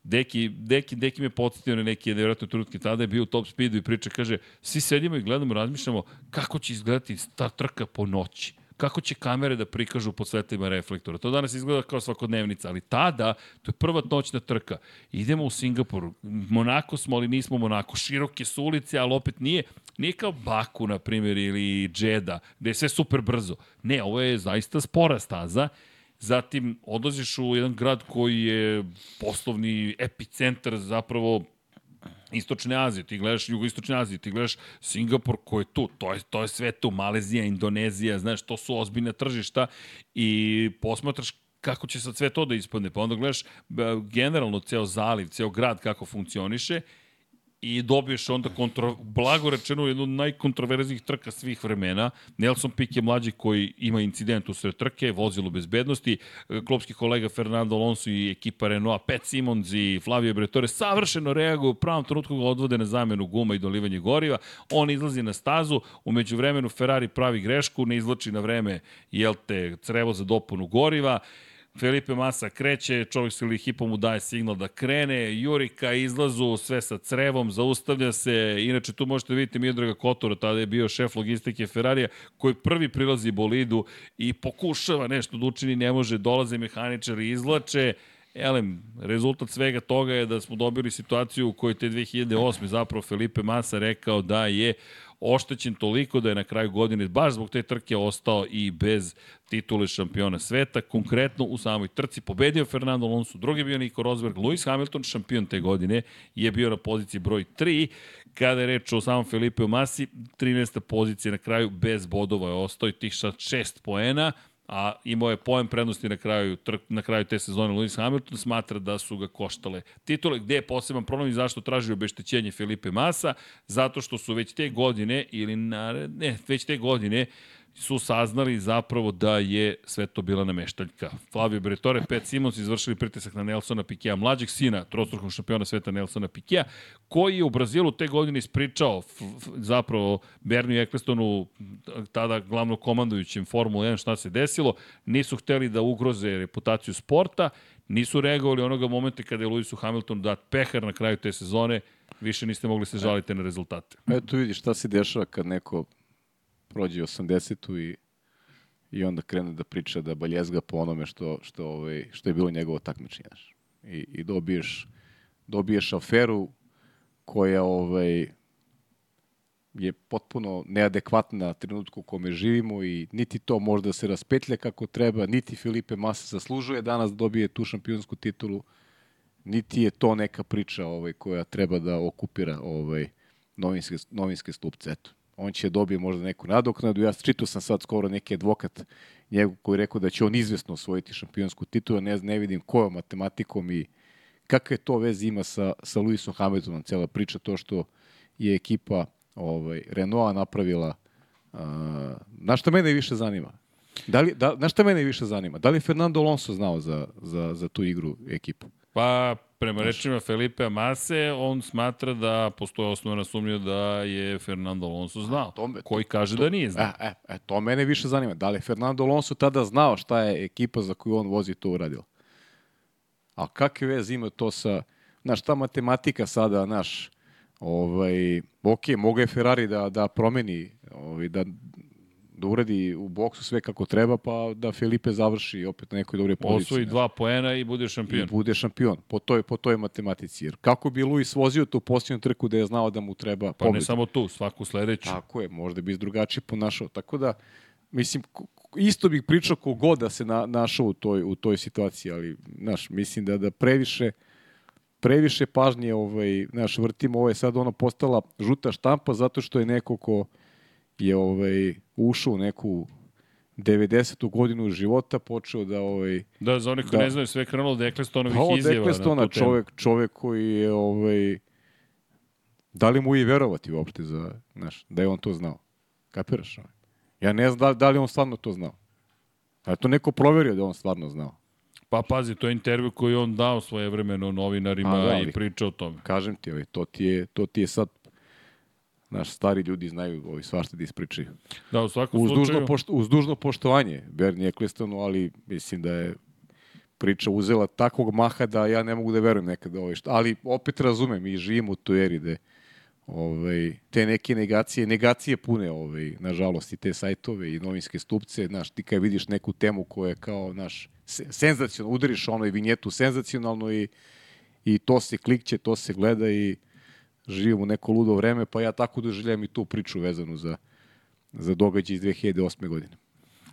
Deki, Deki, Deki me podsjetio na neke nevjerojatne trenutke, tada je bio u top speedu i priča, kaže, svi sedimo i gledamo, razmišljamo kako će izgledati ta trka po noći kako će kamere da prikažu pod svetlima reflektora. To danas izgleda kao svakodnevnica, ali tada, to je prva noćna trka. Idemo u Singapur, Monako smo, ali nismo Monako. Široke su ulice, ali opet nije, nije kao Baku, na primjer, ili Džeda, gde je sve super brzo. Ne, ovo je zaista spora staza. Zatim odlaziš u jedan grad koji je poslovni epicentar zapravo Istočne Azije, ti gledaš Jugoistočne Azije, ti gledaš Singapur koji je tu, to je, to je sve tu, Malezija, Indonezija, znaš, to su ozbiljne tržišta i posmatraš kako će sad sve to da ispadne, pa onda gledaš generalno ceo zaliv, ceo grad kako funkcioniše i dobiješ onda kontro, blago rečeno jednu od najkontroverznih trka svih vremena. Nelson Piquet je mlađi koji ima incident u sred trke, vozilo bezbednosti, klopski kolega Fernando Alonso i ekipa Renault, Pat Simons i Flavio Bretore savršeno reaguju, u pravom trenutku ga odvode na zamenu guma i dolivanje goriva, on izlazi na stazu, umeđu vremenu Ferrari pravi grešku, ne izlači na vreme, jel te, crevo za dopunu goriva, Felipe Massa kreće, čovjek se ili hipom mu daje signal da krene, Jurika izlazu, sve sa crevom, zaustavlja se, inače tu možete vidjeti Miodraga Kotora, tada je bio šef logistike Ferrarija, koji prvi prilazi bolidu i pokušava nešto da učini, ne može, dolaze mehaničari, izlače, Elem, rezultat svega toga je da smo dobili situaciju u kojoj te 2008. zapravo Felipe Massa rekao da je oštećen toliko da je na kraju godine baš zbog te trke ostao i bez titule šampiona sveta. Konkretno u samoj trci pobedio Fernando Alonso, drugi bio Nico Rosberg, Lewis Hamilton, šampion te godine, je bio na poziciji broj 3. Kada je reč o samom Felipeu Masi, 13. pozicija na kraju bez bodova je ostao i tih 6 poena, a imao je poen prednosti na kraju, na kraju te sezone. Lewis Hamilton, smatra da su ga koštale titule, gde je poseban problem i zašto traži obeštećenje Felipe Masa, zato što su već te godine, ili na, ne, već te godine, su saznali zapravo da je sve to bila nameštaljka. Flavio Bretore, Pet Simons izvršili pritisak na Nelsona Pikea, mlađeg sina trostrukog šampiona sveta Nelsona Pikea, koji je u Brazilu te godine ispričao zapravo Berniju Ecclestonu, tada glavno komandujućem Formula 1, šta se desilo. Nisu hteli da ugroze reputaciju sporta, nisu reagovali onoga momenta kada je Lewisu Hamiltonu dat pehar na kraju te sezone, više niste mogli se žaliti na rezultate. Eto vidiš šta se dešava kad neko prođe 80-u i i onda krene da priča da baljezga po onome što, što, ovaj, što je bilo njegovo takmičenje. znaš. I, I dobiješ, dobiješ aferu koja ovaj, je potpuno neadekvatna trenutku u kome živimo i niti to možda se raspetlja kako treba, niti Filipe Massa zaslužuje danas da dobije tu šampionsku titulu, niti je to neka priča ovaj, koja treba da okupira ovaj, novinske, novinske stupce. Eto. On će dobije možda neku nadoknadu. Ja čitao sam sad skoro neki advokat njegov koji je rekao da će on izvesno osvojiti šampionsku titulu. Ne, ne vidim kojom matematikom i kakve to veze ima sa, sa Lewisom Hamiltonom. Cela priča to što je ekipa ovaj, Renaulta napravila. Uh, na što mene više zanima? Da li, da, znaš šta mene više zanima? Da li Fernando Alonso znao za, za, za tu igru ekipu? Pa, prema rečima Felipe Amase, on smatra da postoje osnovna sumnja da je Fernando Alonso znao, to me- koji kaže da nije znao. E, e, e, to mene više zanima. Da li je Fernando Alonso tada znao šta je ekipa za koju on vozi to uradila? A kakve veze ima to sa... Znaš, ta matematika sada, znaš, ovaj, ok, mogu je Ferrari da, da promeni, ovaj, da, da uradi u boksu sve kako treba, pa da Felipe završi opet na nekoj dobroj poziciji. Osvoji dva poena i bude i šampion. bude šampion po toj, po toj matematici. Jer kako bi Luis vozio tu posljednju trku da je znao da mu treba Pa ne pobeda? samo tu, svaku sledeću. Tako je, možda bi drugačije ponašao. Tako da, mislim, isto bih pričao kogod da se na, našao u toj, u toj situaciji, ali, znaš, mislim da da previše previše pažnje ovaj, znaš, vrtimo, ovo je sad ono postala žuta štampa zato što je neko ko je ovaj, ušao u neku 90. godinu života, počeo da ovaj, Da, za one koji Da. ne znaju, sve je krenulo od Eklestonovih Pa od izjava Ecclestona, na tu temu. čovek, čovek koji je, ovaj, da li mu i verovati uopšte za, znaš, da je on to znao. Kapiraš? ovaj? Ja ne znam da, da li on stvarno to znao. A je to neko proverio da on stvarno znao. Pa pazi, to je intervju koji on dao svoje vremeno novinarima Pa da, ali- i pričao o tome. Kažem ti, ovaj, to, ti je, to ti je sad, naš stari ljudi znaju ovaj, svašta da ispričaju. Da, u svakom Uz dužno, slučaju... pošto, uz dužno poštovanje Bernie Ecclestonu, ali mislim da je priča uzela takvog maha da ja ne mogu da verujem nekada ovaj što. Ali opet razumem i živim u toj eri da ovaj, te neke negacije, negacije pune, ovaj, nažalost, i te sajtove i novinske stupce, znaš, ti kad vidiš neku temu koja je kao, naš, senzacionalno, udariš onoj vinjetu senzacionalno i, i to se klikće, to se gleda i živimo u neko ludo vreme, pa ja tako doživljam i tu priču vezanu za, za događaj iz 2008. godine.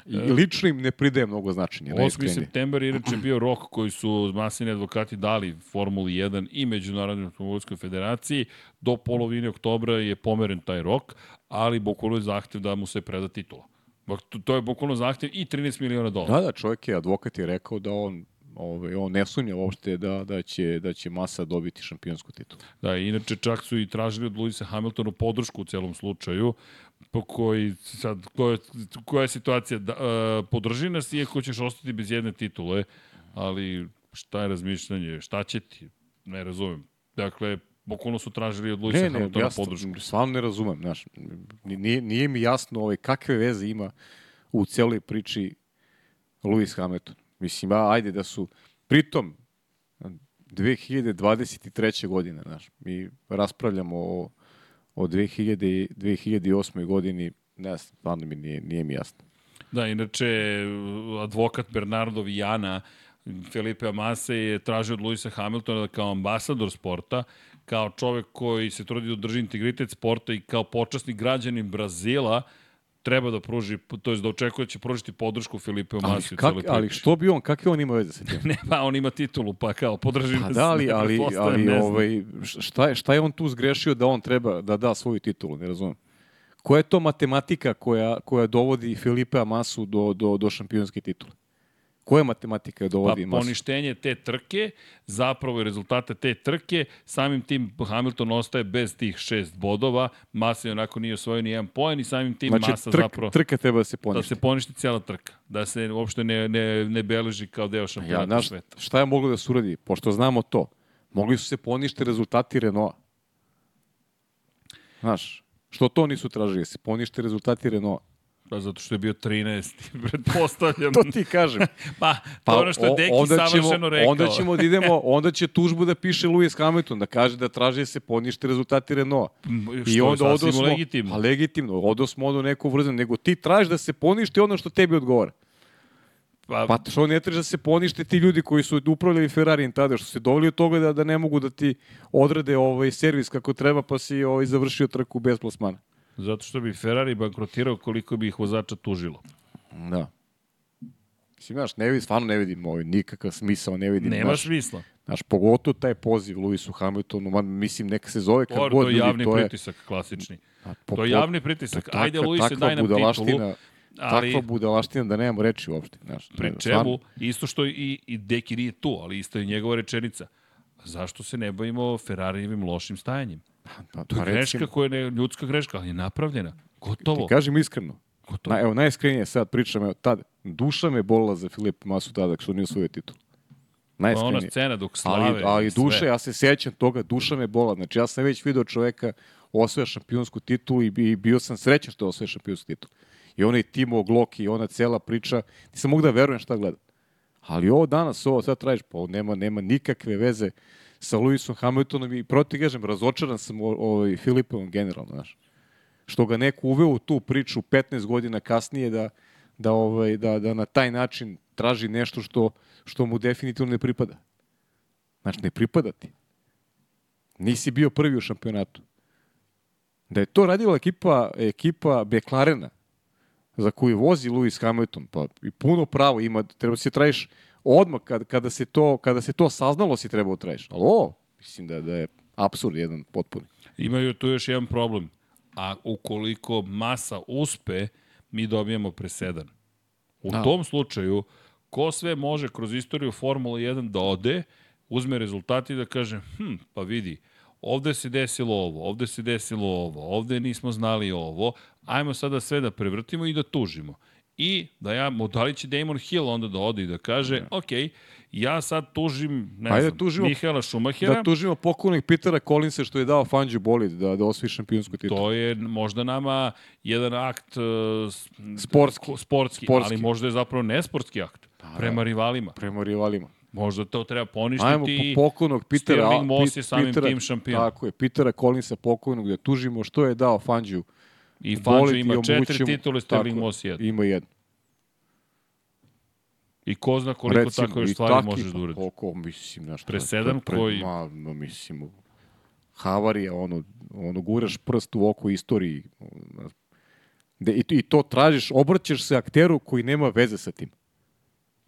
I lično im ne pridaje mnogo značenja. 8. najiskrenije. septembar je inače bio rok koji su masini advokati dali Formuli 1 i Međunarodnoj automobilskoj federaciji. Do polovine oktobra je pomeren taj rok, ali bukvalno je zahtev da mu se preda titula. To- To je bukvalno zahtev i 13 miliona dolara. Da, da, čovjek je, advokat je rekao da on ovaj, on ne sumnja uopšte da, da, će, da će Masa dobiti šampionsku titulu. Da, inače čak su i tražili od Luisa Hamiltonu podršku u celom slučaju, po koji sad, koja, koja je situacija, da, uh, podrži nas iako ćeš ostati bez jedne titule, ali šta je razmišljanje, šta će ti, ne razumem. Dakle, bukvalno su tražili od Luisa Ne, ne, Hamiltona ja podršku. stvarno ne razumem. Znaš, nije, nije mi jasno ovaj, kakve veze ima u celoj priči Lewis Hamilton. Mislim, a, ajde da su, pritom, 2023. godine, znaš, mi raspravljamo o, o 2000, 2008. godini, ne znam, stvarno mi nije, nije mi jasno. Da, inače, advokat Bernardo Vijana, Felipe Amase je tražio od Luisa Hamiltona da kao ambasador sporta, kao čovek koji se trudi da drži integritet sporta i kao počasni građanin Brazila, treba da pruži, to je da očekuje da će pružiti podršku Filipe Ali, Amase u kak, ali što bi on, kakve on ima veze sa tim? Ne, pa on ima titulu, pa kao, podrži Pa nas. da, ali, ali, ali ovaj, šta, je, šta je on tu zgrešio da on treba da da svoju titulu, ne razumem. Koja je to matematika koja, koja dovodi Filipe Amasu do, do, do šampionske titule? Koja matematika je Pa dovodi Masu? poništenje te trke, zapravo i rezultate te trke, samim tim Hamilton ostaje bez tih šest bodova, Masa je onako nije osvojio ni jedan poen i samim tim Znači, Masa trk, zapravo... trka treba da se Da poništi. se poništi cijela trka. Da se uopšte ne, ne, ne beleži kao deo Ja, šampionata znaš, sveta. šta je moglo da se uradi? Pošto znamo to, mogli su se poništi rezultati Renaulta. Znaš, što to nisu tražili? Da Se poništi rezultati Renaulta. Pa zato što je bio 13. Pretpostavljam. To ti kažem. Pa, to je ono što je Deki onda savršeno ćemo, rekao. Onda ćemo da idemo, onda će tužbu da piše Lewis Hamilton, da kaže da traži da se ponište rezultati Renaulta. što I onda odosmo, legitimno. Pa legitimno, odosmo ono neku vrzinu, nego ti tražiš da se poništi ono što tebi odgovara. Pa, Pa što ne traži da se ponište ti ljudi koji su upravljali Ferrarijem tada, što se doveli od toga da, da ne mogu da ti odrade ovaj servis kako treba, pa si ovaj završio trku bez plasmana. Zato što bi Ferrari bankrotirao koliko bi ih vozača tužilo. Da. Mislim, znaš, ne vidim, stvarno ne vidim ovaj, nikakav smisao, ne vidim. Nema smisla. Znaš, pogotovo taj poziv Luisu Hamiltonu, man, mislim, neka se zove kako god to je ljudi, javni to je... pritisak, klasični. a, po- To je javni pritisak. takva- Ajde, Luise, takva daj nam titulu. Ali, Takva budalaština da nemamo reči uopšte. Znaš, pri ne, čemu, isto što i, i Deki nije tu, ali isto je njegova rečenica. Zašto se ne bavimo Ferrarijevim lošim stajanjem? Pa, To je pa greška recimo, koja je ne, ljudska greška, ali je napravljena. Gotovo. ti kažem iskreno, Na, evo, najiskrenije sad pričam, evo, tad, duša me bolila za Filipa Masu tada, što nije osvojio titul. Pa ona Najiskrenije. scena dok slave. Ali, ali i sve. duša, ja se sjećam toga, duša me bola. Znači, ja sam već video čoveka osvoja šampionsku titulu i, i bio sam srećan što je osvoja šampionsku titulu. I onaj Timo i ona cela priča, nisam mogu da verujem šta gledam. Ali ovo danas, ovo sad tražiš, pa nema, nema nikakve veze sa Lewisom Hamiltonom i proti kažem, razočaran sam o, o, Filipom generalno, znaš. Što ga neko uveo u tu priču 15 godina kasnije da, da, ovaj, da, da na taj način traži nešto što, što mu definitivno ne pripada. Znači, ne pripada ti. Nisi bio prvi u šampionatu. Da je to radila ekipa, ekipa Beklarena, za koju vozi Lewis Hamilton, pa i puno pravo ima, treba se trajiš odmah kad, kada, se to, kada se to saznalo si trebao trajiš. Ali ovo, mislim da, da je apsurd jedan potpuni. Imaju tu još jedan problem. A ukoliko masa uspe, mi dobijemo presedan. U Da. tom slučaju, ko sve može kroz istoriju Formula 1 da ode, uzme rezultati da kaže, hm, pa vidi, ovde se desilo ovo, ovde se desilo ovo, ovde nismo znali ovo, ajmo sada sve da prevrtimo i da tužimo. I da ja, da li će Damon Hill onda da ode i da kaže, ok, ja sad tužim, ne Ajde, znam, tužimo- Mihaela Schumachera, Da tužimo pokojnog Petera Collinsa što je dao Fangio bolid da, da osvoji šampionsku titulu. To je možda nama jedan akt uh, Sportski. sportski, Sportski. ali možda je zapravo nesportski akt prema rivalima. Prema rivalima. Možda to treba poništiti Ajmo po pokojnog Petera. Stirling Moss Pit- je samim Petera- tim šampion. Tako je, Petera Collinsa pokojnog da tužimo što je dao Fangio. I Fangio ima i četiri titule, Sterling Moss jedan. Ima jedan. I ko zna koliko tako još stvari taki, možeš da pa uradiš. Koliko, mislim, znaš, to je- Presedan to je- koji- Ma, no, mislim, havarija, ono, ono, guraš prst u oko istoriji. De, i, I to tražiš, obraćaš se akteru koji nema veze sa tim.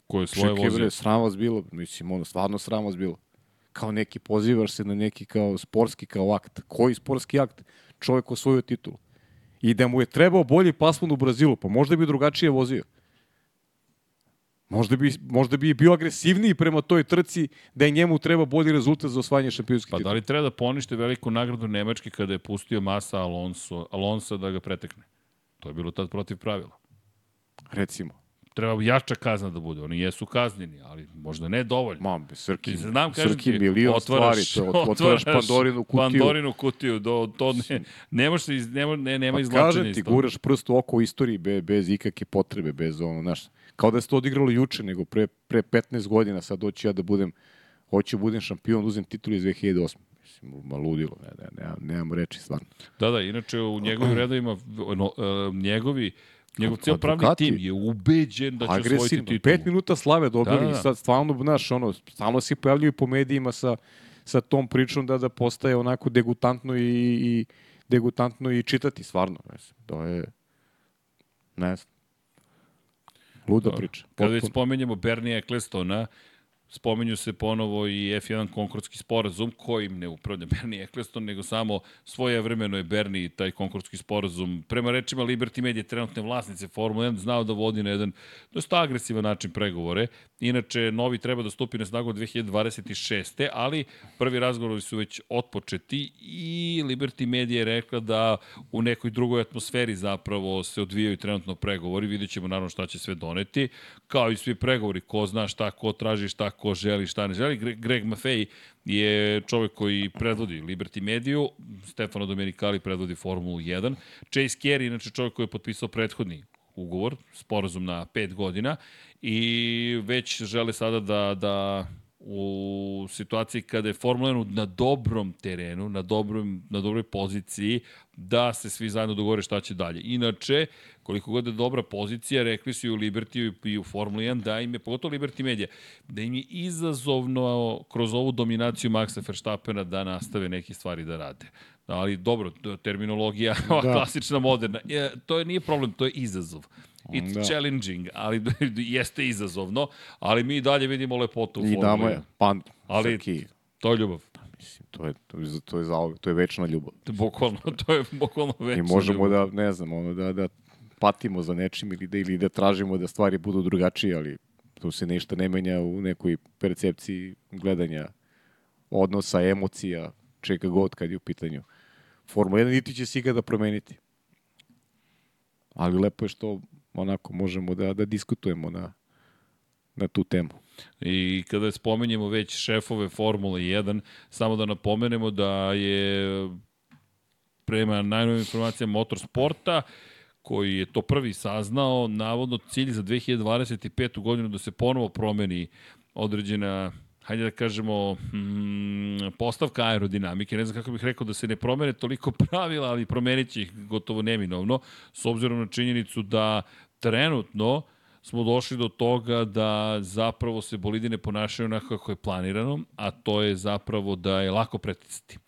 Ko je svoje Čekaj, vozio. bre, sram vas bilo. Mislim, ono, stvarno sram vas bilo. Kao neki, pozivaš se na neki kao sportski kao akt. Koji sportski akt? Čovjek osvojio titulu. I da mu je trebao bolji paspun u Brazilu, pa možda bi drugačije vozio. Možda bi, možda bi bio agresivniji prema toj trci da je njemu treba bolji rezultat za osvajanje šampionskih Pa da titula. li treba da ponište veliku nagradu Nemačke kada je pustio Masa Alonso, Alonso da ga pretekne? To je bilo tad protiv pravila. Recimo. Treba jača kazna da bude. Oni jesu kaznjeni, ali možda ne dovoljno. Mam, Srki, znam, kažem Srki ti, milion otvaraš, stvari. To, otvaraš Pandorinu kutiju. Pandorinu kutiju, do, to ne, ne može se, iz, nema, ne, nema Pa izvlačenja kažem ti, guraš prst u oko istoriji be, bez ikakve potrebe, bez ono, znaš, kao da se to odigralo juče, nego pre, pre 15 godina, sad hoću ja da budem, hoću da budem šampion, da uzem titul iz 2008. Mislim, ma ludilo, ne, ne, nemam, nemam reči, stvarno. Da, da, inače u njegovim redovima, no, uh, njegovi, njegov cijel pravni tim je ubeđen da će osvojiti Agresivno, titul. pet minuta slave dobili Da, da, i sad stvarno, znaš, ono, stalno se pojavljaju po medijima sa, sa tom pričom da da postaje onako degutantno i, i degutantno i čitati, stvarno. Mislim, to je, ne znam, luda priča. Kada već potpuno. spomenjamo Bernie Ecclestona, spomenju se ponovo i F1 konkurski sporazum kojim ne upravlja Bernie Eccleston, nego samo svoje vremeno je Bernie taj konkurski sporazum. Prema rečima Liberty Media, trenutne vlasnice Formula 1, znao da vodi na jedan dosta agresivan način pregovore. Inače, novi treba da stupi na snagu od 2026. Ali prvi razgovori su već otpočeti i Liberty Media je rekla da u nekoj drugoj atmosferi zapravo se odvijaju trenutno pregovori. Vidjet ćemo naravno šta će sve doneti. Kao i svi pregovori, ko zna šta, ko traži šta, ko želi, šta ne želi. Gre- Greg Maffei je čovek koji predvodi Liberty Mediju, Stefano Domenicali predvodi Formulu 1. Chase Carey, inače čovek koji je potpisao prethodni ugovor, sporazum na pet godina i već žele sada da, da u situaciji kada je Formula 1 na dobrom terenu, na, dobrom, na dobroj poziciji, da se svi zajedno dogovore šta će dalje. Inače, koliko god je dobra pozicija, rekli su i u Liberty i u Formula 1 da im je, pogotovo Liberty Media, da im je izazovno kroz ovu dominaciju Maxa Verstappena da nastave neke stvari da rade. Ali dobro, terminologija, Da. klasična, moderna, je, to je, nije problem, to je izazov. It's Da. challenging, ali jeste izazovno, ali mi dalje vidimo lepotu u I dama je, 1. pan, Ali- Srki, To je ljubav. mislim, to je, to je, to je, zauvek, to je večna ljubav. Bukvalno, to je bukvalno već. I možemo da, ne znam, ono, da, da patimo za nečim ili da, ili da tražimo da stvari budu drugačije, ali tu se ništa ne menja u nekoj percepciji gledanja odnosa, emocija, čega god kad je u pitanju Formula 1, niti će se ikada promeniti. ali lepo je što onako možemo da, da diskutujemo na, na tu temu. I kada spomenjemo već šefove Formule 1, samo da napomenemo da je prema najnovim informacijama motorsporta, koji je to prvi saznao, navodno cilj za 2025. godinu da se ponovo promeni određena hajde da kažemo, mm, postavka aerodinamike. Ne znam kako bih rekao da se ne promene toliko pravila, ali promenit će ih gotovo neminovno, s obzirom na činjenicu da trenutno smo došli do toga da zapravo se bolidi ne ponašaju onako kako je planirano, a to je zapravo da je lako preticati.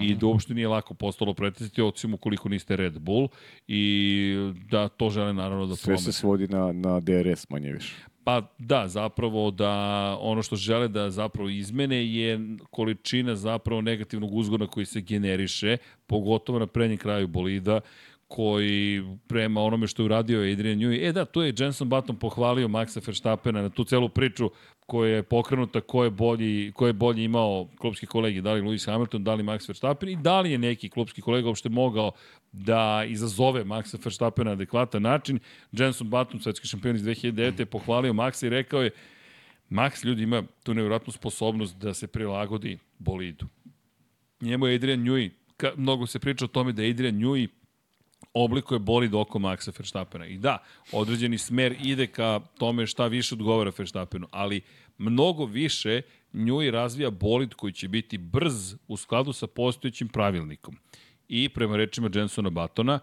I da uopšte nije lako postalo preticati, osim ukoliko niste Red Bull i da to žele naravno da Sve promene. se svodi na, na DRS manje više. Pa da, zapravo da ono što žele da zapravo izmene je količina zapravo negativnog uzgona koji se generiše, pogotovo na prednjem kraju bolida, koji prema onome što je uradio Adrian Newey, e da, tu je Jenson Button pohvalio Maxa Verstappena na tu celu priču koja je pokrenuta, ko je bolji, ko je bolji imao klubski kolegi, da li Lewis Hamilton, da li Max Verstappen i da li je neki klubski kolega uopšte mogao da izazove Maxa Verstappena na adekvatan način. Jenson Button, svetski šampion iz 2009. je pohvalio Maxa i rekao je Max ljudi ima tu nevjerojatnu sposobnost da se prilagodi bolidu. Njemu je Adrian Newey, ka, mnogo se priča o tome da Adrian Newey oblikuje bolid oko Maxa Verstappena. I da, određeni smer ide ka tome šta više odgovara Verstappenu, ali mnogo više Newey razvija bolid koji će biti brz u skladu sa postojećim pravilnikom. I prema rečima Jensona Batona,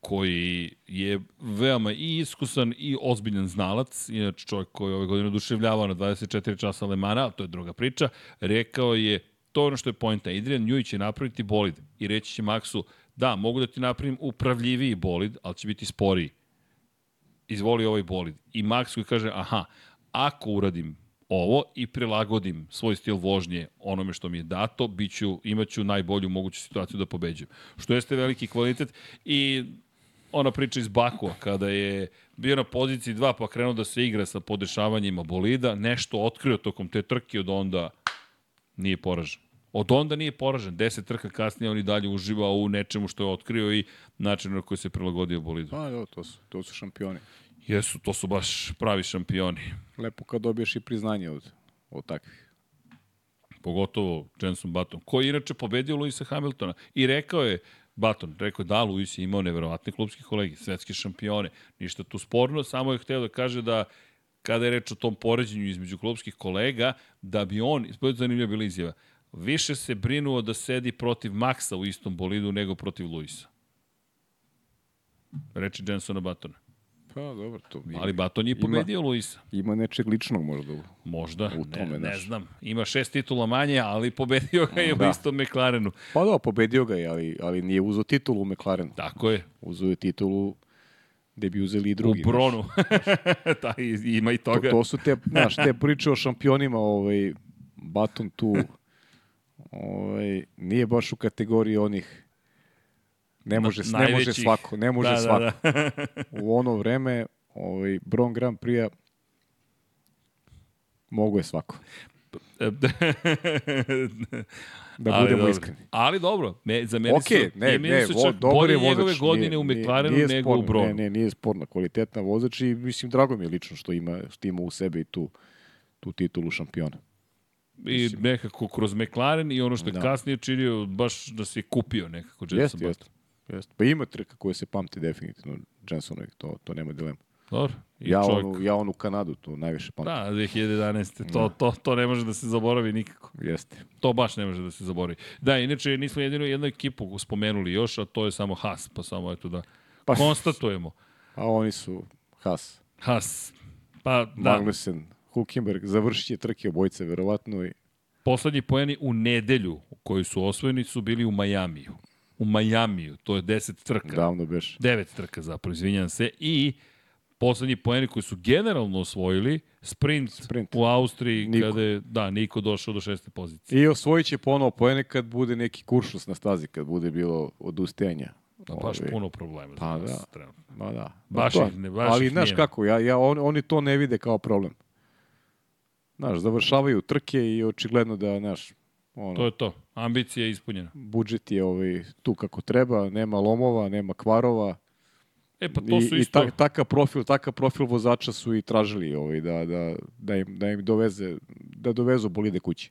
koji je veoma i iskusan i ozbiljan znalac, inače čovjek koji ove godine oduševljavao na 24 časa Lemana, to je druga priča, rekao je, to ono što je pojenta, Adrian Newey će napraviti bolid i reći će Maxu, da, mogu da ti napravim upravljiviji bolid, ali će biti sporiji. Izvoli ovaj bolid. I Max koji kaže, aha, ako uradim ovo i prilagodim svoj stil vožnje onome što mi je dato, biću, imaću najbolju moguću situaciju da pobeđujem. Što jeste veliki kvalitet i ona priča iz Bakua, kada je bio na poziciji 2 pa krenuo da se igra sa podešavanjima bolida, nešto otkrio tokom te trke od onda nije poražen. Od onda nije poražen. Deset trka kasnije on i dalje uživa u nečemu što je otkrio i načinu na koji se prilagodio bolidu. Pa, da, to su, to su šampioni. Jesu, to su baš pravi šampioni. Lepo kad dobiješ i priznanje od, od takvih. Pogotovo Jenson Button, koji je inače pobedio Luisa Hamiltona. I rekao je, Button, rekao je da, Luis je imao neverovatne klubske kolege, svetske šampione. Ništa tu sporno, samo je hteo da kaže da kada je reč o tom poređenju između klubskih kolega, da bi on, zanimljiva bila izjava, više se brinuo da sedi protiv Maxa u istom bolidu nego protiv Luisa. Reči Jensona Batona. Pa, dobro, to ima, Ali Baton je pobedio ima, Luisa. ima nečeg ličnog možda. u- Možda, U tome, ne, ne znam. Ima šest titula manje, ali pobedio ga je u Da. istom McLarenu. Pa da, pobedio ga je, ali, ali nije uzeo titulu u McLarenu. Tako je, Uzeo je titulu gde bi uzeli i u drugi. znaš. Bronu. da, i- ima i To, toga. to su te, znaš, te priče o šampionima, ovaj, Baton tu, ovaj, nije baš u kategoriji onih ne može, ne može svako, ne može da, svako. Da, da. U ono vreme, ovaj, Bron Grand Prix mogu je svako, da Ali budemo dobro. iskreni. Ali dobro, me, za mene Okej, su, ne, ne, su vo, čak dobar bolje je njegove vozač. godine nije, u McLarenu nije nego u sporno, Bronu. Ne, ne, nije sporno, kvalitetna vozač i mislim, drago mi je lično što ima, što ima u sebi tu, tu titulu šampiona. I nekako kroz McLaren i ono što je Da. kasnije činio, baš da se kupio nekako Jenson Jeste, Button. jeste. Jeste. Pa ima trka koja se pamti definitivno Jensonovih, to, to nema dilema. Dobro. I Ja, čovjek- onu, ja onu Kanadu, to najviše pamtim. Da, 2011. To, to, to ne može da se zaboravi nikako. Jeste. To baš ne može da se zaboravi. Da, inače nismo jedinu jednu ekipu spomenuli još, a to je samo Haas, pa samo eto da Pa- konstatujemo. A oni su Haas, Haas. Pa da, Magnussen, Hulkenberg, završit će trke obojice verovatno i poslednji poeni u nedelju koji su osvojeni su bili u Majamiju. U Majamiju, to je 10 trka. davno beš. 9 trka zapravo, izvinjam se. I poslednji poeni koji su generalno osvojili, sprint, Sprint. u Austriji, Niko. kada je, da, Niko došao do šeste pozicije. I osvojit će ponovo pojene kad bude neki kuršus na stazi, kad bude bilo odustajanja. Da, baš Ovaj, puno problema. pa da. Ma da. Baš To- ih ne- baš Ali znaš kako, ja, ja, on, oni to ne vide kao problem. Znaš, završavaju trke i očigledno da, znaš, ono, To je to. Ambicija je ispunjena. budžet je ovaj, tu kako treba, nema lomova, nema kvarova. E, pa to I, su i isto... ta, takav profil, takav profil vozača su i tražili ovaj, da, da, da, im, da im doveze, da dovezu bolide kući.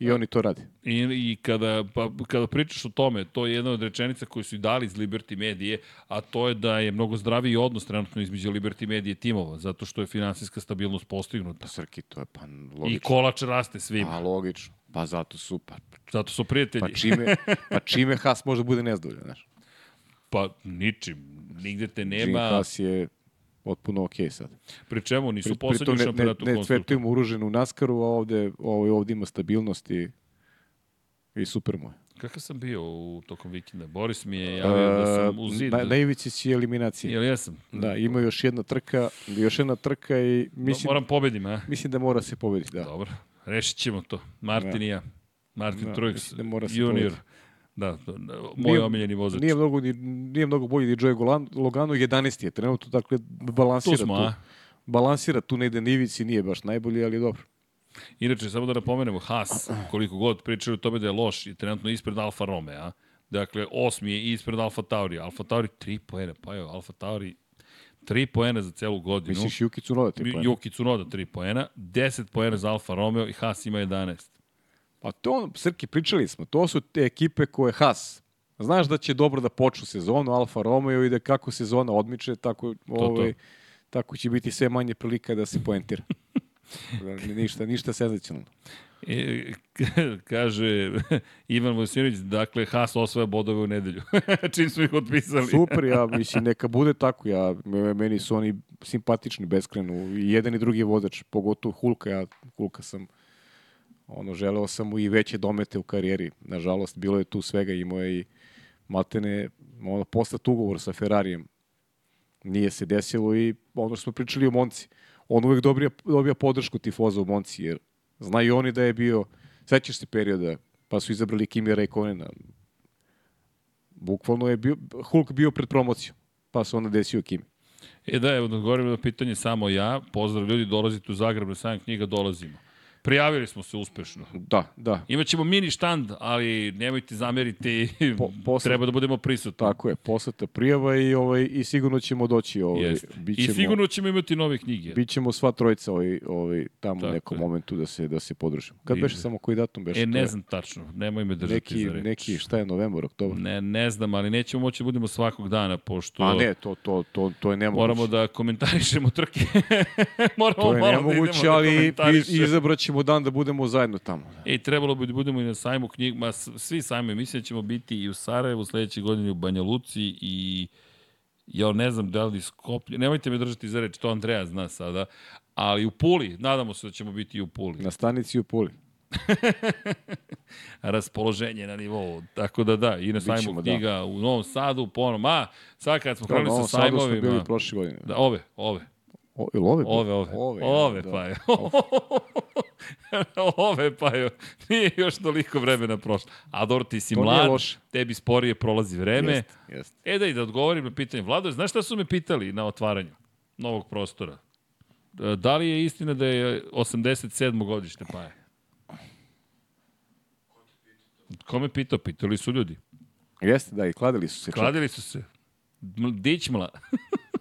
I oni to rade. I, i kada, pa, kada pričaš o tome, to je jedna od rečenica koju su i dali iz Liberty Medije, a to je da je mnogo zdraviji odnos trenutno između Liberty Medije i timova, zato što je finansijska stabilnost postignuta. Srki, to je pa I logično. kolač raste svima. Pa logično. Pa zato su, pa, Zato su prijatelji. pa čime, pa čime Haas može da bude nezadovoljan, znaš. Pa ničim. Nigde te Jim nema. Haas je potpuno okej sad. Pri čemu nisu Pri, poslednji pritom u ne, ne, ne cvetujemo uružen u Naskaru, a ovde, ovde, ovde ima stabilnost i, super mu je. Kakav sam bio u tokom vikenda? Boris mi je javio da sam u zid. Na, na ivici si eliminacije. Jel jesam? Da, ima još jedna trka, još jedna trka i Mislim, Moram pobedim, a? mislim da mora se pobediti, da. Dobro. Rešit ćemo to. Martin i ja. Martin Da, mislim da junior. pobediti. Da, da, moj Nije- omiljeni vozač. Nije mnogo, ni, nije mnogo bolji Golan, Logano 11 je trenutno, dakle balansira Tu smo, tu. Balansira tu negde na ivici, nije baš najbolji, ali dobro. Inače, samo da napomenemo, Haas, koliko god pričaju o tome da je loš, je trenutno ispred Alfa Romeo. Dakle, osmi je ispred Alfa Tauri. Alfa Tauri 3 poena, pa jo, Alfa Tauri 3 poena za celu godinu. Misliš Juki Tsunoda ti poena? Juki Tsunoda 3 poena, 10 poena za Alfa Romeo i Haas ima 11. Pa to, Srki, pričali smo, to su te ekipe koje Haas. Znaš da će dobro da počnu sezonu, Alfa Romeo i da kako sezona odmiče, tako, ovaj, tako će biti sve manje prilika da se poentira. Da, ništa, ništa senzacionalno. E, kaže Ivan Vojsinović, dakle, Haas osvaja bodove u nedelju. Čim smo ih otpisali. Super, ja mislim, neka bude tako. Ja, me- meni su oni simpatični beskreno. I jedan i drugi vozač, pogotovo Hulka. Ja Hulka sam ono, želeo sam mu i veće domete u karijeri. Nažalost, bilo je tu svega. Imao je i maltene ono, postat ugovor sa Ferrarijem. Nije se desilo i ono što smo pričali o Monci. On uvek dobija, dobija podršku tifoza u Monci, jer znaju oni da je bio, sećaš se perioda, pa su izabrali Kimi Raikkonena, bukvalno je bio, Hulk bio pred promocijom, pa se onda desio Kimi. E da, evo, da odgovorim na pitanje samo ja. Pozdrav ljudi, dolazite u Zagreb na sajam knjiga, dolazimo. Prijavili smo se uspešno. Da, da, Imaćemo mini štand, ali nemojte zameriti, Po- posle- treba da budemo prisutni. tako je, poslata prijava i, ovaj, i sigurno ćemo doći. Ovaj, bićemo, I sigurno ćemo imati nove knjige. Bićemo sva trojica ovaj, ovaj, tamo Tako u nekom je. momentu da se, da se podržimo. Kad beše samo koji datum beše? E, ne znam tačno, nemoj me držati neki, za reč. neki, šta je, novembar, oktobar? Ne, ne znam, ali nećemo moći da budemo svakog dana, pošto A ne, to, to, to, to je nemoguće. moramo da komentarišemo trke. moramo to je da nemoguće, ali da i- komentarišemo. izabrat ćemo dan da budemo zajedno tamo. E, trebalo bi da budemo i na sajmu knjig, ma svi sajme, mislim da ćemo biti i u Sarajevu sledeće godine u Banja Luci i ja ne znam da li Skoplje, nemojte me držati za reč, to Andreja zna sada, ali u Puli, nadamo se da ćemo biti i u Puli. Na stanici u Puli. Raspoloženje na nivou, tako da da, i na sajmu da. knjiga u Novom Sadu, ponovno, ma, sad kad smo Da, krenuli Novom sa Sadu smo bili sajmovima, prošle godine. da, ove, ove, O, ili ove? bile? ove, ove, ove, ove da. pa je. ove pa je. Nije još toliko vremena prošlo. A dobro, ti si To mlad, tebi sporije prolazi vreme. Jeste, jeste. E da i da odgovorim na pitanje. Vlado, znaš šta su me pitali na otvaranju novog prostora? E, Da li je istina da je 87. godište Paje? Ko me pitao? Pitali su ljudi. Jeste, da, i kladili su se. Kladili su se. M- Dić mla.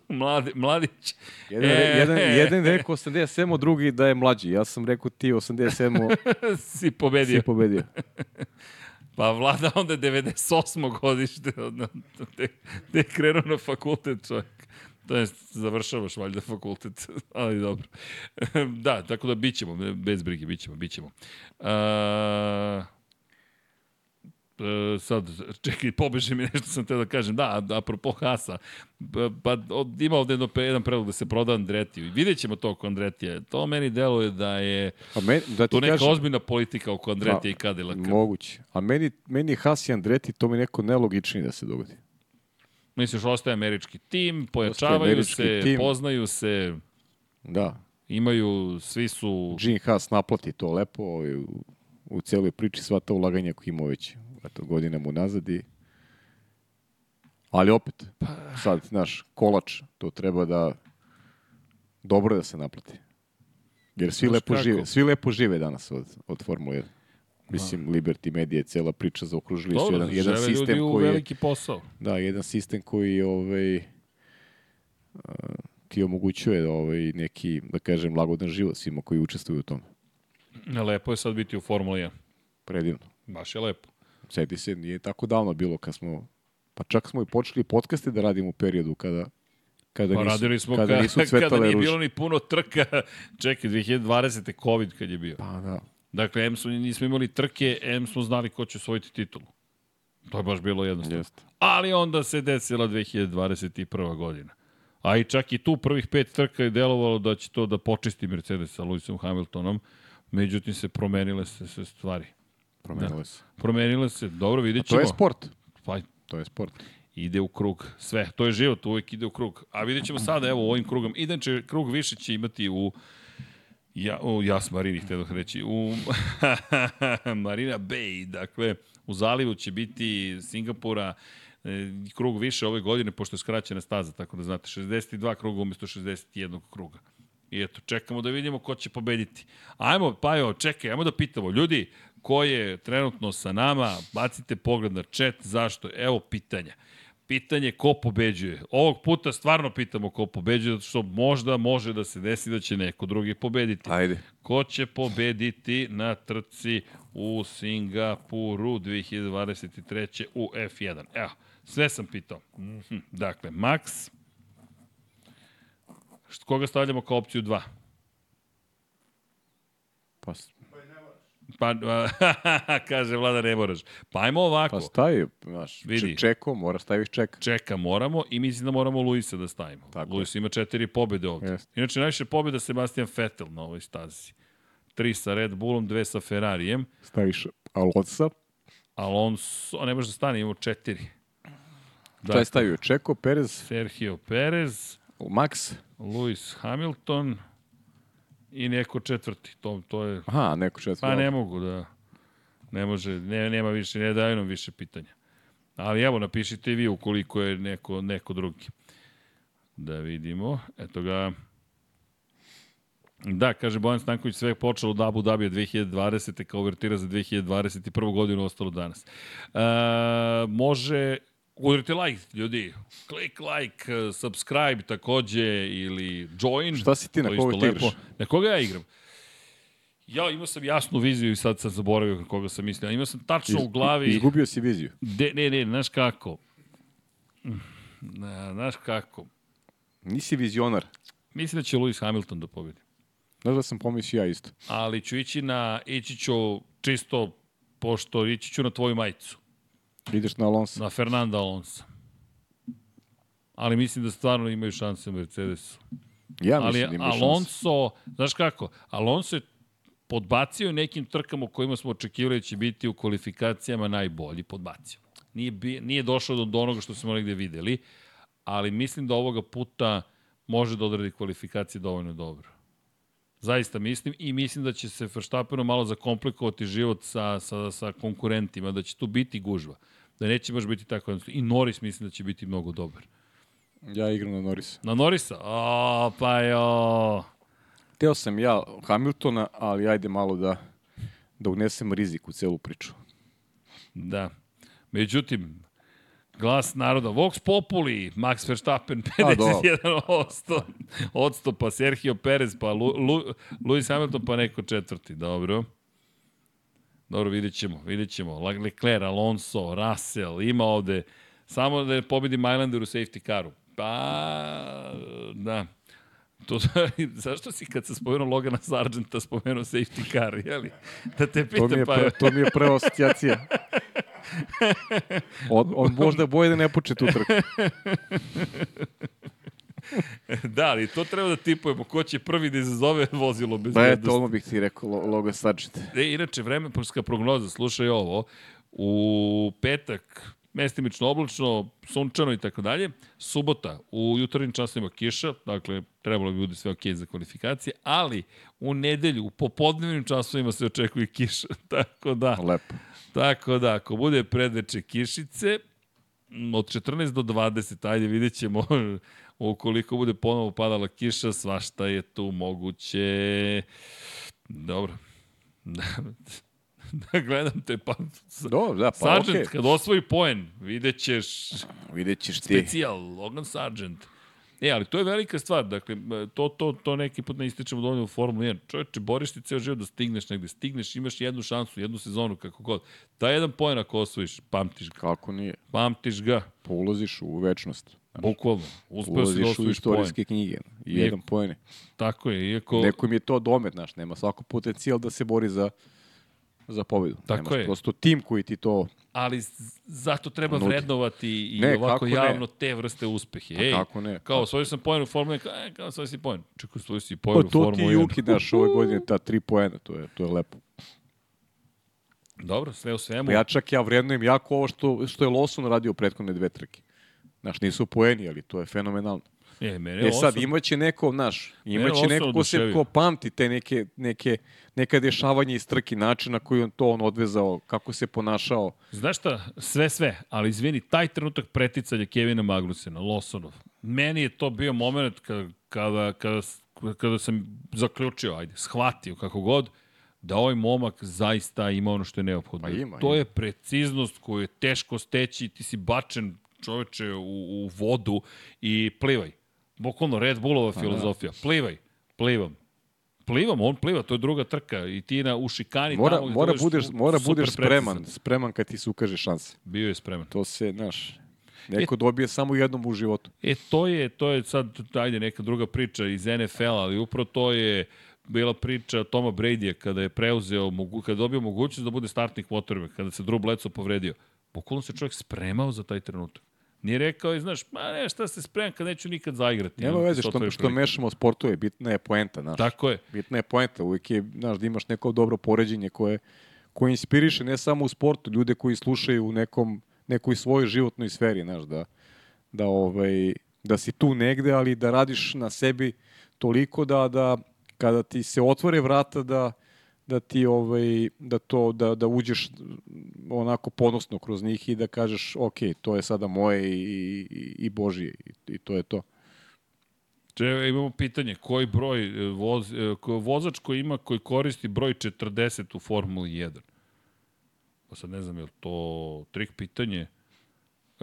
Mladi, mladić. Jedan, E, e, jedan, jedan rekao 87, drugi da je mlađi. Ja sam rekao ti 87 si pobedio. si pobedio. Pa vlada onda je 98. godište, te, te je krenuo na fakultet čovjek. To je, završavaš valjda fakultet, ali dobro. da, tako da bit ćemo, bez brige, bit ćemo, bit ćemo. A, e, sad, čekaj, pobeže mi nešto sam te da kažem. Da, apropo Hasa, pa, pa od, ima ovde jedno, jedan predlog da se proda Andreti. Vidjet ćemo to oko Andretija. To meni deluje da je A me, da ti to neka kažem, ozbiljna politika oko Andretija Pa, i Cadillaca. moguće. A meni, meni Haas i Andreti, to mi neko nelogičnije da se dogodi. Misliš, ostaje američki tim, pojačavaju američki se, tim. poznaju se, Da. imaju, svi su... Gene Haas naplati to lepo ovaj, u, u cijeloj priči sva ta ulaganja koje imao već eto, godinama unazad i Ali opet, Pa- sad, znaš, kolač, to treba da dobro da se naplati. Jer svi Znaš lepo kako? žive, svi lepo žive danas od, od Formule 1. Mislim, Liberty Media je cela priča zaokružili su jedan, jedan sistem ljudi koji je, veliki posao. da, jedan sistem koji ovaj ti omogućuje ovaj, neki, da kažem, lagodan život svima koji učestvuju u tome. Lepo je sad biti u Formuli 1. Predivno. Baš je lepo. Sjeti se, nije tako davno bilo kad smo, pa čak smo i počeli podcaste da radimo u periodu kada, kada, Pa nisu, radili smo kada ka, nisu kada nije ruže. bilo ni puno trka. Čekaj, 2020. COVID kad je bio. Pa da. Dakle, M smo, nismo imali trke, M smo znali ko će osvojiti titulu. To je baš bilo jednostavno. Jeste. Ali onda se desila 2021. godina. A i čak i tu prvih pet trka je delovalo da će to da počisti Mercedes sa Lewisom Hamiltonom. Međutim, se promenile se, se stvari. Promenilo se. Promenile se, dobro, vidjet To ćemo. je sport. Pa, To je sport. ide u krug. Sve. To je život, uvek ide u krug. A vidjet ćemo sada, evo, ovim krugom. Inače, krug više će imati u Ja, u Jas Marini, htio da reći, u Marina Bay, dakle, u zalivu će biti Singapura, e, krug više ove godine, pošto je skraćena staza, tako da znate, 62 kruga umesto 61 kruga. I eto, čekamo da vidimo ko će pobediti. Ajmo, pa evo, čekaj, ajmo da pitamo. Ljudi, ko je trenutno sa nama, bacite pogled na chat, zašto? Evo pitanja. Pitanje ko pobeđuje. Ovog puta stvarno pitamo ko pobeđuje, zato što možda može da se desi da će neko drugi pobediti. Ajde. Ko će pobediti na trci u Singapuru 2023. u F1? Evo, sve sam pitao. Mhm. Dakle, Max, koga stavljamo kao opciju 2? Pa, Pa, kaže Vlada, ne moraš. Pa ajmo ovako. pa stavi, znaš, Vidi. Čeko, mora staviš ček. Čeka moramo i mislim da moramo Luisa da stavimo. Tako Luis ima četiri pobede ovde. Jeste. Inače, najviše pobjeda Sebastian Vettel na ovoj stazi. Tri sa Red Bullom, dve sa Ferrarijem. Staviš Alonso. Alonso, ne može da stane, imamo četiri. Da. To je stavio Čeko, Perez, Sergio Perez, Max. Lewis Hamilton i neko četvrti. To, to je... Aha, neko četvrti. Pa ne mogu da... Ne može, ne, nema više, ne daju nam više pitanja. Ali evo, napišite i vi ukoliko je neko, neko drugi. Da vidimo. Eto ga. Da, kaže Bojan Stanković, sve je počelo od Abu Dhabija 2020. kao uvertira za 2021. godinu ostalo danas. E, može Udrite like, ljudi. Klik like, eh, subscribe takođe ili join. Šta si ti, na koga ti igraš? Na koga ja igram? Ja imao sam jasnu viziju i sad sam zaboravio na koga sam mislio. Imao sam tačno u glavi... Izgubio si viziju. De, ne, ne, znaš kako? Na, znaš kako? Nisi vizionar. Mislim da će Lewis Hamilton da pobedi. Znaš da sam pomislio ja isto. Ali ću ići na, ići ću čisto, pošto ići ću na tvoju majicu. Ideš na Alonso. Na Fernanda Alonso. Ali mislim da stvarno imaju šanse u Mercedesu. Ja Ali mislim da imaš šanse. Alonso, znaš kako? Alonso je podbacio nekim trkama u kojima smo očekivali da će biti u kvalifikacijama najbolji, podbacio. Nije, bi, nije došao do, do onoga što smo negde videli, ali mislim da ovoga puta može da odradi kvalifikacije dovoljno dobro. Zaista mislim i mislim da će se Verstappenu malo zakomplikovati život sa, sa, sa konkurentima, da će tu biti gužva. Da neće baš biti tako. jednostavno. I Norris mislim da će biti mnogo dobar. Ja igram na Norrisa. Na Norrisa? O, pa jo. Teo sam ja Hamiltona, ali ajde malo da, da unesem rizik u celu priču. Da. Međutim, glas naroda, Vox Populi, Max Verstappen, A, dobro. 51%, odstupa Sergio Perez, pa Lu, Lu, Lewis Hamilton, pa neko četvrti, dobro. Dobro, vidjet ćemo, vidjet ćemo. Le- Leclerc, Alonso, Russell, ima ovde, samo da pobedi Mailander u safety caru. Pa, da. To, zašto si kad se spomenuo Logana Sargenta spomenuo safety car, jeli? Da te To pitam, mi je, pa... pre, to mi je prva asocijacija. On, on možda boje da ne poče tu trku. Da, ali to treba da tipujemo. Ko će prvi da izazove vozilo bez Pa eto, odmah bih ti rekao Lo- Logan Sargent. E, inače, vremenska prognoza, slušaj ovo, u petak, mestimično oblačno, sunčano i tako dalje, subota, u jutarnjim časovima kiša, dakle, trebalo bi bude sve okej za kvalifikacije, ali u nedelju, u popodnevnim časovima se očekuje kiša, tako da, Lepo. tako da, ako bude predveče kišice, od 14 do 20, ajde vidjet ćemo ukoliko bude ponovo padala kiša, svašta je tu moguće. Dobro. da gledam te, pa... Dobro, da, pa Sargent, okej. kad osvoji poen, vidjet ćeš Vidjet ćeš ti. specijal, Logan Sargent. E, ali to je velika stvar, dakle, to, to, to neki put ne ističemo dovoljno u Formulu 1. Čovječe, boriš ti ceo život da stigneš negde, stigneš, imaš jednu šansu, jednu sezonu, kako god. Ta jedan poen ako osvojiš, pamtiš ga. Kako nije? Pamtiš ga, Pa ulaziš u večnost. bukvalno. Uspeo si da osvojiš poen. istorijske knjige. I Nije- jedan poen. Tako je, iako... Neko im je to domet, znaš, nema svako potencijal da se bori za za pobedu. Tako Nemaš je. prosto tim koji ti to... ali zato treba Nudi. vrednovati i Ne, ovako kako ne? javno te vrste uspehe. Ej, kako ne? Kao, osvojio sam poen u Formuli, kao, e, kao osvojio si poen. Čekaj, osvojio si Pa poen u to ti i 1. Juki, znaš, ove godine ta tri poena, to je, to je lepo. Dobro, sve u svemu. Pa ja čak ja vrednujem jako ovo što, što je Lawson radio prethodne dve trke. Znaš, nisu poeni, ali to je fenomenalno. E, mene E sad, osam- imaće neko, znaš, imaće neko ko se ko pamti te neke, neke, neka dešavanja iz trki, način na koji on to on odvezao, kako se ponašao. Znaš šta, sve sve, ali izvini, taj trenutak preticanja Kevina Magnusena, Lawsonov, meni je to bio moment kada, kada, kada, kada sam zaključio, ajde, shvatio kako god, da ovaj momak zaista ima ono što je neophodno. Pa ima, to je preciznost koju je teško steći, ti si bačen čoveče u, u vodu i plivaj. Bukvalno Red Bullova Pa filozofija. Plivaj, plivam. Plivam, on pliva, to je druga trka i ti na, u šikani Mora, tamo mora, budeš mora budeš spreman, precizan. spreman kad ti se ukaže šanse. Bio je spreman. To se, znaš, neko dobije samo jednom u životu. E, to je, to je sad, ajde, neka druga priča iz NFL-a, ali upravo to je bila priča Toma Brady-a kada je preuzeo, mogu, kada je dobio mogućnost da bude startnik quarterback, kada se Drew Bledsoe povredio. Bukvalno se čovjek spremao za taj trenutak. Nije rekao i znaš, ma ne, šta se spremam kad neću nikad zaigrati. Nema veze što, što prilika. mešamo sportove, bitna je poenta, znaš. Tako je. Bitna je poenta, uvijek je, znaš, da imaš neko dobro poređenje koje, koje inspiriše ne samo u sportu, ljude koji slušaju u nekom, nekoj svojoj životnoj sferi, znaš, da, da, ovaj, da si tu negde, ali da radiš na sebi toliko da, da kada ti se otvore vrata da, da ti ovaj da to da da uđeš onako ponosno kroz njih i da kažeš ok, to je sada moje i, i, i Božije i, i to je to. Če, imamo pitanje, koji broj e, voz, e, vozač koji ima, koji koristi broj 40 u Formuli 1? Pa sad ne znam, je li to trik pitanje?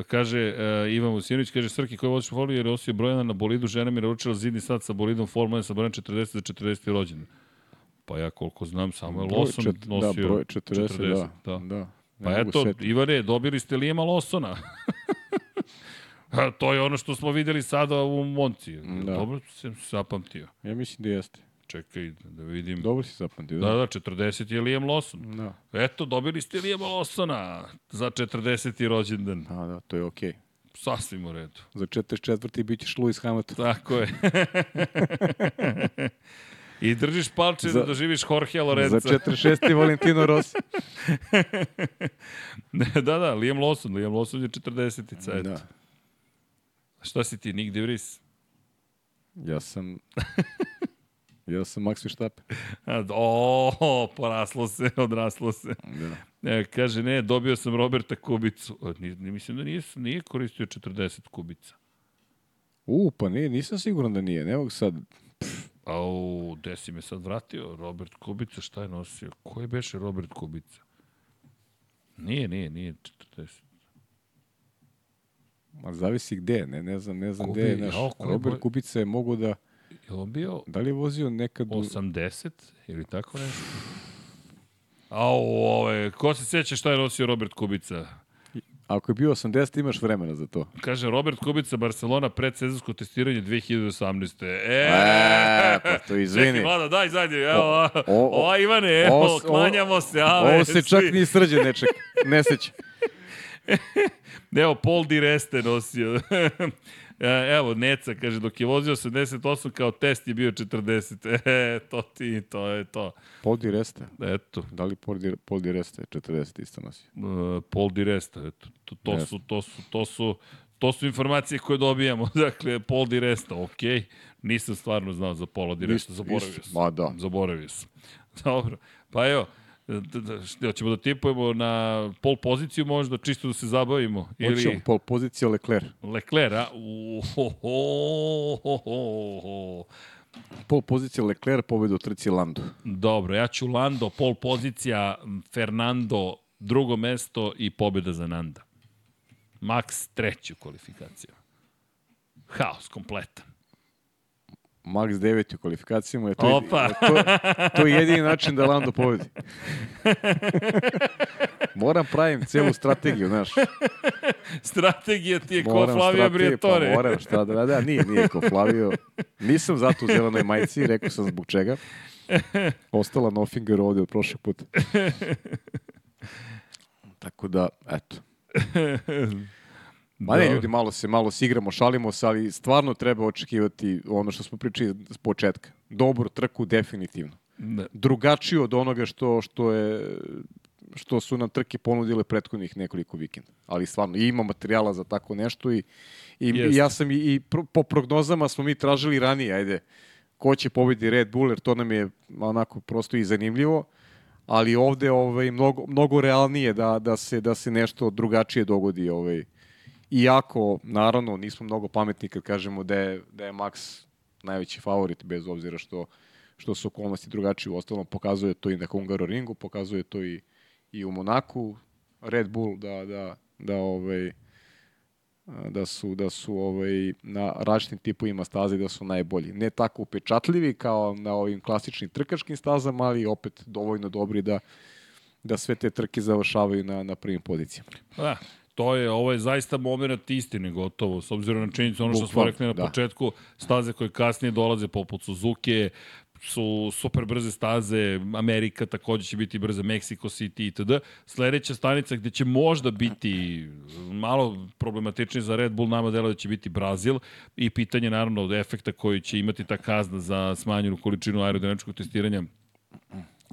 Kaže, uh, Ivan Vusinović, kaže, Srki koji voziš u Formuli jer je nosio brojana na bolidu, žena mi je naručila zidni sat sa bolidom Formula 1 sa brojem 40 za 40. rođendan. Pa ja koliko znam, samo je Lawson čet- nosio da, broj 40, 40, da. da. da. Pa Ne eto, setiti. Ivane, dobili ste Lijema Lawsona. To je ono što smo videli sada u Monci. Da. Dobro sam zapamtio. Ja mislim da jeste. Čekaj da vidim. Dobro si zapamtio. Da, da, 40 je Liam Lawson. Da. Eto, dobili ste Liam Lawsona za 40. rođendan. A, da, to je okej. Sasvim u redu. Za 44. bit ćeš Lewis Hamilton. Tako je. I držiš palče Za- da doživiš Jorge Lorenza. Za 46. Valentino Rossi. da, da, Liam Lawson. Liam Lawson je 40-ica. Eto. Da. Šta si ti, Nick DeVries? Ja sam... ja sam Max Verstappen. O, poraslo se, odraslo se. Da. E, kaže, ne, dobio sam Roberta Kubicu. O, Ni, mislim da nije, nije koristio 40 kubica. U, pa nije, nisam siguran da nije. Ne mogu sad... Au, gde si me sad vratio? Robert Kubica, šta je nosio? Koji beše Robert Kubica? Nije, nije, nije 40. Ma zavisi gde, ne, ne znam, ne znam Kubi- gde je naš... jao, Robert boj- Kubica je mogo da... Je on bio Da li je vozio nekad... U... 80 ili tako nešto? Au, ove, ko se sjeća šta je nosio Robert Kubica? Ako je bio 80, imaš vremena za to. Kaže Robert Kubica, Barcelona, predsezonsko testiranje 2018. E, E, pa to izvini. Čekaj, Vlada, daj zadnje. Evo, o, o- o- Ivane, evo, ovo- klanjamo se. Ave, Ovo se čak ni srđe neček. Ne seća. Evo, Paul Di Reste nosio. E, Evo, Neca kaže, dok je vozio 88 kao test je bio 40. E, to ti, to je to. Paul Di Resta. Eto, Da li Paul Di, Paul Di Resta je 40 isto nosio? uh, Paul Di Resta, eto. To, to, Jeste. su, to, su, to, su, to su informacije koje dobijamo. Dakle, Paul Di Resta, okej. Nisam stvarno znao za Paula Di Resta, zaboravio sam. ma da. Zaboravio sam. Dobro, pa evo, d- d- šta, hoćemo da tipujemo na pol poziciju možda, čisto da se zabavimo? Ili... Hoćemo, pol pozicija Leclerc. Leclerc, a? Pol pozicija Leclerc, pobjeda u trci Lando. Dobro, ja ću Lando, pol pozicija, Fernando, drugo mesto i pobjeda za Nanda. Max treću kvalifikaciju. Haos, kompletan. Max 9 u kvalifikacijama je to, Opa. to, to je jedini način da Lando pobedi. Moram pravim celu strategiju, znaš. Strategija ti je ko Flavio Briatore. Pa moram, šta da rada. Nije, nije ko Flavio. Nisam zato u zelenoj majici, rekao sam zbog čega. Ostala Nofinger ovde od prošle puta. Tako da, eto. Ma ne, Dobro. ljudi, malo se, malo se igramo, šalimo se, ali stvarno treba očekivati ono što smo pričali s početka. Dobru trku, definitivno. Da. Drugačiju od onoga što, što je što su nam trke ponudile prethodnih nekoliko vikenda. Ali stvarno, ima materijala za tako nešto i, i Jeste. ja sam i, i pro, po prognozama smo mi tražili ranije, ajde, ko će pobedi Red Bull, jer to nam je onako prosto i zanimljivo, ali ovde ovaj, mnogo, mnogo realnije da, da, se, da se nešto drugačije dogodi. Ovaj. Iako, naravno, nismo mnogo pametni kad kažemo da je, da je Max najveći favorit, bez obzira što, što su okolnosti drugačije. Ostalom, pokazuje to i na Hungaroringu, pokazuje to i, i u Monaku. Red Bull da, da, da ovaj, da su da su ovaj na različitim tipovima staze da su najbolji. Ne tako upečatljivi kao na ovim klasičnim trkačkim stazama, ali opet dovoljno dobri da da sve te trke završavaju na na prvim pozicijama. Da, to je, ovo je zaista moment istine gotovo, s obzirom na činjenicu ono što smo rekli na da. početku, staze koje kasnije dolaze poput Suzuki, su super brze staze, Amerika takođe će biti brza, Mexico City itd. Sledeća stanica gde će možda biti malo problematičnije za Red Bull, nama delo da će biti Brazil i pitanje naravno od efekta koji će imati ta kazna za smanjenu količinu aerodinamičkog testiranja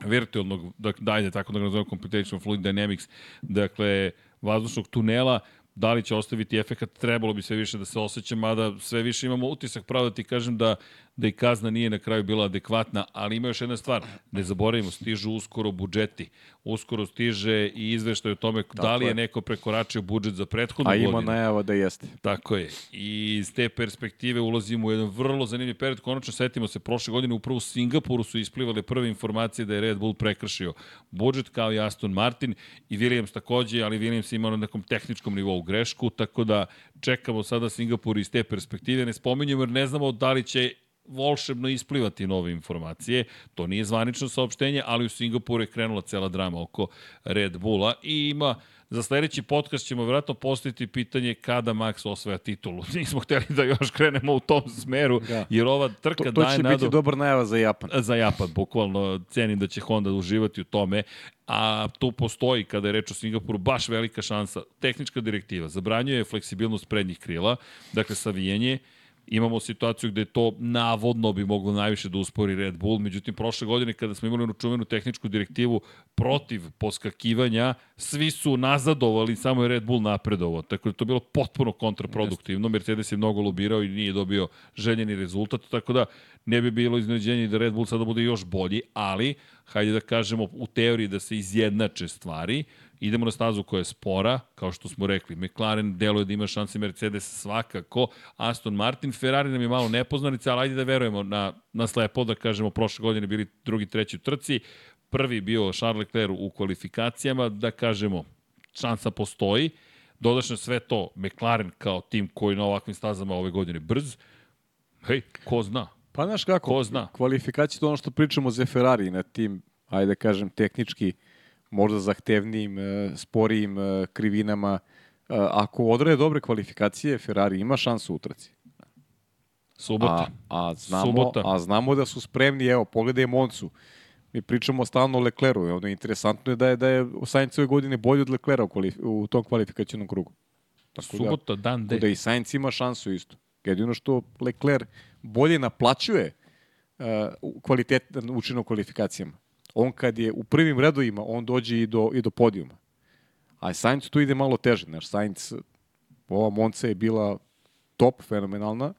virtualnog, da, dajde tako da ga nazovem Computational Fluid Dynamics, dakle, vazdušnog tunela, da li će ostaviti efekat, trebalo bi sve više da se osjeća, mada sve više imamo utisak, pravo da ti kažem da, da i kazna nije na kraju bila adekvatna, ali ima još jedna stvar, ne zaboravimo, stižu uskoro budžeti, uskoro stiže i izveštaj o tome da li je je. neko prekoračio budžet za prethodnu A ima godinu. najava da jeste. Tako je. I iz te perspektive ulazimo u jedan vrlo zanimljiv period. Konačno setimo se, prošle godine upravo u Singapuru su isplivale prve informacije da je Red Bull prekršio budžet kao i Aston Martin i Williams takođe, ali Williams ima na nekom tehničkom nivou grešku, tako da čekamo sada Singapur iz te perspektive. Ne spominjemo jer ne znamo da li će volšebno isplivati nove informacije. To nije zvanično saopštenje, ali u Singapuru je krenula cela drama oko Red Bulla i ima Za sledeći podcast ćemo vjerojatno postaviti pitanje kada Max osvaja titulu. Nismo hteli da još krenemo u tom smeru, Da. jer ova trka To, to daje će nadu... biti dobar najava za Japan. Za Japan, bukvalno cenim da će Honda uživati u tome, a tu postoji, kada je reč o Singapuru, baš velika šansa. Tehnička direktiva zabranjuje fleksibilnost prednjih krila, dakle savijenje, imamo situaciju gde to navodno bi moglo najviše da uspori Red Bull, međutim prošle godine kada smo imali onu čuvenu tehničku direktivu protiv poskakivanja, svi su nazadovali, samo je Red Bull napredovao, tako da to bilo potpuno kontraproduktivno, Mercedes je mnogo lobirao i nije dobio željeni rezultat, tako da ne bi bilo iznenađenje da Red Bull sada bude još bolji, ali hajde da kažemo u teoriji da se izjednače stvari, idemo na stazu koja je spora, kao što smo rekli, McLaren deluje da ima šanse Mercedes svakako, Aston Martin, Ferrari nam je malo nepoznanica, ali ajde da verujemo na, na slepo, da kažemo prošle godine bili drugi, treći u trci, prvi bio Charles Leclerc u kvalifikacijama, da kažemo šansa postoji, dodaš na sve to McLaren kao tim koji na ovakvim stazama ove godine brz, hej, ko zna, Pa znaš kako, Ko zna? kvalifikacije to ono što pričamo za Ferrari na tim, ajde da kažem, tehnički možda zahtevnijim, e, sporijim e, krivinama. E, Ako odrade dobre kvalifikacije, Ferrari ima šansu u utrci. subota. A, a, znamo, Subota. a znamo da su spremni, evo, pogledaj Moncu. Mi pričamo stalno o Lecleru. Ono, interesantno je da je, da je Sainz ove godine bolji od Leclera u, kvalif u tom kvalifikacijnom krugu. Tako Subota, dan da, D. da i Sainz ima šansu isto. Jedino što Lecler bolje naplaćuje uh, kvalitetan učinak u kvalifikacijama. On kad je u prvim redovima, on dođe i do, i do podijuma. A Sainz tu ide malo teže. Naš Sainz, ova Monca je bila top, fenomenalna,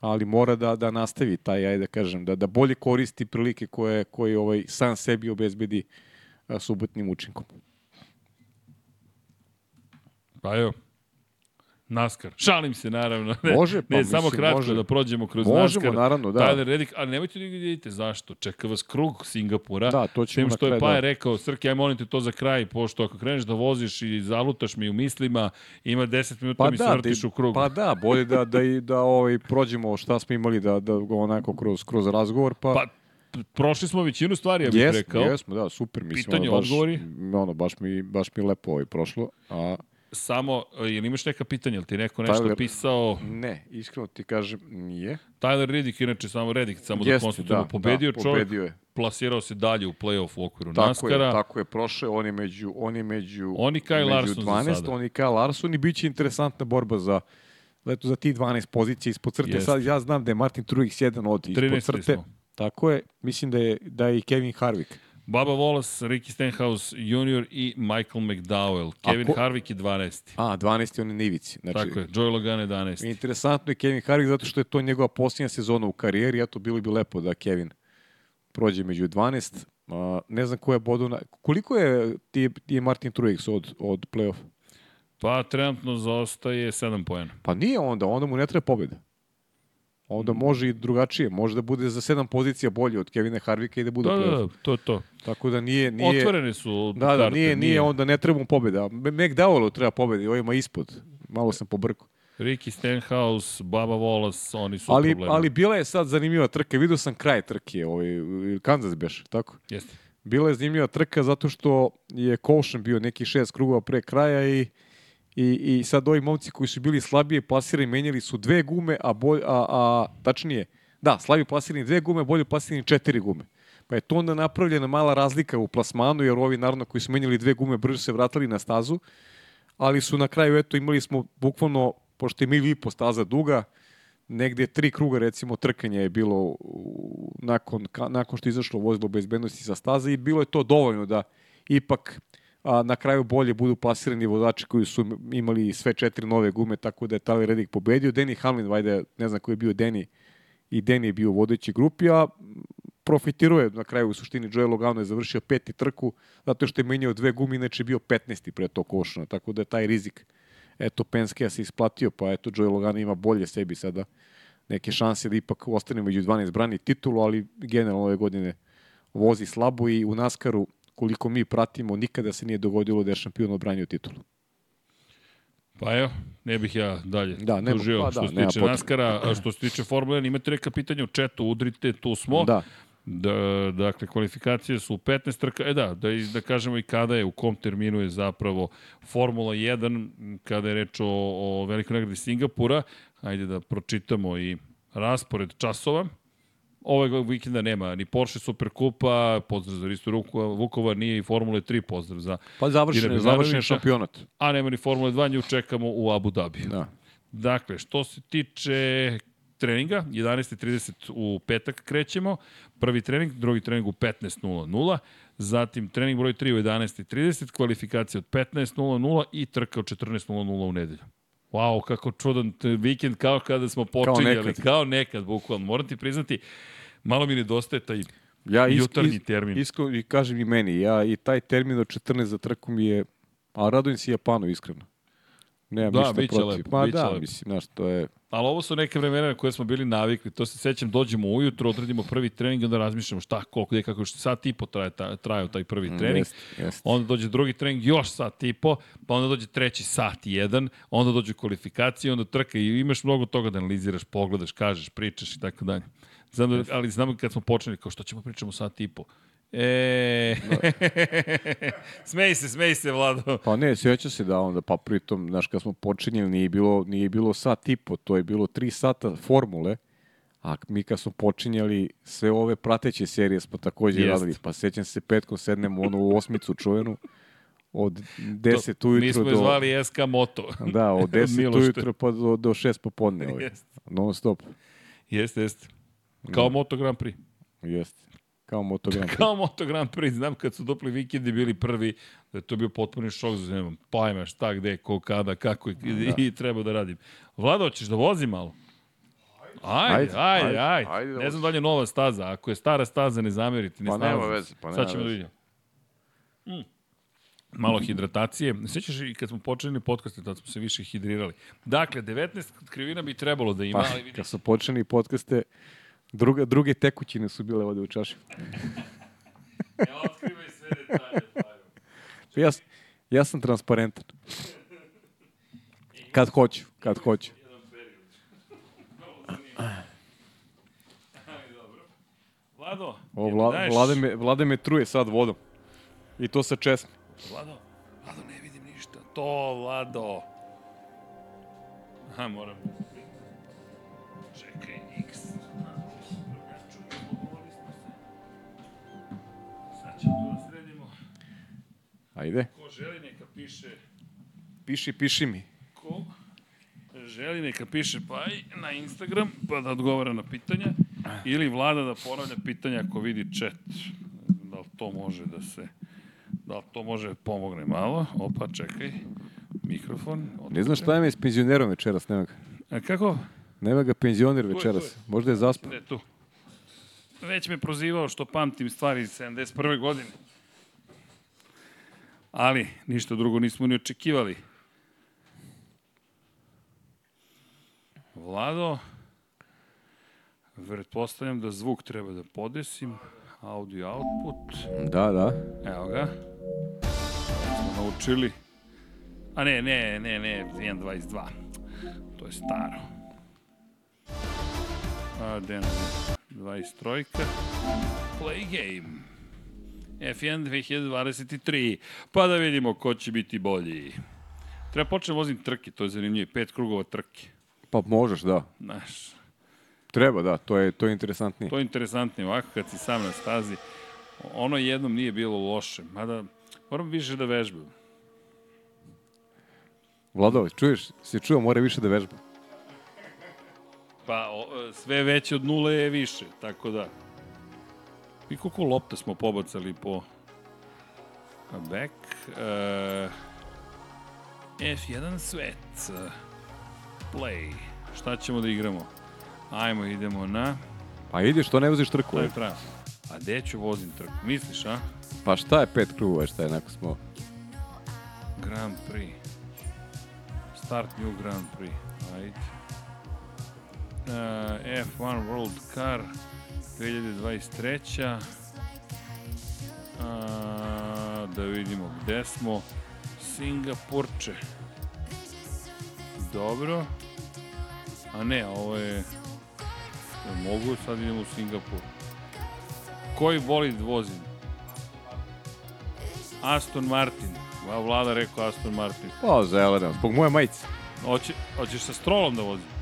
ali mora da da nastavi taj ajde da kažem da da bolje koristi prilike koje koje ovaj sam sebi obezbedi subotnim učinkom. Pa evo, NASCAR. Šalim se, naravno. Ne, Može, pa ne, samo mislim, kratko može. da prođemo kroz Možemo, NASCAR. naravno, da. Tyler Reddick, ali nemojte da vidite zašto. Čeka vas krug Singapura. Da, to ćemo na što je kraju, Paje da. rekao, Srke, aj molim te to za kraj, pošto ako kreneš da voziš i zalutaš mi u mislima, ima 10 minuta Pa mi se da, vrtiš da, u krug. pa da, bolje da, da, i, da ovaj, prođemo šta smo imali da, da onako kroz, kroz razgovor, pa, Pa, prošli smo većinu stvari, ja bih jesmo, rekao. jesmo, da, super, mislim, Pitanje, ono, baš, odgovori? ono, baš mi, baš mi lepo ovaj prošlo, a Samo, e, jel imaš neka pitanja, jel ti neko nešto Tyler- pisao? ne, iskreno ti kažem, nije. Tyler Reddick, inače samo Reddick, samo da Jeste, konstatujemo, da, pobedio da, čovjek, pobedio je. plasirao se dalje u play-off u okviru Tako NASCAR-a. je, tako je prošao, on je među, on je među, On i Kyle među Larson za 12, sada. on i Kyle Larson i bit će interesantna borba za eto, za tih 12 pozicija ispod crte. Jeste. Sad ja znam da je Martin Truex jedan od ispod 13. crte. smo. Tako je, mislim da je, da je i Kevin Harvick. Baba Wallace, Ricky Stenhouse Jr. i Michael McDowell. Kevin ko- Harvick je 12. A, 12 je on je na ivici. Znači, Tako je, Joey Logan 11. Interesantno je Kevin Harvick zato što je to njegova posljednja sezona u karijeri, eto bilo bi lepo da Kevin prođe među 12. A, ne znam ko je bodu na... Koliko je ti, ti je Martin Truex od, od play-off? Pa trenutno zaostaje 7 pojena. Pa nije onda, onda mu ne treba pobjeda. Onda može i drugačije, može da bude za sedam pozicija bolje od Kevina Harvika i da bude Da, da, da, to je to. Tako da nije... nije Otvorene su Da, da, karte, nije, nije, onda ne treba mu pobjeda. McDowellu treba pobjeda i ovima ispod. Malo sam pobrkao. Ricky Stenhouse, Baba Wallace, oni su Ali, problemi. ali bila je sad zanimljiva trka. Vidio sam kraj trke, ovaj, Kansas beš, tako? Jeste. Bila je zanimljiva trka zato što je Colshan bio neki šest krugova pre kraja i, i, i sad ovi momci koji su bili slabije plasirani menjali su dve gume, a, bolj, a, a tačnije, da, slabije plasirani dve gume, bolje plasirani četiri gume. Pa je to onda napravljena mala razlika u plasmanu, jer ovi naravno koji su menjali dve gume brže se vratili na stazu, ali su na kraju, eto, imali smo bukvalno, pošto je mil i po staza duga, negde tri kruga recimo trkanja je bilo nakon, ka, nakon što je izašlo vozilo bezbednosti sa staze i bilo je to dovoljno da ipak a, na kraju bolje budu plasirani vozači koji su imali sve četiri nove gume, tako da je Tyler Reddick pobedio. Danny Hamlin, vajde, ne znam ko je bio Danny, i Danny je bio u vodećoj grupi, a profitirao je na kraju u suštini Joe Logano je završio peti trku zato što je menjao dve gume, inače bio 15. pre tog košana, tako da je taj rizik eto Penske se isplatio, pa eto Joe Logano ima bolje sebi sada neke šanse da ipak ostane među 12 brani titulu, ali generalno ove godine vozi slabo i u Naskaru koliko mi pratimo, nikada se nije dogodilo da je šampion odbranio titulu. Pa evo, ne bih ja dalje Da, nema- tužio pa da, što se tiče. Naskara, a što se tiče Formule 1, imate neka pitanja u četu, udrite, tu smo. Da. Da, dakle, kvalifikacije su u 15 trka. E da, da, da kažemo i kada je, u kom terminu je zapravo Formula 1, kada je reč o, o velikoj nagradi Singapura. Hajde da pročitamo i raspored časova. Ovog vikenda nema ni Porsche Superkupa, pozdrav za Risto Vukova, nije i Formule 3 pozdrav za... Pa završen, je- završen je šampionat. A nema ni Formule 2, nju čekamo u Abu Dhabi. Da. Dakle, što se tiče treninga, 11.30 u petak krećemo, prvi trening, drugi trening u 15.00, zatim trening broj 3 u 11.30, kvalifikacija od 15.00 i trka od 14.00 u nedelju. Wow, kako čudan vikend, kao kada smo počinjali, kao nekad, kao nekad bukvalno. Moram ti priznati, malo mi nedostaje taj Ja is, jutarnji is, termin. Isko, i kažem i meni, ja i taj termin od 14 za trku mi je, a radujem se Japanu, iskreno. Nemam Da, ništa protiv. lepo, Ma da, lepo. mislim, znaš, to je... Ali ovo su neke vremena na koje smo bili navikli. To se sećam, dođemo ujutro, odradimo prvi trening i onda razmišljamo šta, koliko, gde, kako, što sat i po traje, ta, trajao taj prvi trening. Jest, jest. Onda dođe drugi trening, još sat i po, pa onda dođe treći sat i jedan, onda dođe kvalifikacije, onda trka i imaš mnogo toga da analiziraš, pogledaš, kažeš, pričaš i tako dalje. Znam da, ali znam kad smo počeli, kao što ćemo pričamo sat i po. E, smej se, smej se, Vlado. Pa ne, sjeća se da onda, pa pritom, znaš, kad smo počinjeli, nije bilo, nije bilo sat i po, to je bilo tri sata formule, a mi kad smo počinjali sve ove prateće serije smo takođe Jest. radili, pa sećam se petkom sednemo u onu osmicu čuvenu, od 10 To- ujutru Mi smo do... zvali SK Moto. Da, od 10 Miloš, ujutro pa do, do 6 popodne. Ovaj. Non stop. Jeste, jeste. Kao Moto Grand Prix. Jeste. Kao motogram. Kao Moto Grand Prix, znam kad su dupli vikendi bili prvi, da je to bio potpuni šok za nemam pojma šta, gde, ko, kada, kako i, da. i treba da radim. Vlado, hoćeš da vozi malo? Ajde, ajde, ajde. Ajde, ajde. ajde da ne znam da li je nova staza. Ako je stara staza, ne zamerite. Ne Pa nema veze, pa Sad nema ćemo da vidimo. Mm. malo hidratacije. Sjećaš i kad smo počeli podcaste, tad smo se više hidrirali. Dakle, 19 krivina bi trebalo da ima, Pa, ali kad su počeli podcaste, druga, druge tekućine su bile ovde u čaši. ne otkrivaj sve detalje. Ja, ja sam transparentan. Kad hoću, kad hoću. Vlado, O, vla, daješ- vlade, me, vlade me truje sad vodom. I to sa česme. Vlado, Vlado, ne vidim ništa. To, Vlado. Aha, moram. Ćemo to da sredimo. Ajde. Ko želi neka piše Piši, piši mi. ko želi neka piše pa i na Instagram pa da odgovara na pitanja ili vlada da ponavlja pitanja ako vidi chat. Da li to može da se da li to može da pomogne malo? Opa, čekaj. Mikrofon. Ne znam šta je s penzionerom večeras, nema ga. A kako? Nema ga penzioner je, večeras. tu je. Možda je zaspao. Ne, tu. Već me prozivao što pamtim stvari iz 71. godine. Ali, ništa drugo nismo ni očekivali. Vlado, pretpostavljam da zvuk treba da podesim. Audio output. Da, da. Evo ga. Smo naučili. A ne, ne, ne, ne, 1.22. To je staro. A, den, 23. Play game. F1 2023. Pa da vidimo ko će biti bolji. Treba počnem vozim trke, to je zanimljivo. Pet krugova trke. Pa možeš, da. Znaš, Treba, da. To je, to je interesantnije. to je interesantnije. Ovako kad si sam na stazi, ono jednom nije bilo loše. Mada, moram više da vežbam. Vlado, čuješ? Se čuo, mora više da vežba. Pa, o, sve veće od nule je više, tako da. I koliko lopta smo pobacali po back. Uh, F1 svet. Play. Šta ćemo da igramo? Ajmo, idemo na... Pa idi, što ne voziš trku? To je pravo. A gde ću vozim trku? Misliš, a? Pa šta je pet krugova, šta je, neko smo... Grand Prix. Start new Grand Prix. Ajde. Uh, F1 World Car 2023. Uh, da vidimo gde smo. Singapurče. Dobro. A ne, ovo je... Jel Mogu, sad idemo u Singapur. Koji bolid vozim? Aston Martin. Vlada rekao Aston Martin. Pa, zelena, zbog moje majice. Hoće, hoćeš sa strolom da vozim?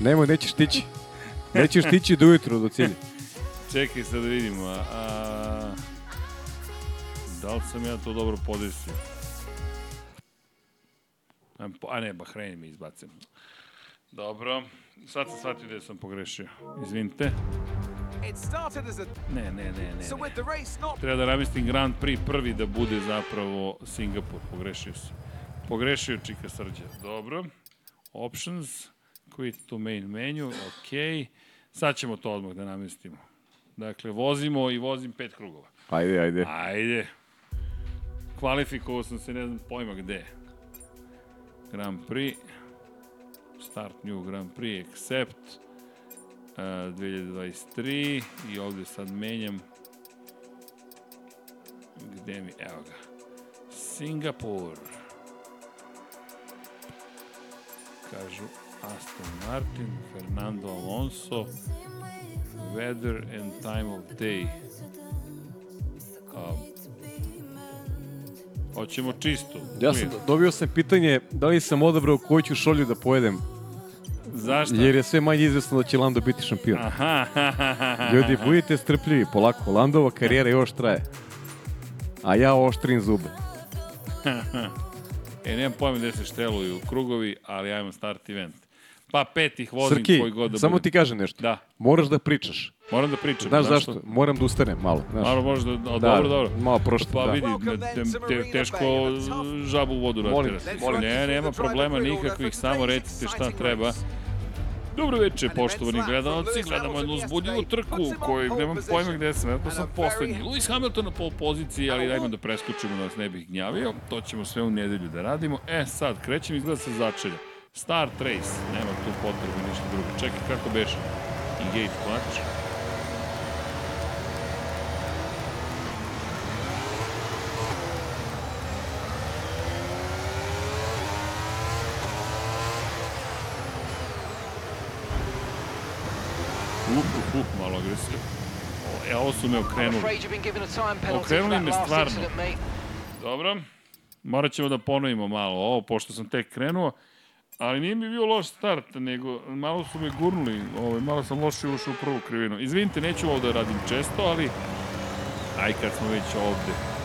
Nemoj, nećeš tići. Nećeš tići do ujutru do cilja. Čekaj sad da vidimo. A, a, da li sam ja to dobro podesio? A, A ne, Bahrein mi izbacim. Dobro. Sad sam shvatio da sam pogrešio. Izvinite. Ne, ne, ne, ne. ne. Treba da namestim Grand Prix prvi da bude zapravo Singapur. Pogrešio sam. Pogrešio Čika Srđa. Dobro. Options. Quit to main menu. Ok. Sad ćemo to odmah da namestimo. Dakle, vozimo i vozim pet krugova. Ajde, ajde. Ajde. Kvalifikovao sam se, ne znam pojma gde. Grand Prix. Start new Grand Prix, accept. Uh, 2023 i ovde sad menjam gde mi, evo ga Singapur kažu Aston Martin Fernando Alonso weather and time of day A, hoćemo čisto Ja sam, dobio sam pitanje da li sam odabrao koju ću šolju da pojedem, zašto? jer je sve manje izvesno da će Lando biti šampion. Aha, Ljudi, budite strpljivi, polako. Landova karijera još traje. A ja oštrim zube. E, nemam pojma gde se šteluju krugovi, ali ja imam start event. Pa pet ih vozim Srki, koji god da samo bude. ti kažem nešto. Da, Moraš da pričaš. moram da pričam. Znaš zašto? Moram da ustanem malo. Znaš. Malo možda, da, Da, dobro, dobro. malo prošlo, Pa da. vidi, te, te, teško žabu u vodu Molim run Ne, nema problema nikakvih, samo recite šta treba. Dobro večer, poštovani gledalci. Gledamo jednu uzbudljivu trku kojeg nemam pojma gde sam. Vjerojatno sam poslednji. Lewis Hamilton na pol poziciji, ali dajmo da preskočimo da nas ne bih gnjavio. To ćemo sve u nedelju da radimo. E, sad, krećem izgleda sa začelja. Start race. Nema tu potrebe ništa drugo. Čekaj, kako beše? Engage clutch. Uh, uh, malo agresivno. E, ovo su me okrenuli. Okrenuli me stvarno. Dobro. Morat ćemo da ponovimo malo ovo, pošto sam tek krenuo. Ali nije mi bio loš start, nego malo su me gurnuli, ovaj, malo sam loše ušao u prvu krivinu. Izvinite, neću ovo da radim često, ali aj kad smo već ovde.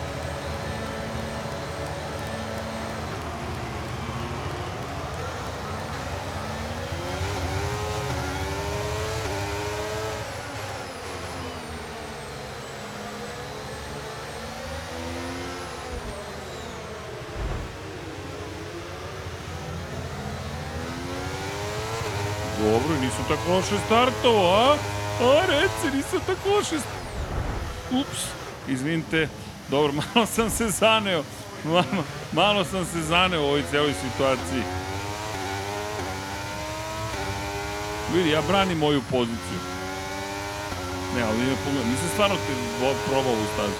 Tako loše startovo, a? A, reci, nisu tako loše Ups, izvinite. Dobro, malo sam se zaneo. Malo, malo sam se zaneo u ovoj celoj situaciji. Vidi, ja branim moju poziciju. Ne, ali ne pogledam. Nisam stvarno te probao ovu stazu.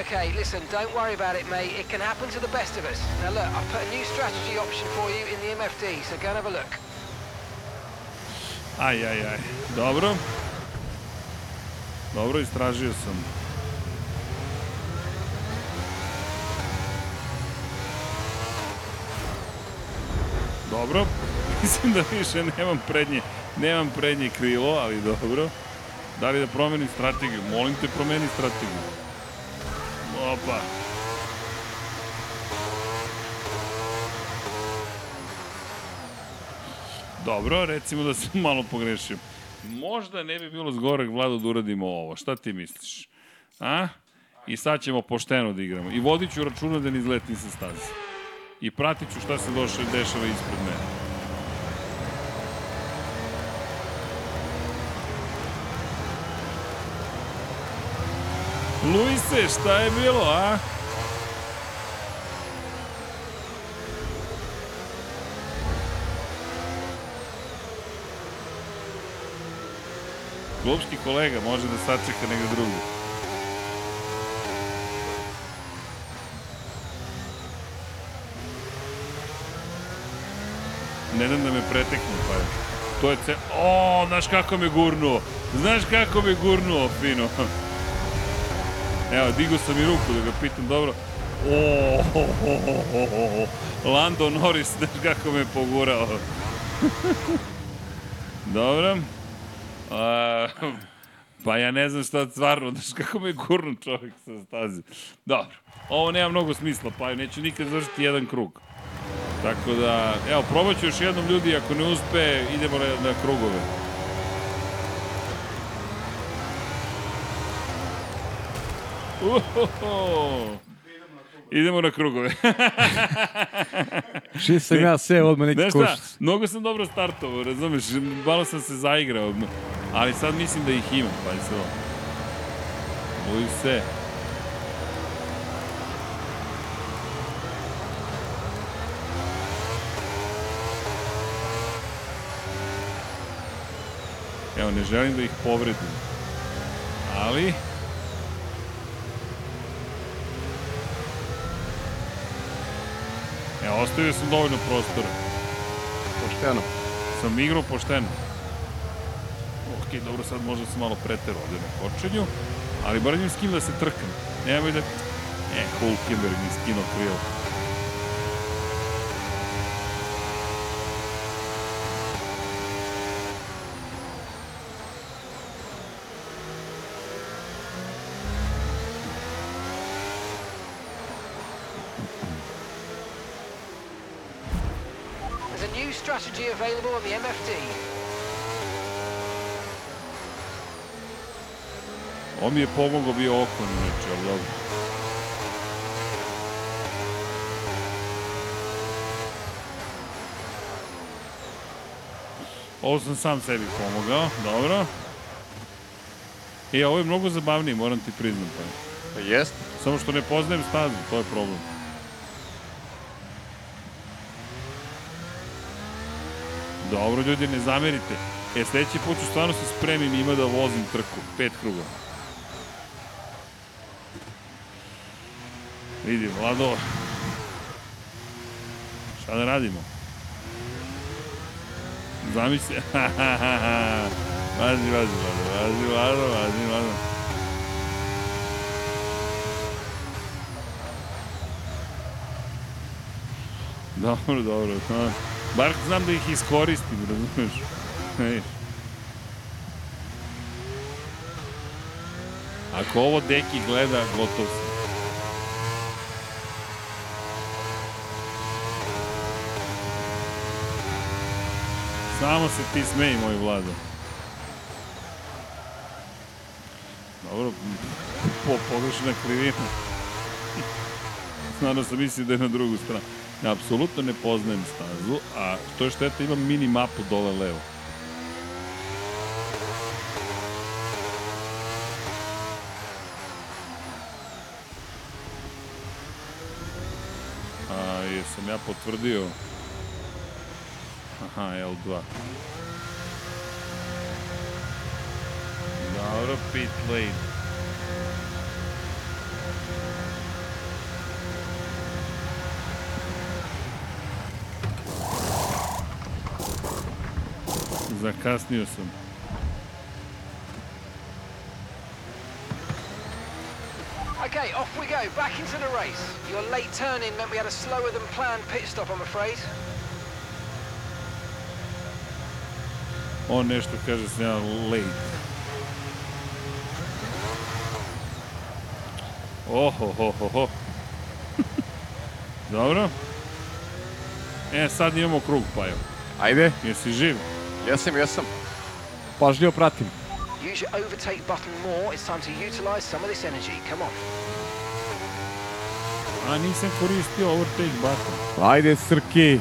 Okay, listen, don't worry about it, mate. It can happen to the best of us. Now look, I've put a new strategy option for you in the MFD, so go and have a look. Aj, aj, aj. Dobro. Dobro, istražio sam. Dobro. Mislim da više nemam prednje, nemam prednje krilo, ali dobro. Da li da promenim strategiju? Molim te, promeni strategiju. Opa. Dobro, recimo da sam malo pogrešio. Možda ne bi bilo zgoreg, Vlado, da uradimo ovo. Šta ti misliš? A? I sad ćemo pošteno da igramo. I vodit ću računa da ne izletim sa staze. I pratit ću šta se došle, dešava ispred mene. Luise, šta je bilo, a? Klubski kolega može da sačeka negde drugo. Ne dam da me preteknu, pa je. To je ce... O, znaš kako me gurnuo. Znaš kako me gurnuo, fino. Evo, digo sam i ruku da ga pitam, dobro. O. Lando Norris, znaš kako me pogurao. dobro. Pa ja ne znam šta stvarno, znaš kako me gurnu čovjek sa staze. Dobro, ovo nema mnogo smisla, pa neću nikad završiti jedan krug. Tako da, evo, probat ću još jednom ljudi, ako ne uspe, idemo na, na krugove. Uhoho. Idemo na krugove. Čiji sam ja sve odmah neki Znaš šta, mnogo sam dobro startovao, razumeš, malo sam se zaigrao, ali sad mislim da ih imam, pa se ovo. Se. Evo, ne želim da ih povredim. Ali... Evo, ostavio sam dovoljno prostora. Pošteno. Sam igrao pošteno. Ok, dobro, sad možda sam malo preterao ovde na kočenju, ali bar imam s kim da se trkam. Nemoj da... E, Hulkenberg mi skinuo krilo. There's a new strategy available on the MFD. On mi je pomogao bio okon, inače, ali dobro. Ovo sam sam sebi pomogao, dobro. E, ovo je mnogo zabavnije, moram ti priznam. Pa. Pa jest. Samo što ne poznajem stazu, to je problem. Dobro, ljudi, ne zamerite. E, sledeći put ću stvarno se spremim ima da vozim trku. Pet kruga. Vidi, Vlado. Šta da radimo? Zamisli. vazi, vazi, Vlado, vazi, Vlado, vazi, Vlado. Dobro, dobro. Ha. Bar znam da ih iskoristim, razumeš? Ej. Ako ovo deki gleda, gotov sam. Samo se ti smeji, moj vlado. Dobro, po, pogrešna krivina. Stvarno sam mislio da je na drugu stranu. Apsolutno ne poznajem stazu, a što je šteta, imam mini mapu dole levo. A, jesam ja potvrdio? Aha, L2. Dobro, pit lane. Zakasnio sam. Okay, off we go, back into the race. Your late turn-in meant we had a slower than planned pit stop, I'm afraid. On nešto kaže sam ja late. Oho, ho, ho, ho. Dobro. E, sad imamo krug, Pajo. Ajde, Jesi živ? Jesam, jesam. Pažljivo pratim. Use your overtake button more. It's time to utilize some of this energy. Come on. A, nisam koristio overtake button. Ajde, Srki.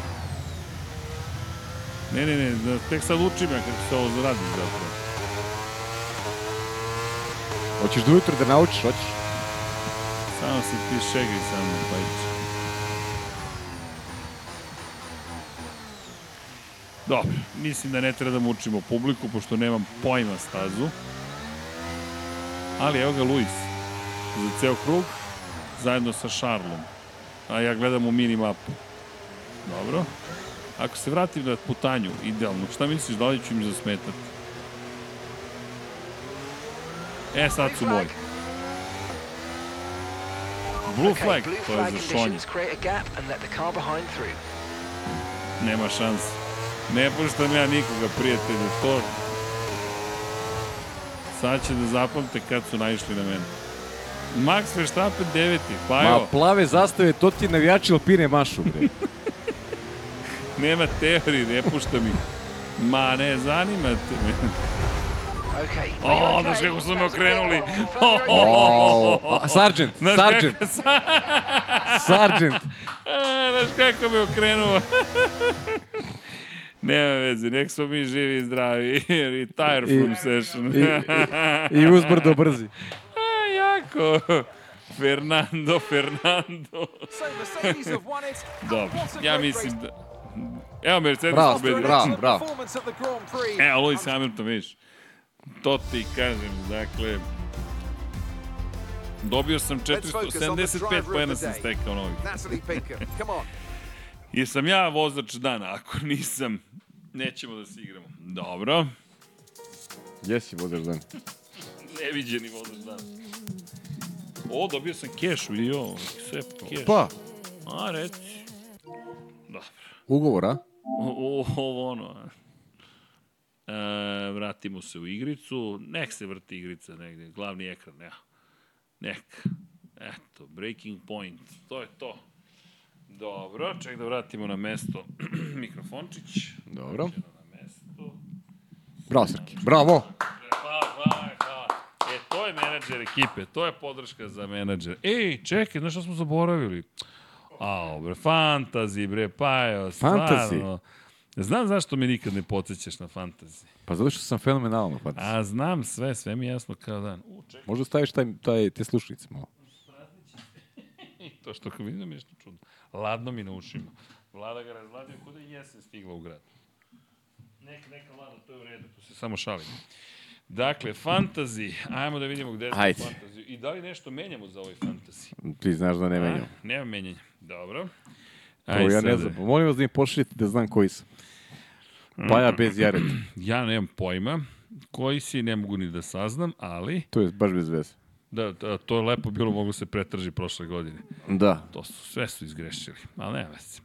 Ne, ne, ne, da, tek sad učim ja kako se ovo radi zapravo. Hoćeš do ujutro da naučiš, hoćeš? Samo si ti šegaj sa mnom, Pajić. Dobro, mislim da ne treba da mučimo publiku, pošto nemam pojma stazu. Ali evo ga Luis, za ceo krug, zajedno sa Šarlom. A ja gledam u minimapu. Dobro. Ako se vratim na putanju, idealno, šta misliš, da li ću im zasmetati? E, sad su moji. Blue flag, blue to je za šonje. Nema šanse. Ne puštam ja nikoga, prijatelju, to... Sad će da zapamte kad su naišli na mene. Max Verstappen deveti, pa Ma, evo, plave zastave, to ti navijači Alpine mašu, bre. nema teorije, ne puštam ih. Ma ne, zanimate me. Okay. O, you znaš kako su me okrenuli. ahead. Wow. A, Sargent, Sargent, Sargent. Znaš kako me okrenuo. Nema veze, nek smo mi živi i zdravi. Retire from session. I, I uzbrdo brzi. A, jako. Fernando, Fernando. Dobro, ja mislim da... Evo Mercedes Bravo, pobedio. bravo. bravo. Evo Lewis Hamilton, vidiš. To ti kažem, dakle... Dobio sam Let's focus on the 475 driver poena of the sam stekao novih. Natalie Pinkham, come on. Jesam ja vozač dana, ako nisam, nećemo da se igramo. Dobro, Jesi, vozaš dan. neviđeni vozač dana. O, dobio sam keš, vidio, sve keš. Pa, A, reci. Dobro. ugovor, a? O, ovo ono. a. E, vratimo se u igricu. Nek se vrti igrica negde. Glavni ekran, ja. Nek. Eto, breaking point. To je to. Dobro, ček da vratimo na mesto mikrofončić. Dobro. Na mesto. Bravo, Srki. Bravo. Hvala, hvala, hvala. E, to je menadžer ekipe, to je podrška za menadžer. Ej, čekaj, znaš šta smo zaboravili? Ao, bre, fantazi, bre, pa Fantasy? stvarno. Znam zašto me nikad ne podsjećaš na fantasy. Pa zato što sam fenomenalno. Pa. A znam sve, sve mi je jasno kao dan. U, čekaj, Možda staviš taj, taj, te slušnice malo. to što vidim je nešto čudno. Ladno mi na ušima. Vlada ga razladio kuda je jesen stigla u grad. Neka, neka vlada, to je u redu, tu se samo šalim. Dakle, fantasy, ajmo da vidimo gde smo Ajde. fantasy. I da li nešto menjamo za ovaj fantasy? Ti znaš da ne menjam. A, nema menjanja. Dobro. To ja ne znam. Molim vas da mi pošaljete da znam koji sam. Pa ja bez jareta. Ja nemam pojma koji si, ne mogu ni da saznam, ali To je baš bez veze. Da, da to je lepo bilo, mogu se pretraži prošle godine. Da. To su, sve su izgrešili, ali nema veze.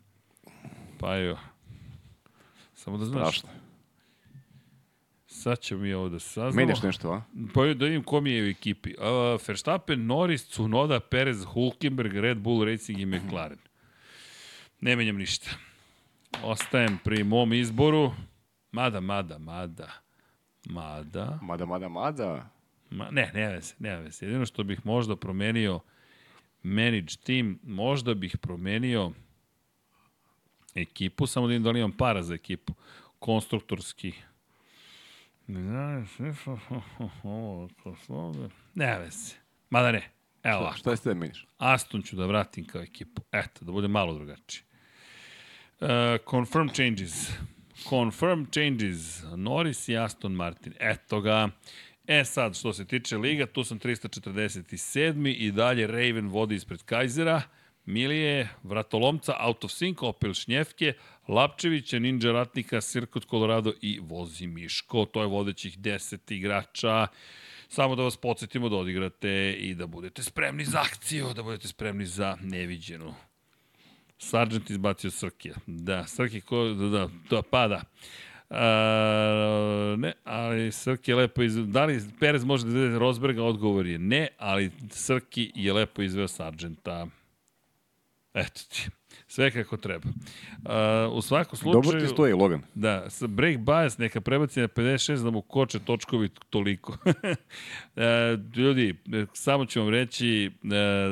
Pa evo. Samo da znaš. Strašno. Sad ćemo mi ovo da saznamo. Menjaš nešto, a? Pa da vidim kom je u ekipi. Uh, Verstappen, Norris, Tsunoda, Perez, Hulkenberg, Red Bull Racing i McLaren. Ne menjam ništa. Ostajem pri mom izboru. Mada, mada, mada. Mada. Mada, mada, mada. Ma, ne, ne veze, ne veze. Jedino što bih možda promenio manage team, možda bih promenio ekipu, samo da vidim da li imam para za ekipu. Konstruktorski. Ne znaš, ovo, ko sloga. Ne veze. Mada ne. Evo ovako. Šta jeste da menjaš? Aston ću da vratim kao ekipu. Eto, da bude malo drugačije. Uh, confirm changes. Confirm changes. Norris i Aston Martin. Eto ga. E sad, što se tiče liga, tu sam 347. i dalje Raven vodi ispred Kajzera. Milije, Vratolomca, Out of Sync, Opel Šnjevke, Lapčevića, Ninja Ratnika, Sirkut Colorado i Vozi Miško. To je vodećih 10 igrača. Samo da vas podsjetimo da odigrate i da budete spremni za akciju, da budete spremni za neviđenu. Sargent izbacio Srkija. Da, Srki ko, da, da, da pa da. A, ne, ali Srki je lepo izveo, da li Perez može da izvede Rosberga, odgovor je ne, ali Srki je lepo izveo Sargenta. Eto ti, sve kako treba. Uh, u svakom slučaju... Dobro ti stoji, Logan. Da, break bias neka prebaci na 56 da mu koče točkovi toliko. e, ljudi, samo ću vam reći, e,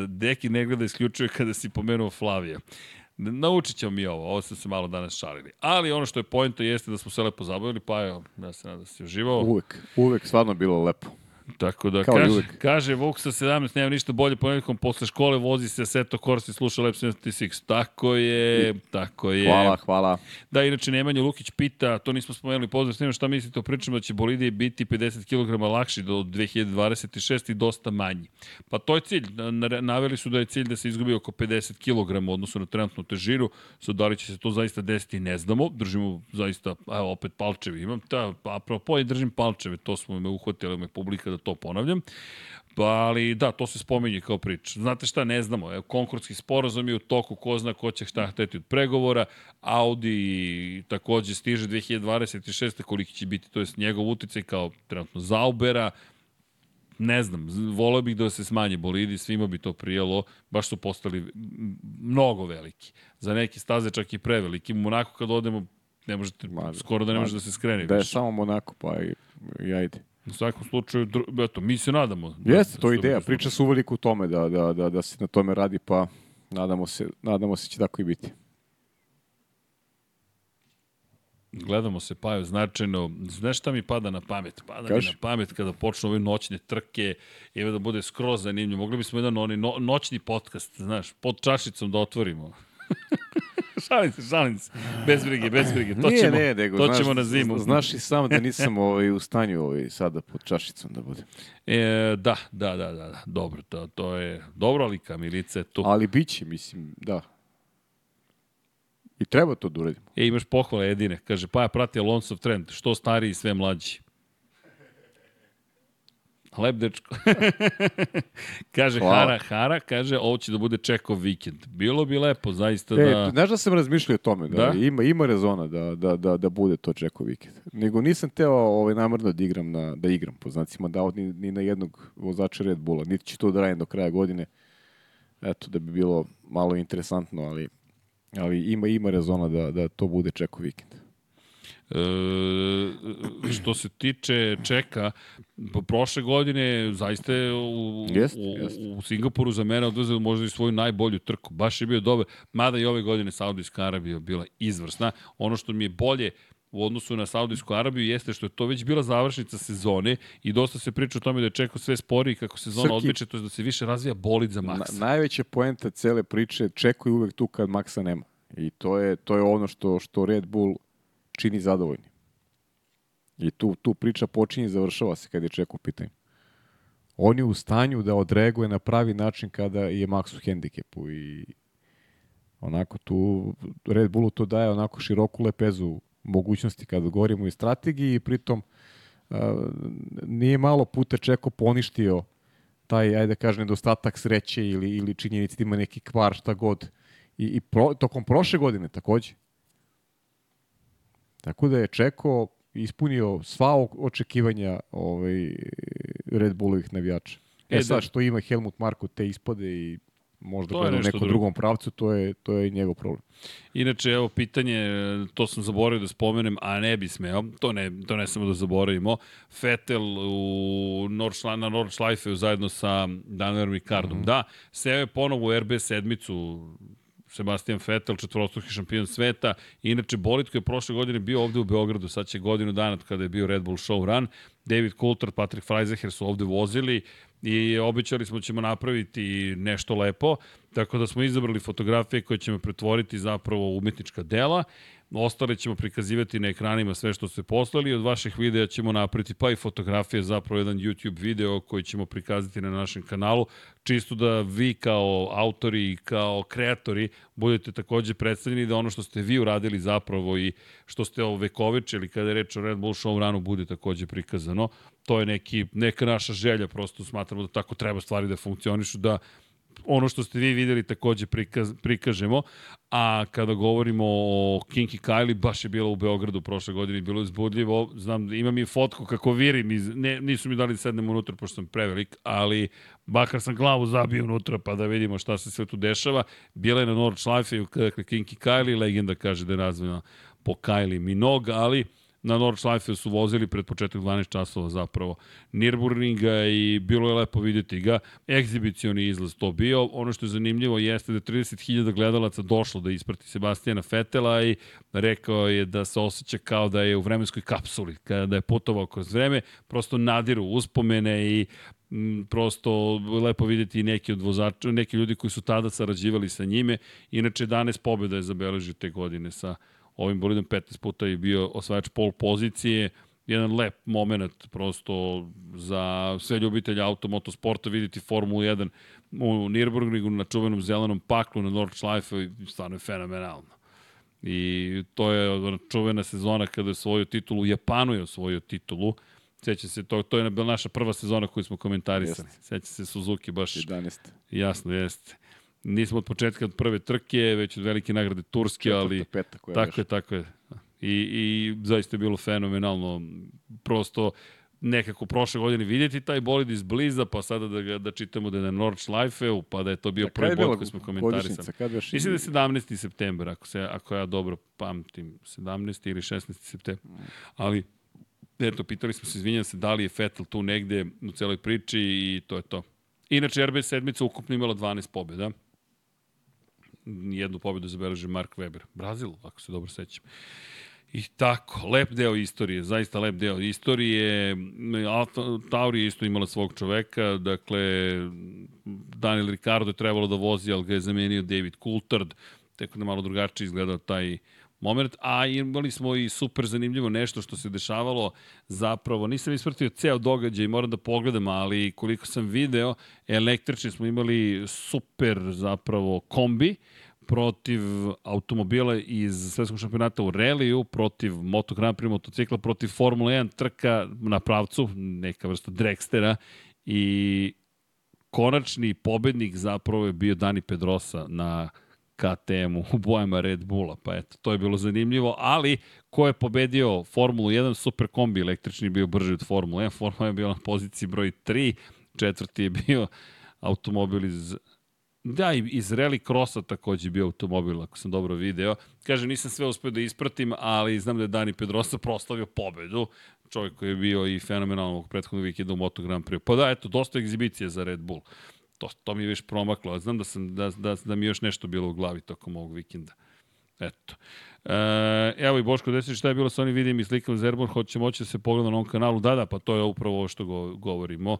Deki ne gleda isključuje kada si pomenuo Flavija. Naučit ćemo mi ovo, ovo smo se malo danas šalili. Ali ono što je pojento jeste da smo se lepo zabavili, pa evo, ja se nadam da si uživao. Uvek. Uvek stvarno bilo lepo. Tako da, Kao kaže, uvek. kaže Vuk sa 17, nema ništa bolje ponedjeljkom posle škole, vozi se Seto Corsa i sluša Lab 76. Tako je, tako je. Hvala, hvala. Da, inače Nemanja Lukić pita, to nismo spomenuli, pozdrav snima, šta mislite o pričama da će bolidi biti 50 kg lakši do 2026 i dosta manji. Pa to je cilj, Na- naveli su da je cilj da se izgubi oko 50 kg u odnosu na trenutnu težinu, so da li će se to zaista desiti ne znamo, držimo zaista, evo opet palčevi imam, ta, apropo i držim palčeve, to smo me uhvatili me publika da to ponavljam. Pa, ali da, to se spominje kao priča. Znate šta, ne znamo. Evo, konkurski sporazum je u toku, ko zna ko će šta hteti od pregovora. Audi takođe stiže 2026. koliki će biti, to je njegov uticaj kao trenutno Zaubera. Ne znam, voleo bih da se smanje bolidi, svima bi to prijelo, baš su postali mnogo veliki. Za neke staze čak i preveliki. U Monaku kad odemo, ne možete, Ma, skoro da ne može da se skrene. Da je više. samo Monako, pa i, i ajde. U svakom slučaju, eto, mi se nadamo. da- Jeste, to je ideja. Priča se uveliko u tome da, da, da, da se na tome radi, pa nadamo se, nadamo se će tako i biti. Gledamo se, Paju, značajno. Znaš šta mi pada na pamet? Pada Kaži. mi na pamet kada počnu ove noćne trke, ima da bude skroz zanimljivo. Mogli bismo jedan onaj no, noćni podcast, znaš, pod čašicom da otvorimo. šalim se, šalim se. Bez brige, bez brige. To Nije, ćemo, ne, nego, to znaš, ćemo na zimu. Znaš i sam da nisam ovaj, u stanju ovaj, sada pod čašicom da budem. E, da, da, da, da, da. Dobro, to, to je dobro, ali Kamilica je tu. Ali bit će, mislim, da. I treba to da uradimo. E, imaš pohvale jedine. Kaže, pa ja prati Alonsov trend. Što stariji, sve mlađi. Lep dečko. kaže Hvala. Hara, Hara, kaže, ovo će da bude Čekov vikend. Bilo bi lepo, zaista E, da... znaš da sam razmišljao o tome, da, Da? ima, ima rezona da, da, da, da bude to Čeko vikend. Nego nisam teo ovaj, namrno da igram, na, da igram po znacima da ni, ni na jednog vozača Red Bulla. Niti ću to da radim do kraja godine. Eto, da bi bilo malo interesantno, ali, ali ima, ima rezona da, da to bude Čeko vikend. E, što se tiče čeka, po prošle godine zaista je u, Jest, u, jest. u Singapuru za mene odvezao možda i svoju najbolju trku. Baš je bio dobar. Mada i ove godine Saudijska Arabija bila izvrsna. Ono što mi je bolje u odnosu na Saudijsku Arabiju jeste što je to već bila završnica sezone i dosta se priča o tome da je čekao sve spori kako sezona Srki- odmiče, to je da se više razvija bolid za Na, Maxa. najveća poenta cele priče, Čeko je uvek tu kad Maxa nema. I to je, to je ono što, što Red Bull čini zadovoljni. I tu, tu priča počinje i završava se kad je Čeko u pitanju. On je u stanju da odreaguje na pravi način kada je Max u hendikepu i onako tu Red Bullu to daje onako široku lepezu mogućnosti kada govorimo i strategiji i pritom a, nije malo puta Čeko poništio taj, ajde da kažem, nedostatak sreće ili, ili činjenici da ima neki kvar, šta god. I, i pro, tokom prošle godine takođe. Tako da je Čeko ispunio sva očekivanja ovaj, Red Bullovih navijača. E, E, e sad da. što ima Helmut Marko te ispade i možda gleda u nekom drugo. drugom pravcu, to je, to je njegov problem. Inače, evo pitanje, to sam zaboravio da spomenem, a ne bi smeo, to ne, to ne samo da zaboravimo. Vettel u Nordschla, na Nordschleifeu zajedno sa Danielom Ricardom. Mm -hmm. Da, seo je ponovo u RB sedmicu, Sebastian Vettel, četvorostruki šampion sveta. Inače, bolid koji je prošle godine bio ovde u Beogradu, sad će godinu dana kada je bio Red Bull Show Run. David Coulthard, Patrick Freiseher su ovde vozili i obećali smo da ćemo napraviti nešto lepo, tako da smo izabrali fotografije koje ćemo pretvoriti zapravo u umetnička dela. Ostale ćemo prikazivati na ekranima sve što ste poslali. Od vaših videa ćemo napraviti pa i fotografije, zapravo jedan YouTube video koji ćemo prikazati na našem kanalu, čisto da vi kao autori i kao kreatori budete takođe predstavljeni da ono što ste vi uradili zapravo i što ste ovekovečili kada je reč o Red Bull Show ranu bude takođe prikazano. To je neki, neka naša želja, prosto smatramo da tako treba stvari da funkcionišu, da ono što ste vi videli takođe prikaz, prikažemo, a kada govorimo o Kinky Kylie, baš je bila u Beogradu prošle godine i bilo je zbudljivo, znam imam i fotku kako virim, iz, ne, nisu mi dali da sednem unutra pošto sam prevelik, ali bakar sam glavu zabio unutra pa da vidimo šta se sve tu dešava. Bila je na Nordschleife, dakle Kinky Kylie, legenda kaže da je razvojena po Kylie Minogue, ali na Nordschleife su vozili pred početak 12 časova zapravo Nürburgringa i bilo je lepo vidjeti ga. Egzibicioni izlaz to bio. Ono što je zanimljivo jeste da je 30.000 gledalaca došlo da isprati Sebastijana Fetela i rekao je da se osjeća kao da je u vremenskoj kapsuli, kada je putovao kroz vreme, prosto nadiru uspomene i m, prosto lepo videti neki od vozača, neki ljudi koji su tada sarađivali sa njime. Inače, 11 pobjeda je zabeležio te godine sa ovim bolidom 15 puta je bio osvajač pol pozicije, jedan lep moment prosto za sve ljubitelje automotosporta vidjeti Formulu 1 u Nürburgringu na čuvenom zelenom paklu na Nordschleife stvarno je fenomenalno. I to je ona čuvena sezona kada je osvojio titulu, u Japanu je osvojio titulu, Seća se, to, to je bila naša prva sezona koju smo komentarisali. Seća se Suzuki baš 11. jasno jeste. Nismo od početka od prve trke, već od velike nagrade Turske, ali... Četvrta, peta koja Tako beše. je, tako je. I, I zaista je bilo fenomenalno. Prosto nekako prošle godine vidjeti taj bolid iz bliza, pa sada da, ga, da čitamo da je na Nordschleifeu, pa da je to bio A kad prvi bod koji smo komentarisali. Mislim da je 17. september, ako, se, ako ja dobro pamtim, 17. ili 16. september. Ali, eto, pitali smo se, izvinjam se, da li je Vettel tu negde u celoj priči i to je to. Inače, RB sedmica ukupno imala 12 pobjeda. Jednu pobjedu zabeležio Mark Webber. Brazil, ako se dobro sećam. I tako, lep deo istorije, zaista lep deo istorije. Alfa Tauri je isto imala svog čoveka, dakle, Daniel Ricardo je trebalo da vozi, ali ga je zamenio David Coulthard, tako da malo drugačije izgledao taj moment, a imali smo i super zanimljivo nešto što se dešavalo. Zapravo, nisam ispratio ceo događaj, moram da pogledam, ali koliko sam video, električni smo imali super zapravo kombi, protiv automobila iz svetskog šampionata u reliju, protiv Moto Grand Prix motocikla, protiv Formula 1 trka na pravcu, neka vrsta Dragstera. I konačni pobednik zapravo je bio Dani Pedrosa na KTM-u u bojama Red Bulla, pa eto, to je bilo zanimljivo, ali ko je pobedio Formulu 1, super kombi električni bio brži od Formule 1, Formula 1 je bio na poziciji broj 3, četvrti je bio automobil iz Da, i iz Rally Crossa takođe bio automobil, ako sam dobro video. Kaže, nisam sve uspeo da ispratim, ali znam da je Dani Pedrosa proslavio pobedu. Čovjek koji je bio i fenomenalan ovog prethodnog vikenda u Moto Grand Prix. Pa da, eto, dosta egzibicije za Red Bull. To, to mi je već promaklo. Znam da, sam, da, da, da mi je još nešto bilo u glavi tokom ovog vikenda. Eto. E, evo i Boško Desić, šta je bilo sa onim vidim i slikama Zerbor, hoće moći da se pogleda na ovom kanalu. Da, da, pa to je upravo ovo što go, govorimo.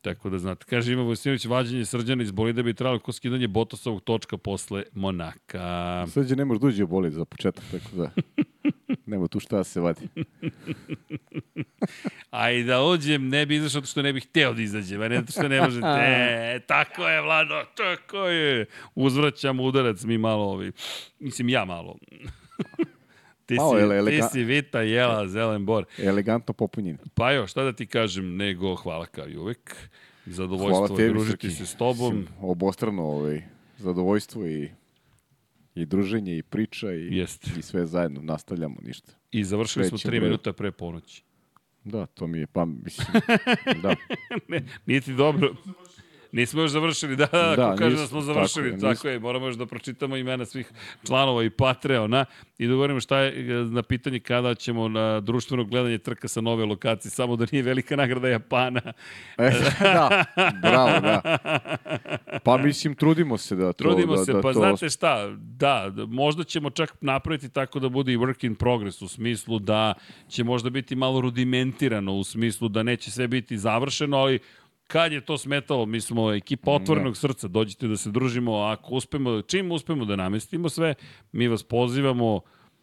Tako da znate. Kaže Ivan Vojsinović, vađenje srđana iz bolida bi trebalo ko skidanje Botosovog točka posle Monaka. Srđe ne može duđe boli za početak, tako da nema tu šta da se vadi. A i da uđem, ne bi izašao što ne bih hteo da izađem, a ne zato što ne možete. E, tako je, Vlado, tako je. Uzvraćam udarac mi malo ovi. Mislim, ja malo. ti, Malo si, je ti elega- si Vita, Jela, Zelen Bor. Elegantno popunjen. Pa jo, šta da ti kažem, nego hvala kao i uvek. Hvala Zadovoljstvo je tebi, družiti se s tobom. Mislim, Obostrano ovaj, zadovoljstvo i, i druženje i priča i, Jeste. i sve zajedno. Nastavljamo ništa. I završili smo Krećemo tri redom. minuta pre ponoći. Da, to mi je, pa mislim, da. ne, nije ti dobro. Nismo još završili, da, da, Da, ako kaže da smo završili, tako tako, je, tako je, moramo još da pročitamo imena svih članova i Patreona i da govorimo šta je e, na pitanje kada ćemo na društveno gledanje trka sa nove lokacije, samo da nije velika nagrada Japana. E, da, bravo, da. Pa mislim, trudimo se da to... Trudimo da, se, da pa to znate šta, da, možda ćemo čak napraviti tako da bude i work in progress u smislu da će možda biti malo rudimentirano u smislu da neće sve biti završeno, ali kad je to smetalo, mi smo ekipa otvorenog srca, dođite da se družimo, ako uspemo, čim uspemo da namestimo sve, mi vas pozivamo,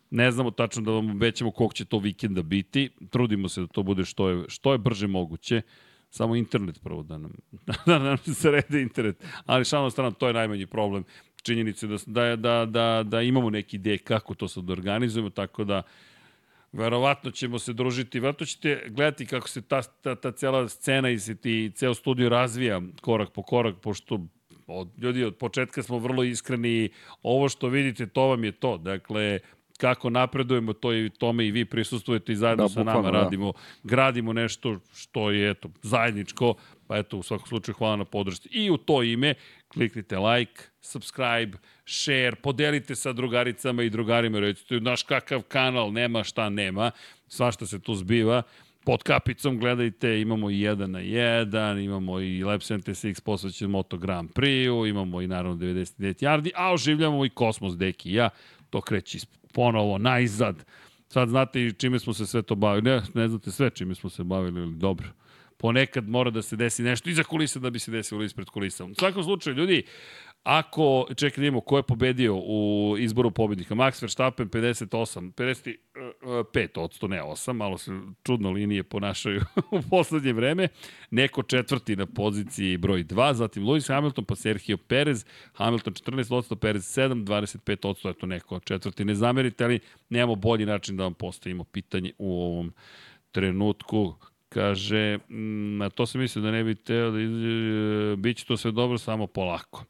ne znamo tačno da vam obećamo koliko će to vikenda biti, trudimo se da to bude što je, što je brže moguće, samo internet prvo da nam, da nam srede internet, ali šalno na stranu, to je najmanji problem, činjenice da, da, da, da, da imamo neki ideje kako to sad da organizujemo, tako da verovatno ćemo se družiti, verovatno ćete gledati kako se ta, ta, ta cela scena i se ti ceo studio razvija korak po korak, pošto od, ljudi od početka smo vrlo iskreni, ovo što vidite, to vam je to. Dakle, kako napredujemo, to i tome i vi prisustujete i zajedno Da, sa nama da. radimo, gradimo nešto što je eto, zajedničko, pa eto, u svakom slučaju hvala na podršci. I u to ime kliknite like, subscribe, share, podelite sa drugaricama i drugarima, recite, naš kakav kanal, nema šta nema, svašta se tu zbiva, pod kapicom gledajte, imamo i 1 na 1, imamo i Lab 76 posvećen Moto Grand Prix-u, imamo i naravno 99 yardi, a oživljamo i Kosmos Deki ja, to kreće is- ponovo najzad. Sad znate i čime smo se sve to bavili. Ne, ne znate sve čime smo se bavili, ali dobro. Ponekad mora da se desi nešto iza kulisa da bi se desilo ispred kulisa. U svakom slučaju, ljudi, Ako, čekaj vidimo ko je pobedio u izboru pobednika. Max Verstappen 58, 55 odsto, ne 8, malo se čudno linije ponašaju u poslednje vreme. Neko četvrti na poziciji broj 2, zatim Lewis Hamilton, pa Sergio Perez, Hamilton 14 odsto, Perez 7, 25 odsto, eto neko četvrti. Ne zamerite, ali nemamo bolji način da vam postavimo pitanje u ovom trenutku kaže, mm, na to sam mislio da ne bi teo da izađe, bit će to sve dobro, samo polako.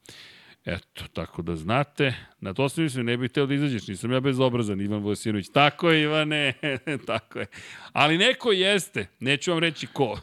Eto, tako da znate, na to sam mislio, ne bih hteo da izađeš, nisam ja bezobrazan, Ivan Vojsinović. Tako je, Ivane, tako je. Ali neko jeste, neću vam reći ko.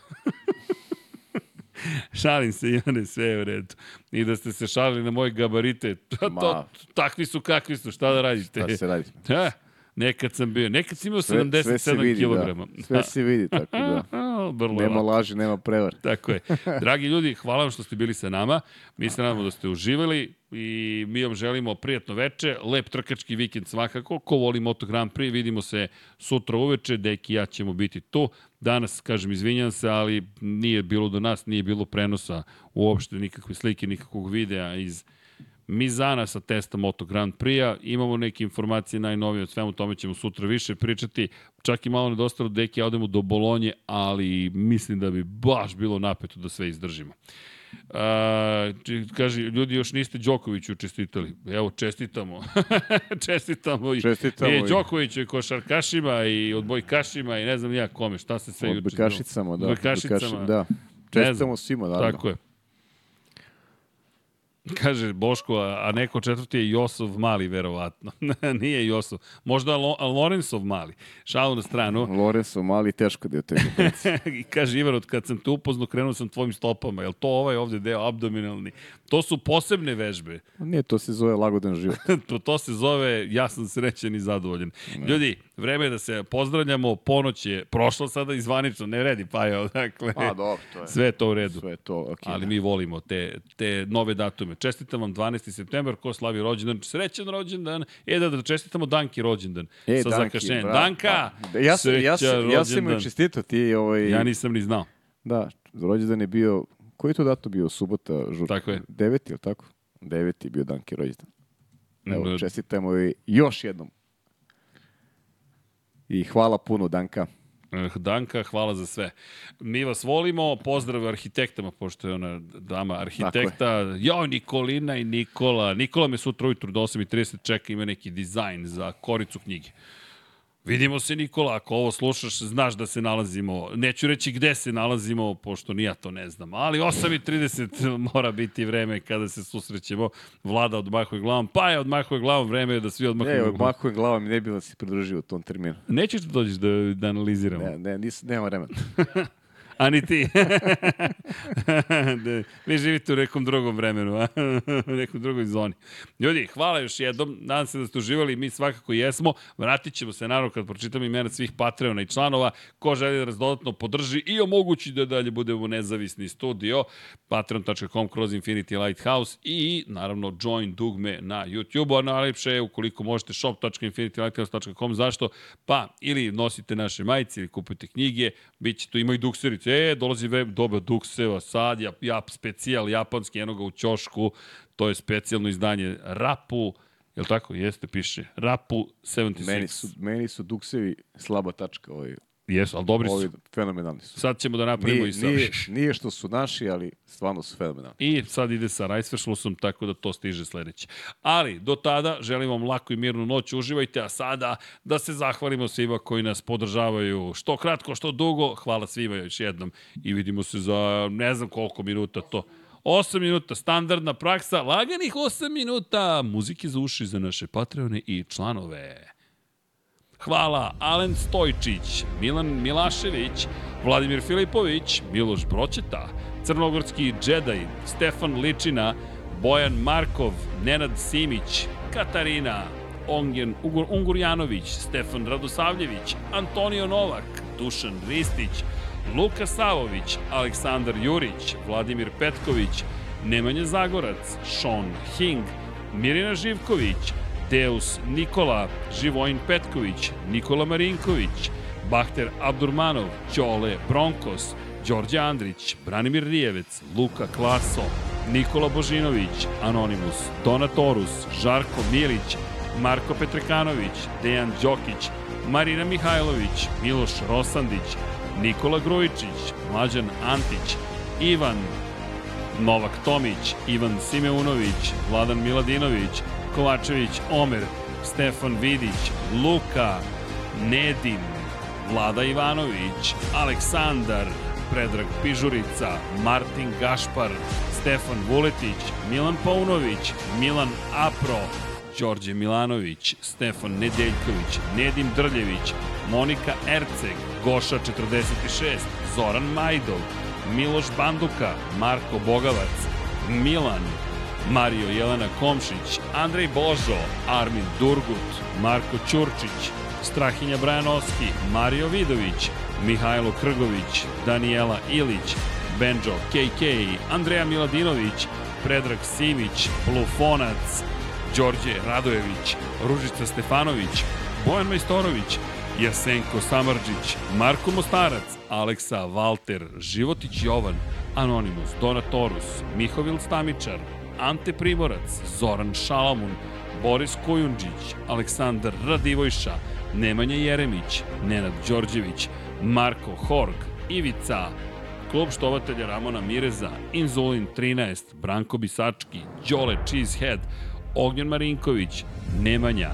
Šalim se, Ivane, sve je u redu. I da ste se šalili na moje gabarite, to, Ma. to, takvi su kakvi su, šta da radite? Šta se radi? Da, nekad sam bio, nekad sam imao Sve, sve se 77 vidi, kg. da. Sve se vidi, tako da. Vrlo Nema laži, nema prevar. Tako je. Dragi ljudi, hvala vam što ste bili sa nama. Mi se nadamo da ste uživali i mi vam želimo prijatno veče, lep trkački vikend svakako. Ko voli Moto Grand Prix, vidimo se sutra uveče, Deki i ja ćemo biti tu. Danas, kažem, izvinjam se, ali nije bilo do nas, nije bilo prenosa uopšte, nikakve slike, nikakvog videa iz Mizana sa testa Moto Grand Prix-a. Imamo neke informacije najnovije od svemu tome ćemo sutra više pričati. Čak i malo nedostalo deki, ja odemo do Bolonje, ali mislim da bi baš bilo napeto da sve izdržimo. A, či- kaže, ljudi još niste Đokoviću čestitali. Evo, čestitamo. čestitamo i, Čestitamo i i- Đokoviću i košarkašima i odbojkašima i ne znam ja kome, šta se sve juče. Odbojkašicama, da. Odbojkašicama. odbojkaši- Da. Čestitamo svima, naravno. Tako je. Kaže Boško, a a neko četvrti je Josov mali, verovatno. Nije Josov. Možda Lo, Lorenzov mali. Šalu na stranu. Lorenzo mali teško da je teško. I kaže Ivan, od kad sam te upoznao, krenuo sam tvojim stopama. Je to ovaj ovde deo abdominalni? To su posebne vežbe. Nije, to se zove lagodan život. to, to se zove ja sam srećan i zadovoljan. Ljudi, vreme je da se pozdravljamo, ponoć je prošla sada i zvanično, ne redi Pajo, dakle, A, dobro, to je. sve je to u redu. Sve je to, ok. Ali mi volimo te, te nove datume. Čestitam vam 12. septembar, ko slavi rođendan, srećan rođendan, e da, da čestitam Danki rođendan. E, sa Danki, bravo. Danka, Pa, ja sam, ja sam, ja sam rođendan. čestito, ti ovaj... Ja nisam ni znao. Da, rođendan je bio, koji je to datum bio, subota, žur... Tako je. Deveti, ili tako? Deveti je bio Danki rođendan. Evo, čestitajmo i još jednom. I hvala puno, Danka. Eh, Danka, hvala za sve. Mi vas volimo, pozdrav arhitektama, pošto je ona dama arhitekta. Jo, Nikolina i Nikola. Nikola me sutra ujutru do 8.30 čeka, ima neki dizajn za koricu knjige. Vidimo se, Nikola, ako ovo slušaš, znaš da se nalazimo. Neću reći gde se nalazimo, pošto ni ja to ne znam. Ali 8.30 mora biti vreme kada se susrećemo. Vlada odmahuje glavom, pa je odmahuje glavom, vreme je da svi Ne, odmahujemo glavom. odmahujem glavom i ne bi se pridružio u tom terminu. Nećeš da dođeš da, da analiziramo? Ne, ne, nis, nema vremena. A ni ti. Da, Vi živite u nekom drugom vremenu, a? u nekom drugoj zoni. Ljudi, hvala još jednom. Nadam se da ste uživali, mi svakako jesmo. Vratit ćemo se naravno kad pročitam imena svih Patreona i članova. Ko želi da nas dodatno podrži i omogući da dalje budemo nezavisni studio. Patreon.com kroz Infinity Lighthouse i naravno join dugme na YouTube-u, a najlepše je ukoliko možete shop.infinitylighthouse.com. Zašto? Pa, ili nosite naše majice ili kupujete knjige, bit će tu, ima i. E, dolazi web, doba dukseva, sad, ja, ja, specijal japanski, eno ga u ćošku, to je specijalno izdanje Rapu, je li tako? Jeste, piše. Rapu 76. Meni su, meni su duksevi slaba tačka. Ovi, Jesu, ali dobri ovi su. fenomenalni su. Sad ćemo da napravimo Nije, i sa... nije, nije što su naši, ali stvarno su fenomenalni. I sad ide sa Rajsveršlusom, tako da to stiže sledeće. Ali, do tada, želim vam laku i mirnu noć, uživajte, a sada da se zahvalimo svima koji nas podržavaju što kratko, što dugo. Hvala svima još jednom i vidimo se za ne znam koliko minuta to. 8 minuta, standardna praksa, laganih 8 minuta, muzike za uši za naše Patreone i članove. Hvala Alen Stojčić, Milan Milašević, Vladimir Filipović, Miloš Broćeta, Crnogorski džedaj, Stefan Ličina, Bojan Markov, Nenad Simić, Katarina, Ongen Ugur, Ungurjanović, Stefan Radosavljević, Antonio Novak, Dušan Ristić, Luka Savović, Aleksandar Jurić, Vladimir Petković, Nemanja Zagorac, Sean Hing, Mirina Živković, Deus Nikola, Živojin Petković, Nikola Marinković, Bahter Abdurmanov, Ćole Bronkos, Đorđe Andrić, Branimir Rijevec, Luka Klaso, Nikola Božinović, Anonimus, Donatorus, Žarko Milić, Marko Petrekanović, Dejan Đokić, Marina Mihajlović, Miloš Rosandić, Nikola Grujičić, Mlađan Antić, Ivan Novak Tomić, Ivan Simeunović, Vladan Miladinović, Kovačević Omer, Stefan Vidić, Luka, Nedim, Vlada Ivanović, Aleksandar, Predrag Pižurica, Martin Gašpar, Stefan Vuletić, Milan Paunović, Milan Apro, Đorđe Milanović, Stefan Nedeljković, Nedim Drljević, Monika Erceg, Goša 46, Zoran Majdov, Miloš Banduka, Marko Bogavac, Milan, Mario Jelena Komšić, Andrej Božo, Armin Durgut, Marko Ćurčić, Strahinja Brajanovski, Mario Vidović, Mihajlo Krgović, Daniela Ilić, Benjo KK, Andreja Miladinović, Predrag Simić, Blufonac, Đorđe Radojević, Ružica Stefanović, Bojan Majstorović, Jasenko Samarđić, Marko Mostarac, Aleksa Valter, Životić Jovan, Anonimus, Donatorus, Mihovil Stamičar, Ante Primorac, Zoran Šalamun, Boris Kojundžić, Aleksandar Radivojša, Nemanja Jeremić, Nenad Đorđević, Marko Horg, Ivica, Klub štovatelja Ramona Mireza, Inzulin 13, Branko Bisački, Đole Cheesehead, Ognjen Marinković, Nemanja,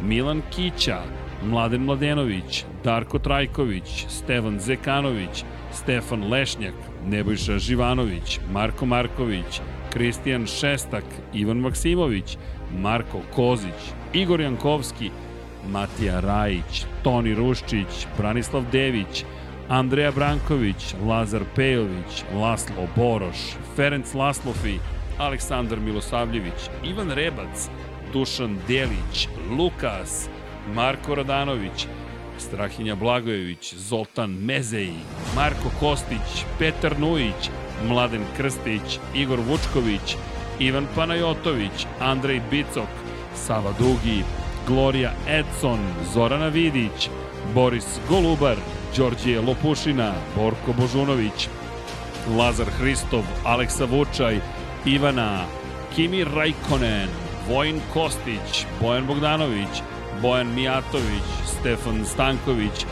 Milan Kića, Mladen Mladenović, Darko Trajković, Stevan Zekanović, Stefan Lešnjak, Nebojša Živanović, Marko Marković, Kristijan Šestak, Ivan Maksimović, Marko Kozić, Igor Jankovski, Matija Rajić, Toni Ruščić, Branislav Dević, Andreja Branković, Lazar Pejović, Laslo Boroš, Ferenc Laslofi, Aleksandar Milosavljević, Ivan Rebac, Dušan Delić, Lukas, Marko Radanović, Strahinja Blagojević, Zoltan Mezeji, Marko Kostić, Petar Nujić, Mladen Krstić, Igor Vučković, Ivan Panajotović, Andrej Bicok, Sava Dugi, Gloria Edson, Zorana Vidić, Boris Golubar, Đorđije Lopušina, Borko Božunović, Lazar Hristov, Aleksa Vučaj, Ivana, Kimi Rajkonen, Vojin Kostić, Bojan Bogdanović, Bojan Mijatović, Stefan Stanković,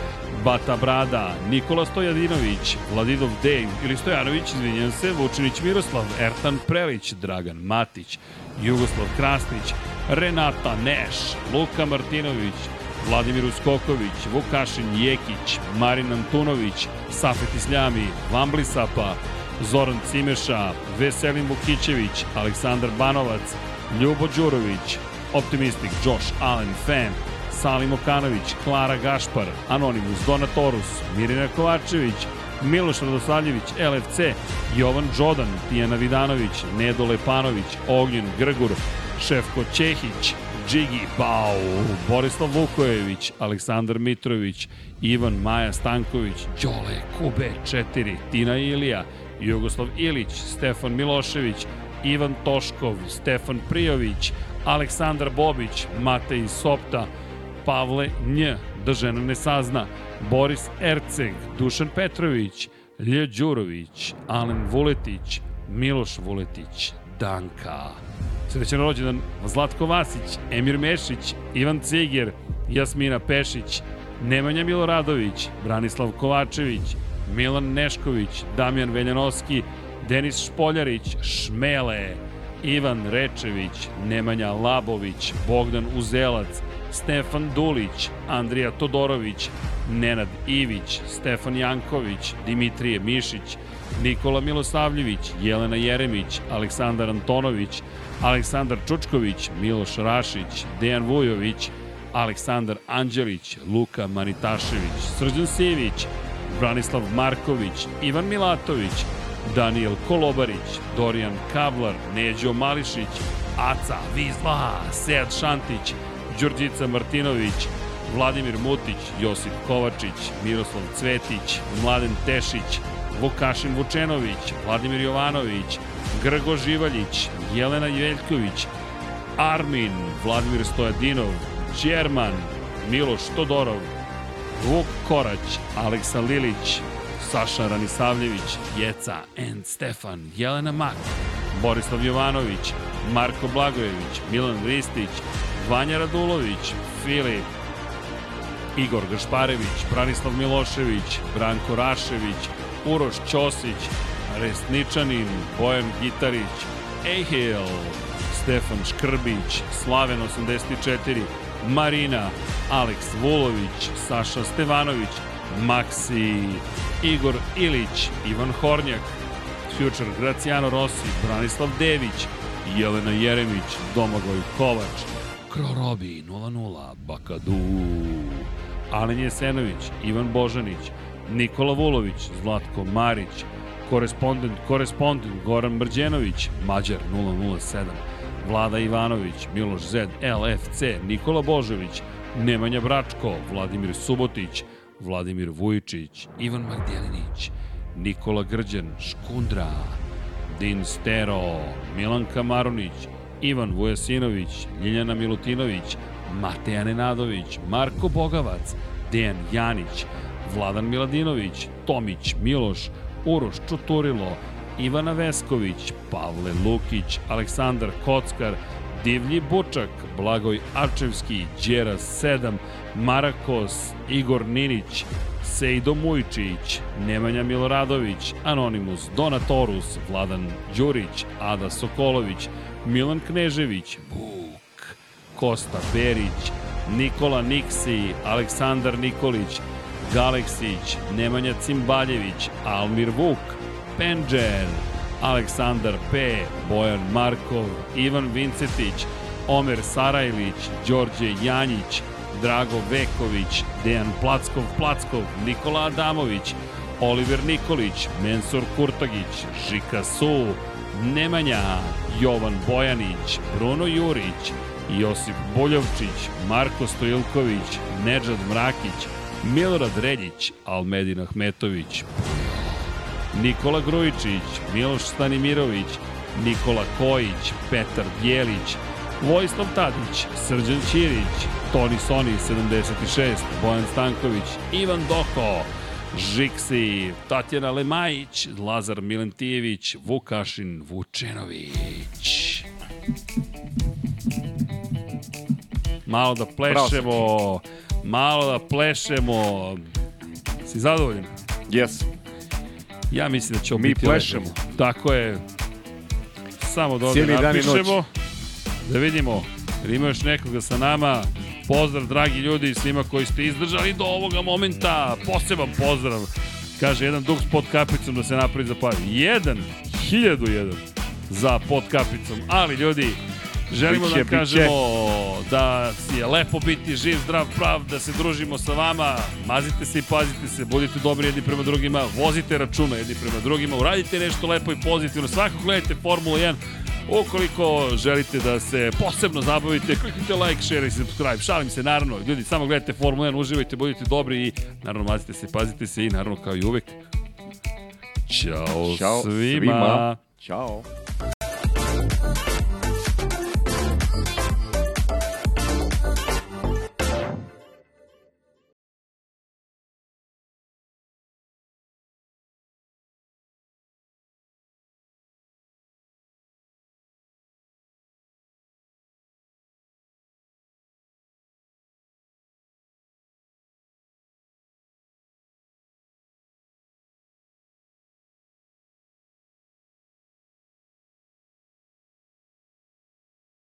Bata Brada, Nikola Stojadinović, Vladidov Dej ili Stojanović, izvinjam se, Vučinić Miroslav, Ertan Prelić, Dragan Matić, Jugoslav Krasnić, Renata Neš, Luka Martinović, Vladimir Uskoković, Vukašin Jekić, Marin Antunović, Safet Isljami, Vambli Sapa, Zoran Cimeša, Veselin Vukićević, Aleksandar Banovac, Ljubo Đurović, Optimistik, Josh Allen, Fan, Salim Okanović, Klara Gašpar, Anonimus, Donatorus, Mirina Kovačević, Miloš Radosavljević, LFC, Jovan Đodan, Tijana Vidanović, Nedo Lepanović, Ognjen Grgur, Šefko Ćehić, Džigi Bau, Borislav Vukojević, Aleksandar Mitrović, Ivan Maja Stanković, Đole Kube 4, Tina Ilija, Jugoslav Ilić, Stefan Milošević, Ivan Toškov, Stefan Prijović, Aleksandar Bobić, Matej Sopta, Pavle Nj, da žena ne sazna, Boris Erceg, Dušan Petrović, Lje Đurović, Alen Vuletić, Miloš Vuletić, Danka. Srećan rođendan Zlatko Vasić, Emir Mešić, Ivan Ciger, Jasmina Pešić, Nemanja Miloradović, Branislav Kovačević, Milan Nešković, Damjan Veljanovski, Denis Špoljarić, Šmele, Ivan Rečević, Nemanja Labović, Bogdan Uzelac, Stefan Dulić, Andrija Todorović, Nenad Ivić, Stefan Janković, Dimitrije Mišić, Nikola Milosavljević, Jelena Jeremić, Aleksandar Antonović, Aleksandar Čučković, Miloš Rašić, Dejan Vujović, Aleksandar Anđelić, Luka Manitašević, Srđan Sivić, Branislav Marković, Ivan Milatović, Daniel Kolobarić, Dorijan Kavlar, Neđo Mališić, Aca, Vizla, Sead Šantić, Đurđica Martinović, Vladimir Mutić, Josip Kovačić, Miroslav Cvetić, Mladen Tešić, Vukašin Vučenović, Vladimir Jovanović, Grgo Živaljić, Jelena Jeljković, Armin, Vladimir Stojadinov, Đerman, Miloš Todorov, Vuk Korać, Aleksa Lilić, Saša Ranisavljević, Jeca and Stefan, Jelena Mak, Borislav Jovanović, Marko Blagojević, Milan Ristić, Vanja Radulović, Filip, Igor Gašparević, Branislav Milošević, Branko Rašević, Uroš Ćosić, Resničanin, Bojan Gitarić, Ehil, Stefan Škrbić, Slaven 84, Marina, Aleks Vulović, Saša Stevanović, Maksi, Igor Ilić, Ivan Hornjak, Future Graciano Rossi, Branislav Dević, Jelena Jeremić, Domagoj Kovač, Krorobi 00, Bakadu, Alen Jesenović, Ivan Božanić, Nikola Vulović, Zlatko Marić, korespondent, korespondent Goran Mrđenović, Mađar 007, Vlada Ivanović, Miloš Zed, LFC, Nikola Božović, Nemanja Bračko, Vladimir Subotić, Vladimir Vujičić, Ivan Magdjelinić, Nikola Grđan, Škundra, Din Stero, Milanka Marunić, Ivan Vujasinović, Ljiljana Milutinović, Mateja Nenadović, Marko Bogavac, Dejan Janić, Vladan Miladinović, Tomić, Miloš, Uroš Čuturilo, Ivana Vesković, Pavle Lukić, Aleksandar Kockar, Divlji Bučak, Blagoj Arčevski, Đera 7, Marakos, Igor Ninić, Sejdo Mujčić, Nemanja Miloradović, Anonimus, Donatorus, Vladan Đurić, Ada Sokolović, Milan Knežević, Vuk, Kosta Berić, Nikola Niksi, Aleksandar Nikolić, Galeksić, Nemanja Cimbaljević, Almir Vuk, Penđer, Aleksandar P, Bojan Markov, Ivan Vincetić, Omer Sarajlić, Đorđe Janjić, Drago Veković, Dejan Plackov Plackov, Nikola Adamović, Oliver Nikolić, Mensur Kurtagić, Žika Su, Nemanja, Jovan Bojanić, Bruno Jurić, Josip Boljovčić, Marko Stojilković, Nedžad Mrakić, Milorad Reljić, Almedin Ahmetović, Nikola Grujičić, Miloš Stanimirović, Nikola Kojić, Petar Bjelić, Vojislav Tadić, Srđan Ćirić, Toni Soni 76, Bojan Stanković, Ivan Doko, Žiksi, Tatjana Lemajić, Lazar Milentijević, Vukašin Vučenović. Malo da plešemo, malo da plešemo. Si zadovoljan? Yes. Ja mislim da će ovo Mi biti plešemo. lepo. Tako je. Samo da ovde noć. napišemo. Da vidimo. Jer ima još nekoga sa nama. Pozdrav, dragi ljudi, svima koji ste izdržali do ovoga momenta. Poseban pozdrav. Kaže, jedan dug s pod kapicom da se napravi za par. Jedan, hiljadu jedan za pod kapicom. Ali, ljudi, želimo Biće, da biće. kažemo da si je lepo biti živ, zdrav, prav, da se družimo sa vama. Mazite se i pazite se, budite dobri jedni prema drugima, vozite računa jedni prema drugima, uradite nešto lepo i pozitivno. Svako gledajte Formula 1, Ukoliko želite da se posebno zabavite, kliknite like, share i subscribe. Šalim se, naravno. Ljudi, samo gledajte Formula 1, uživajte, budite dobri i naravno mazite se, pazite se i naravno kao i uvek. Ćao, Ćao svima. svima. Ćao.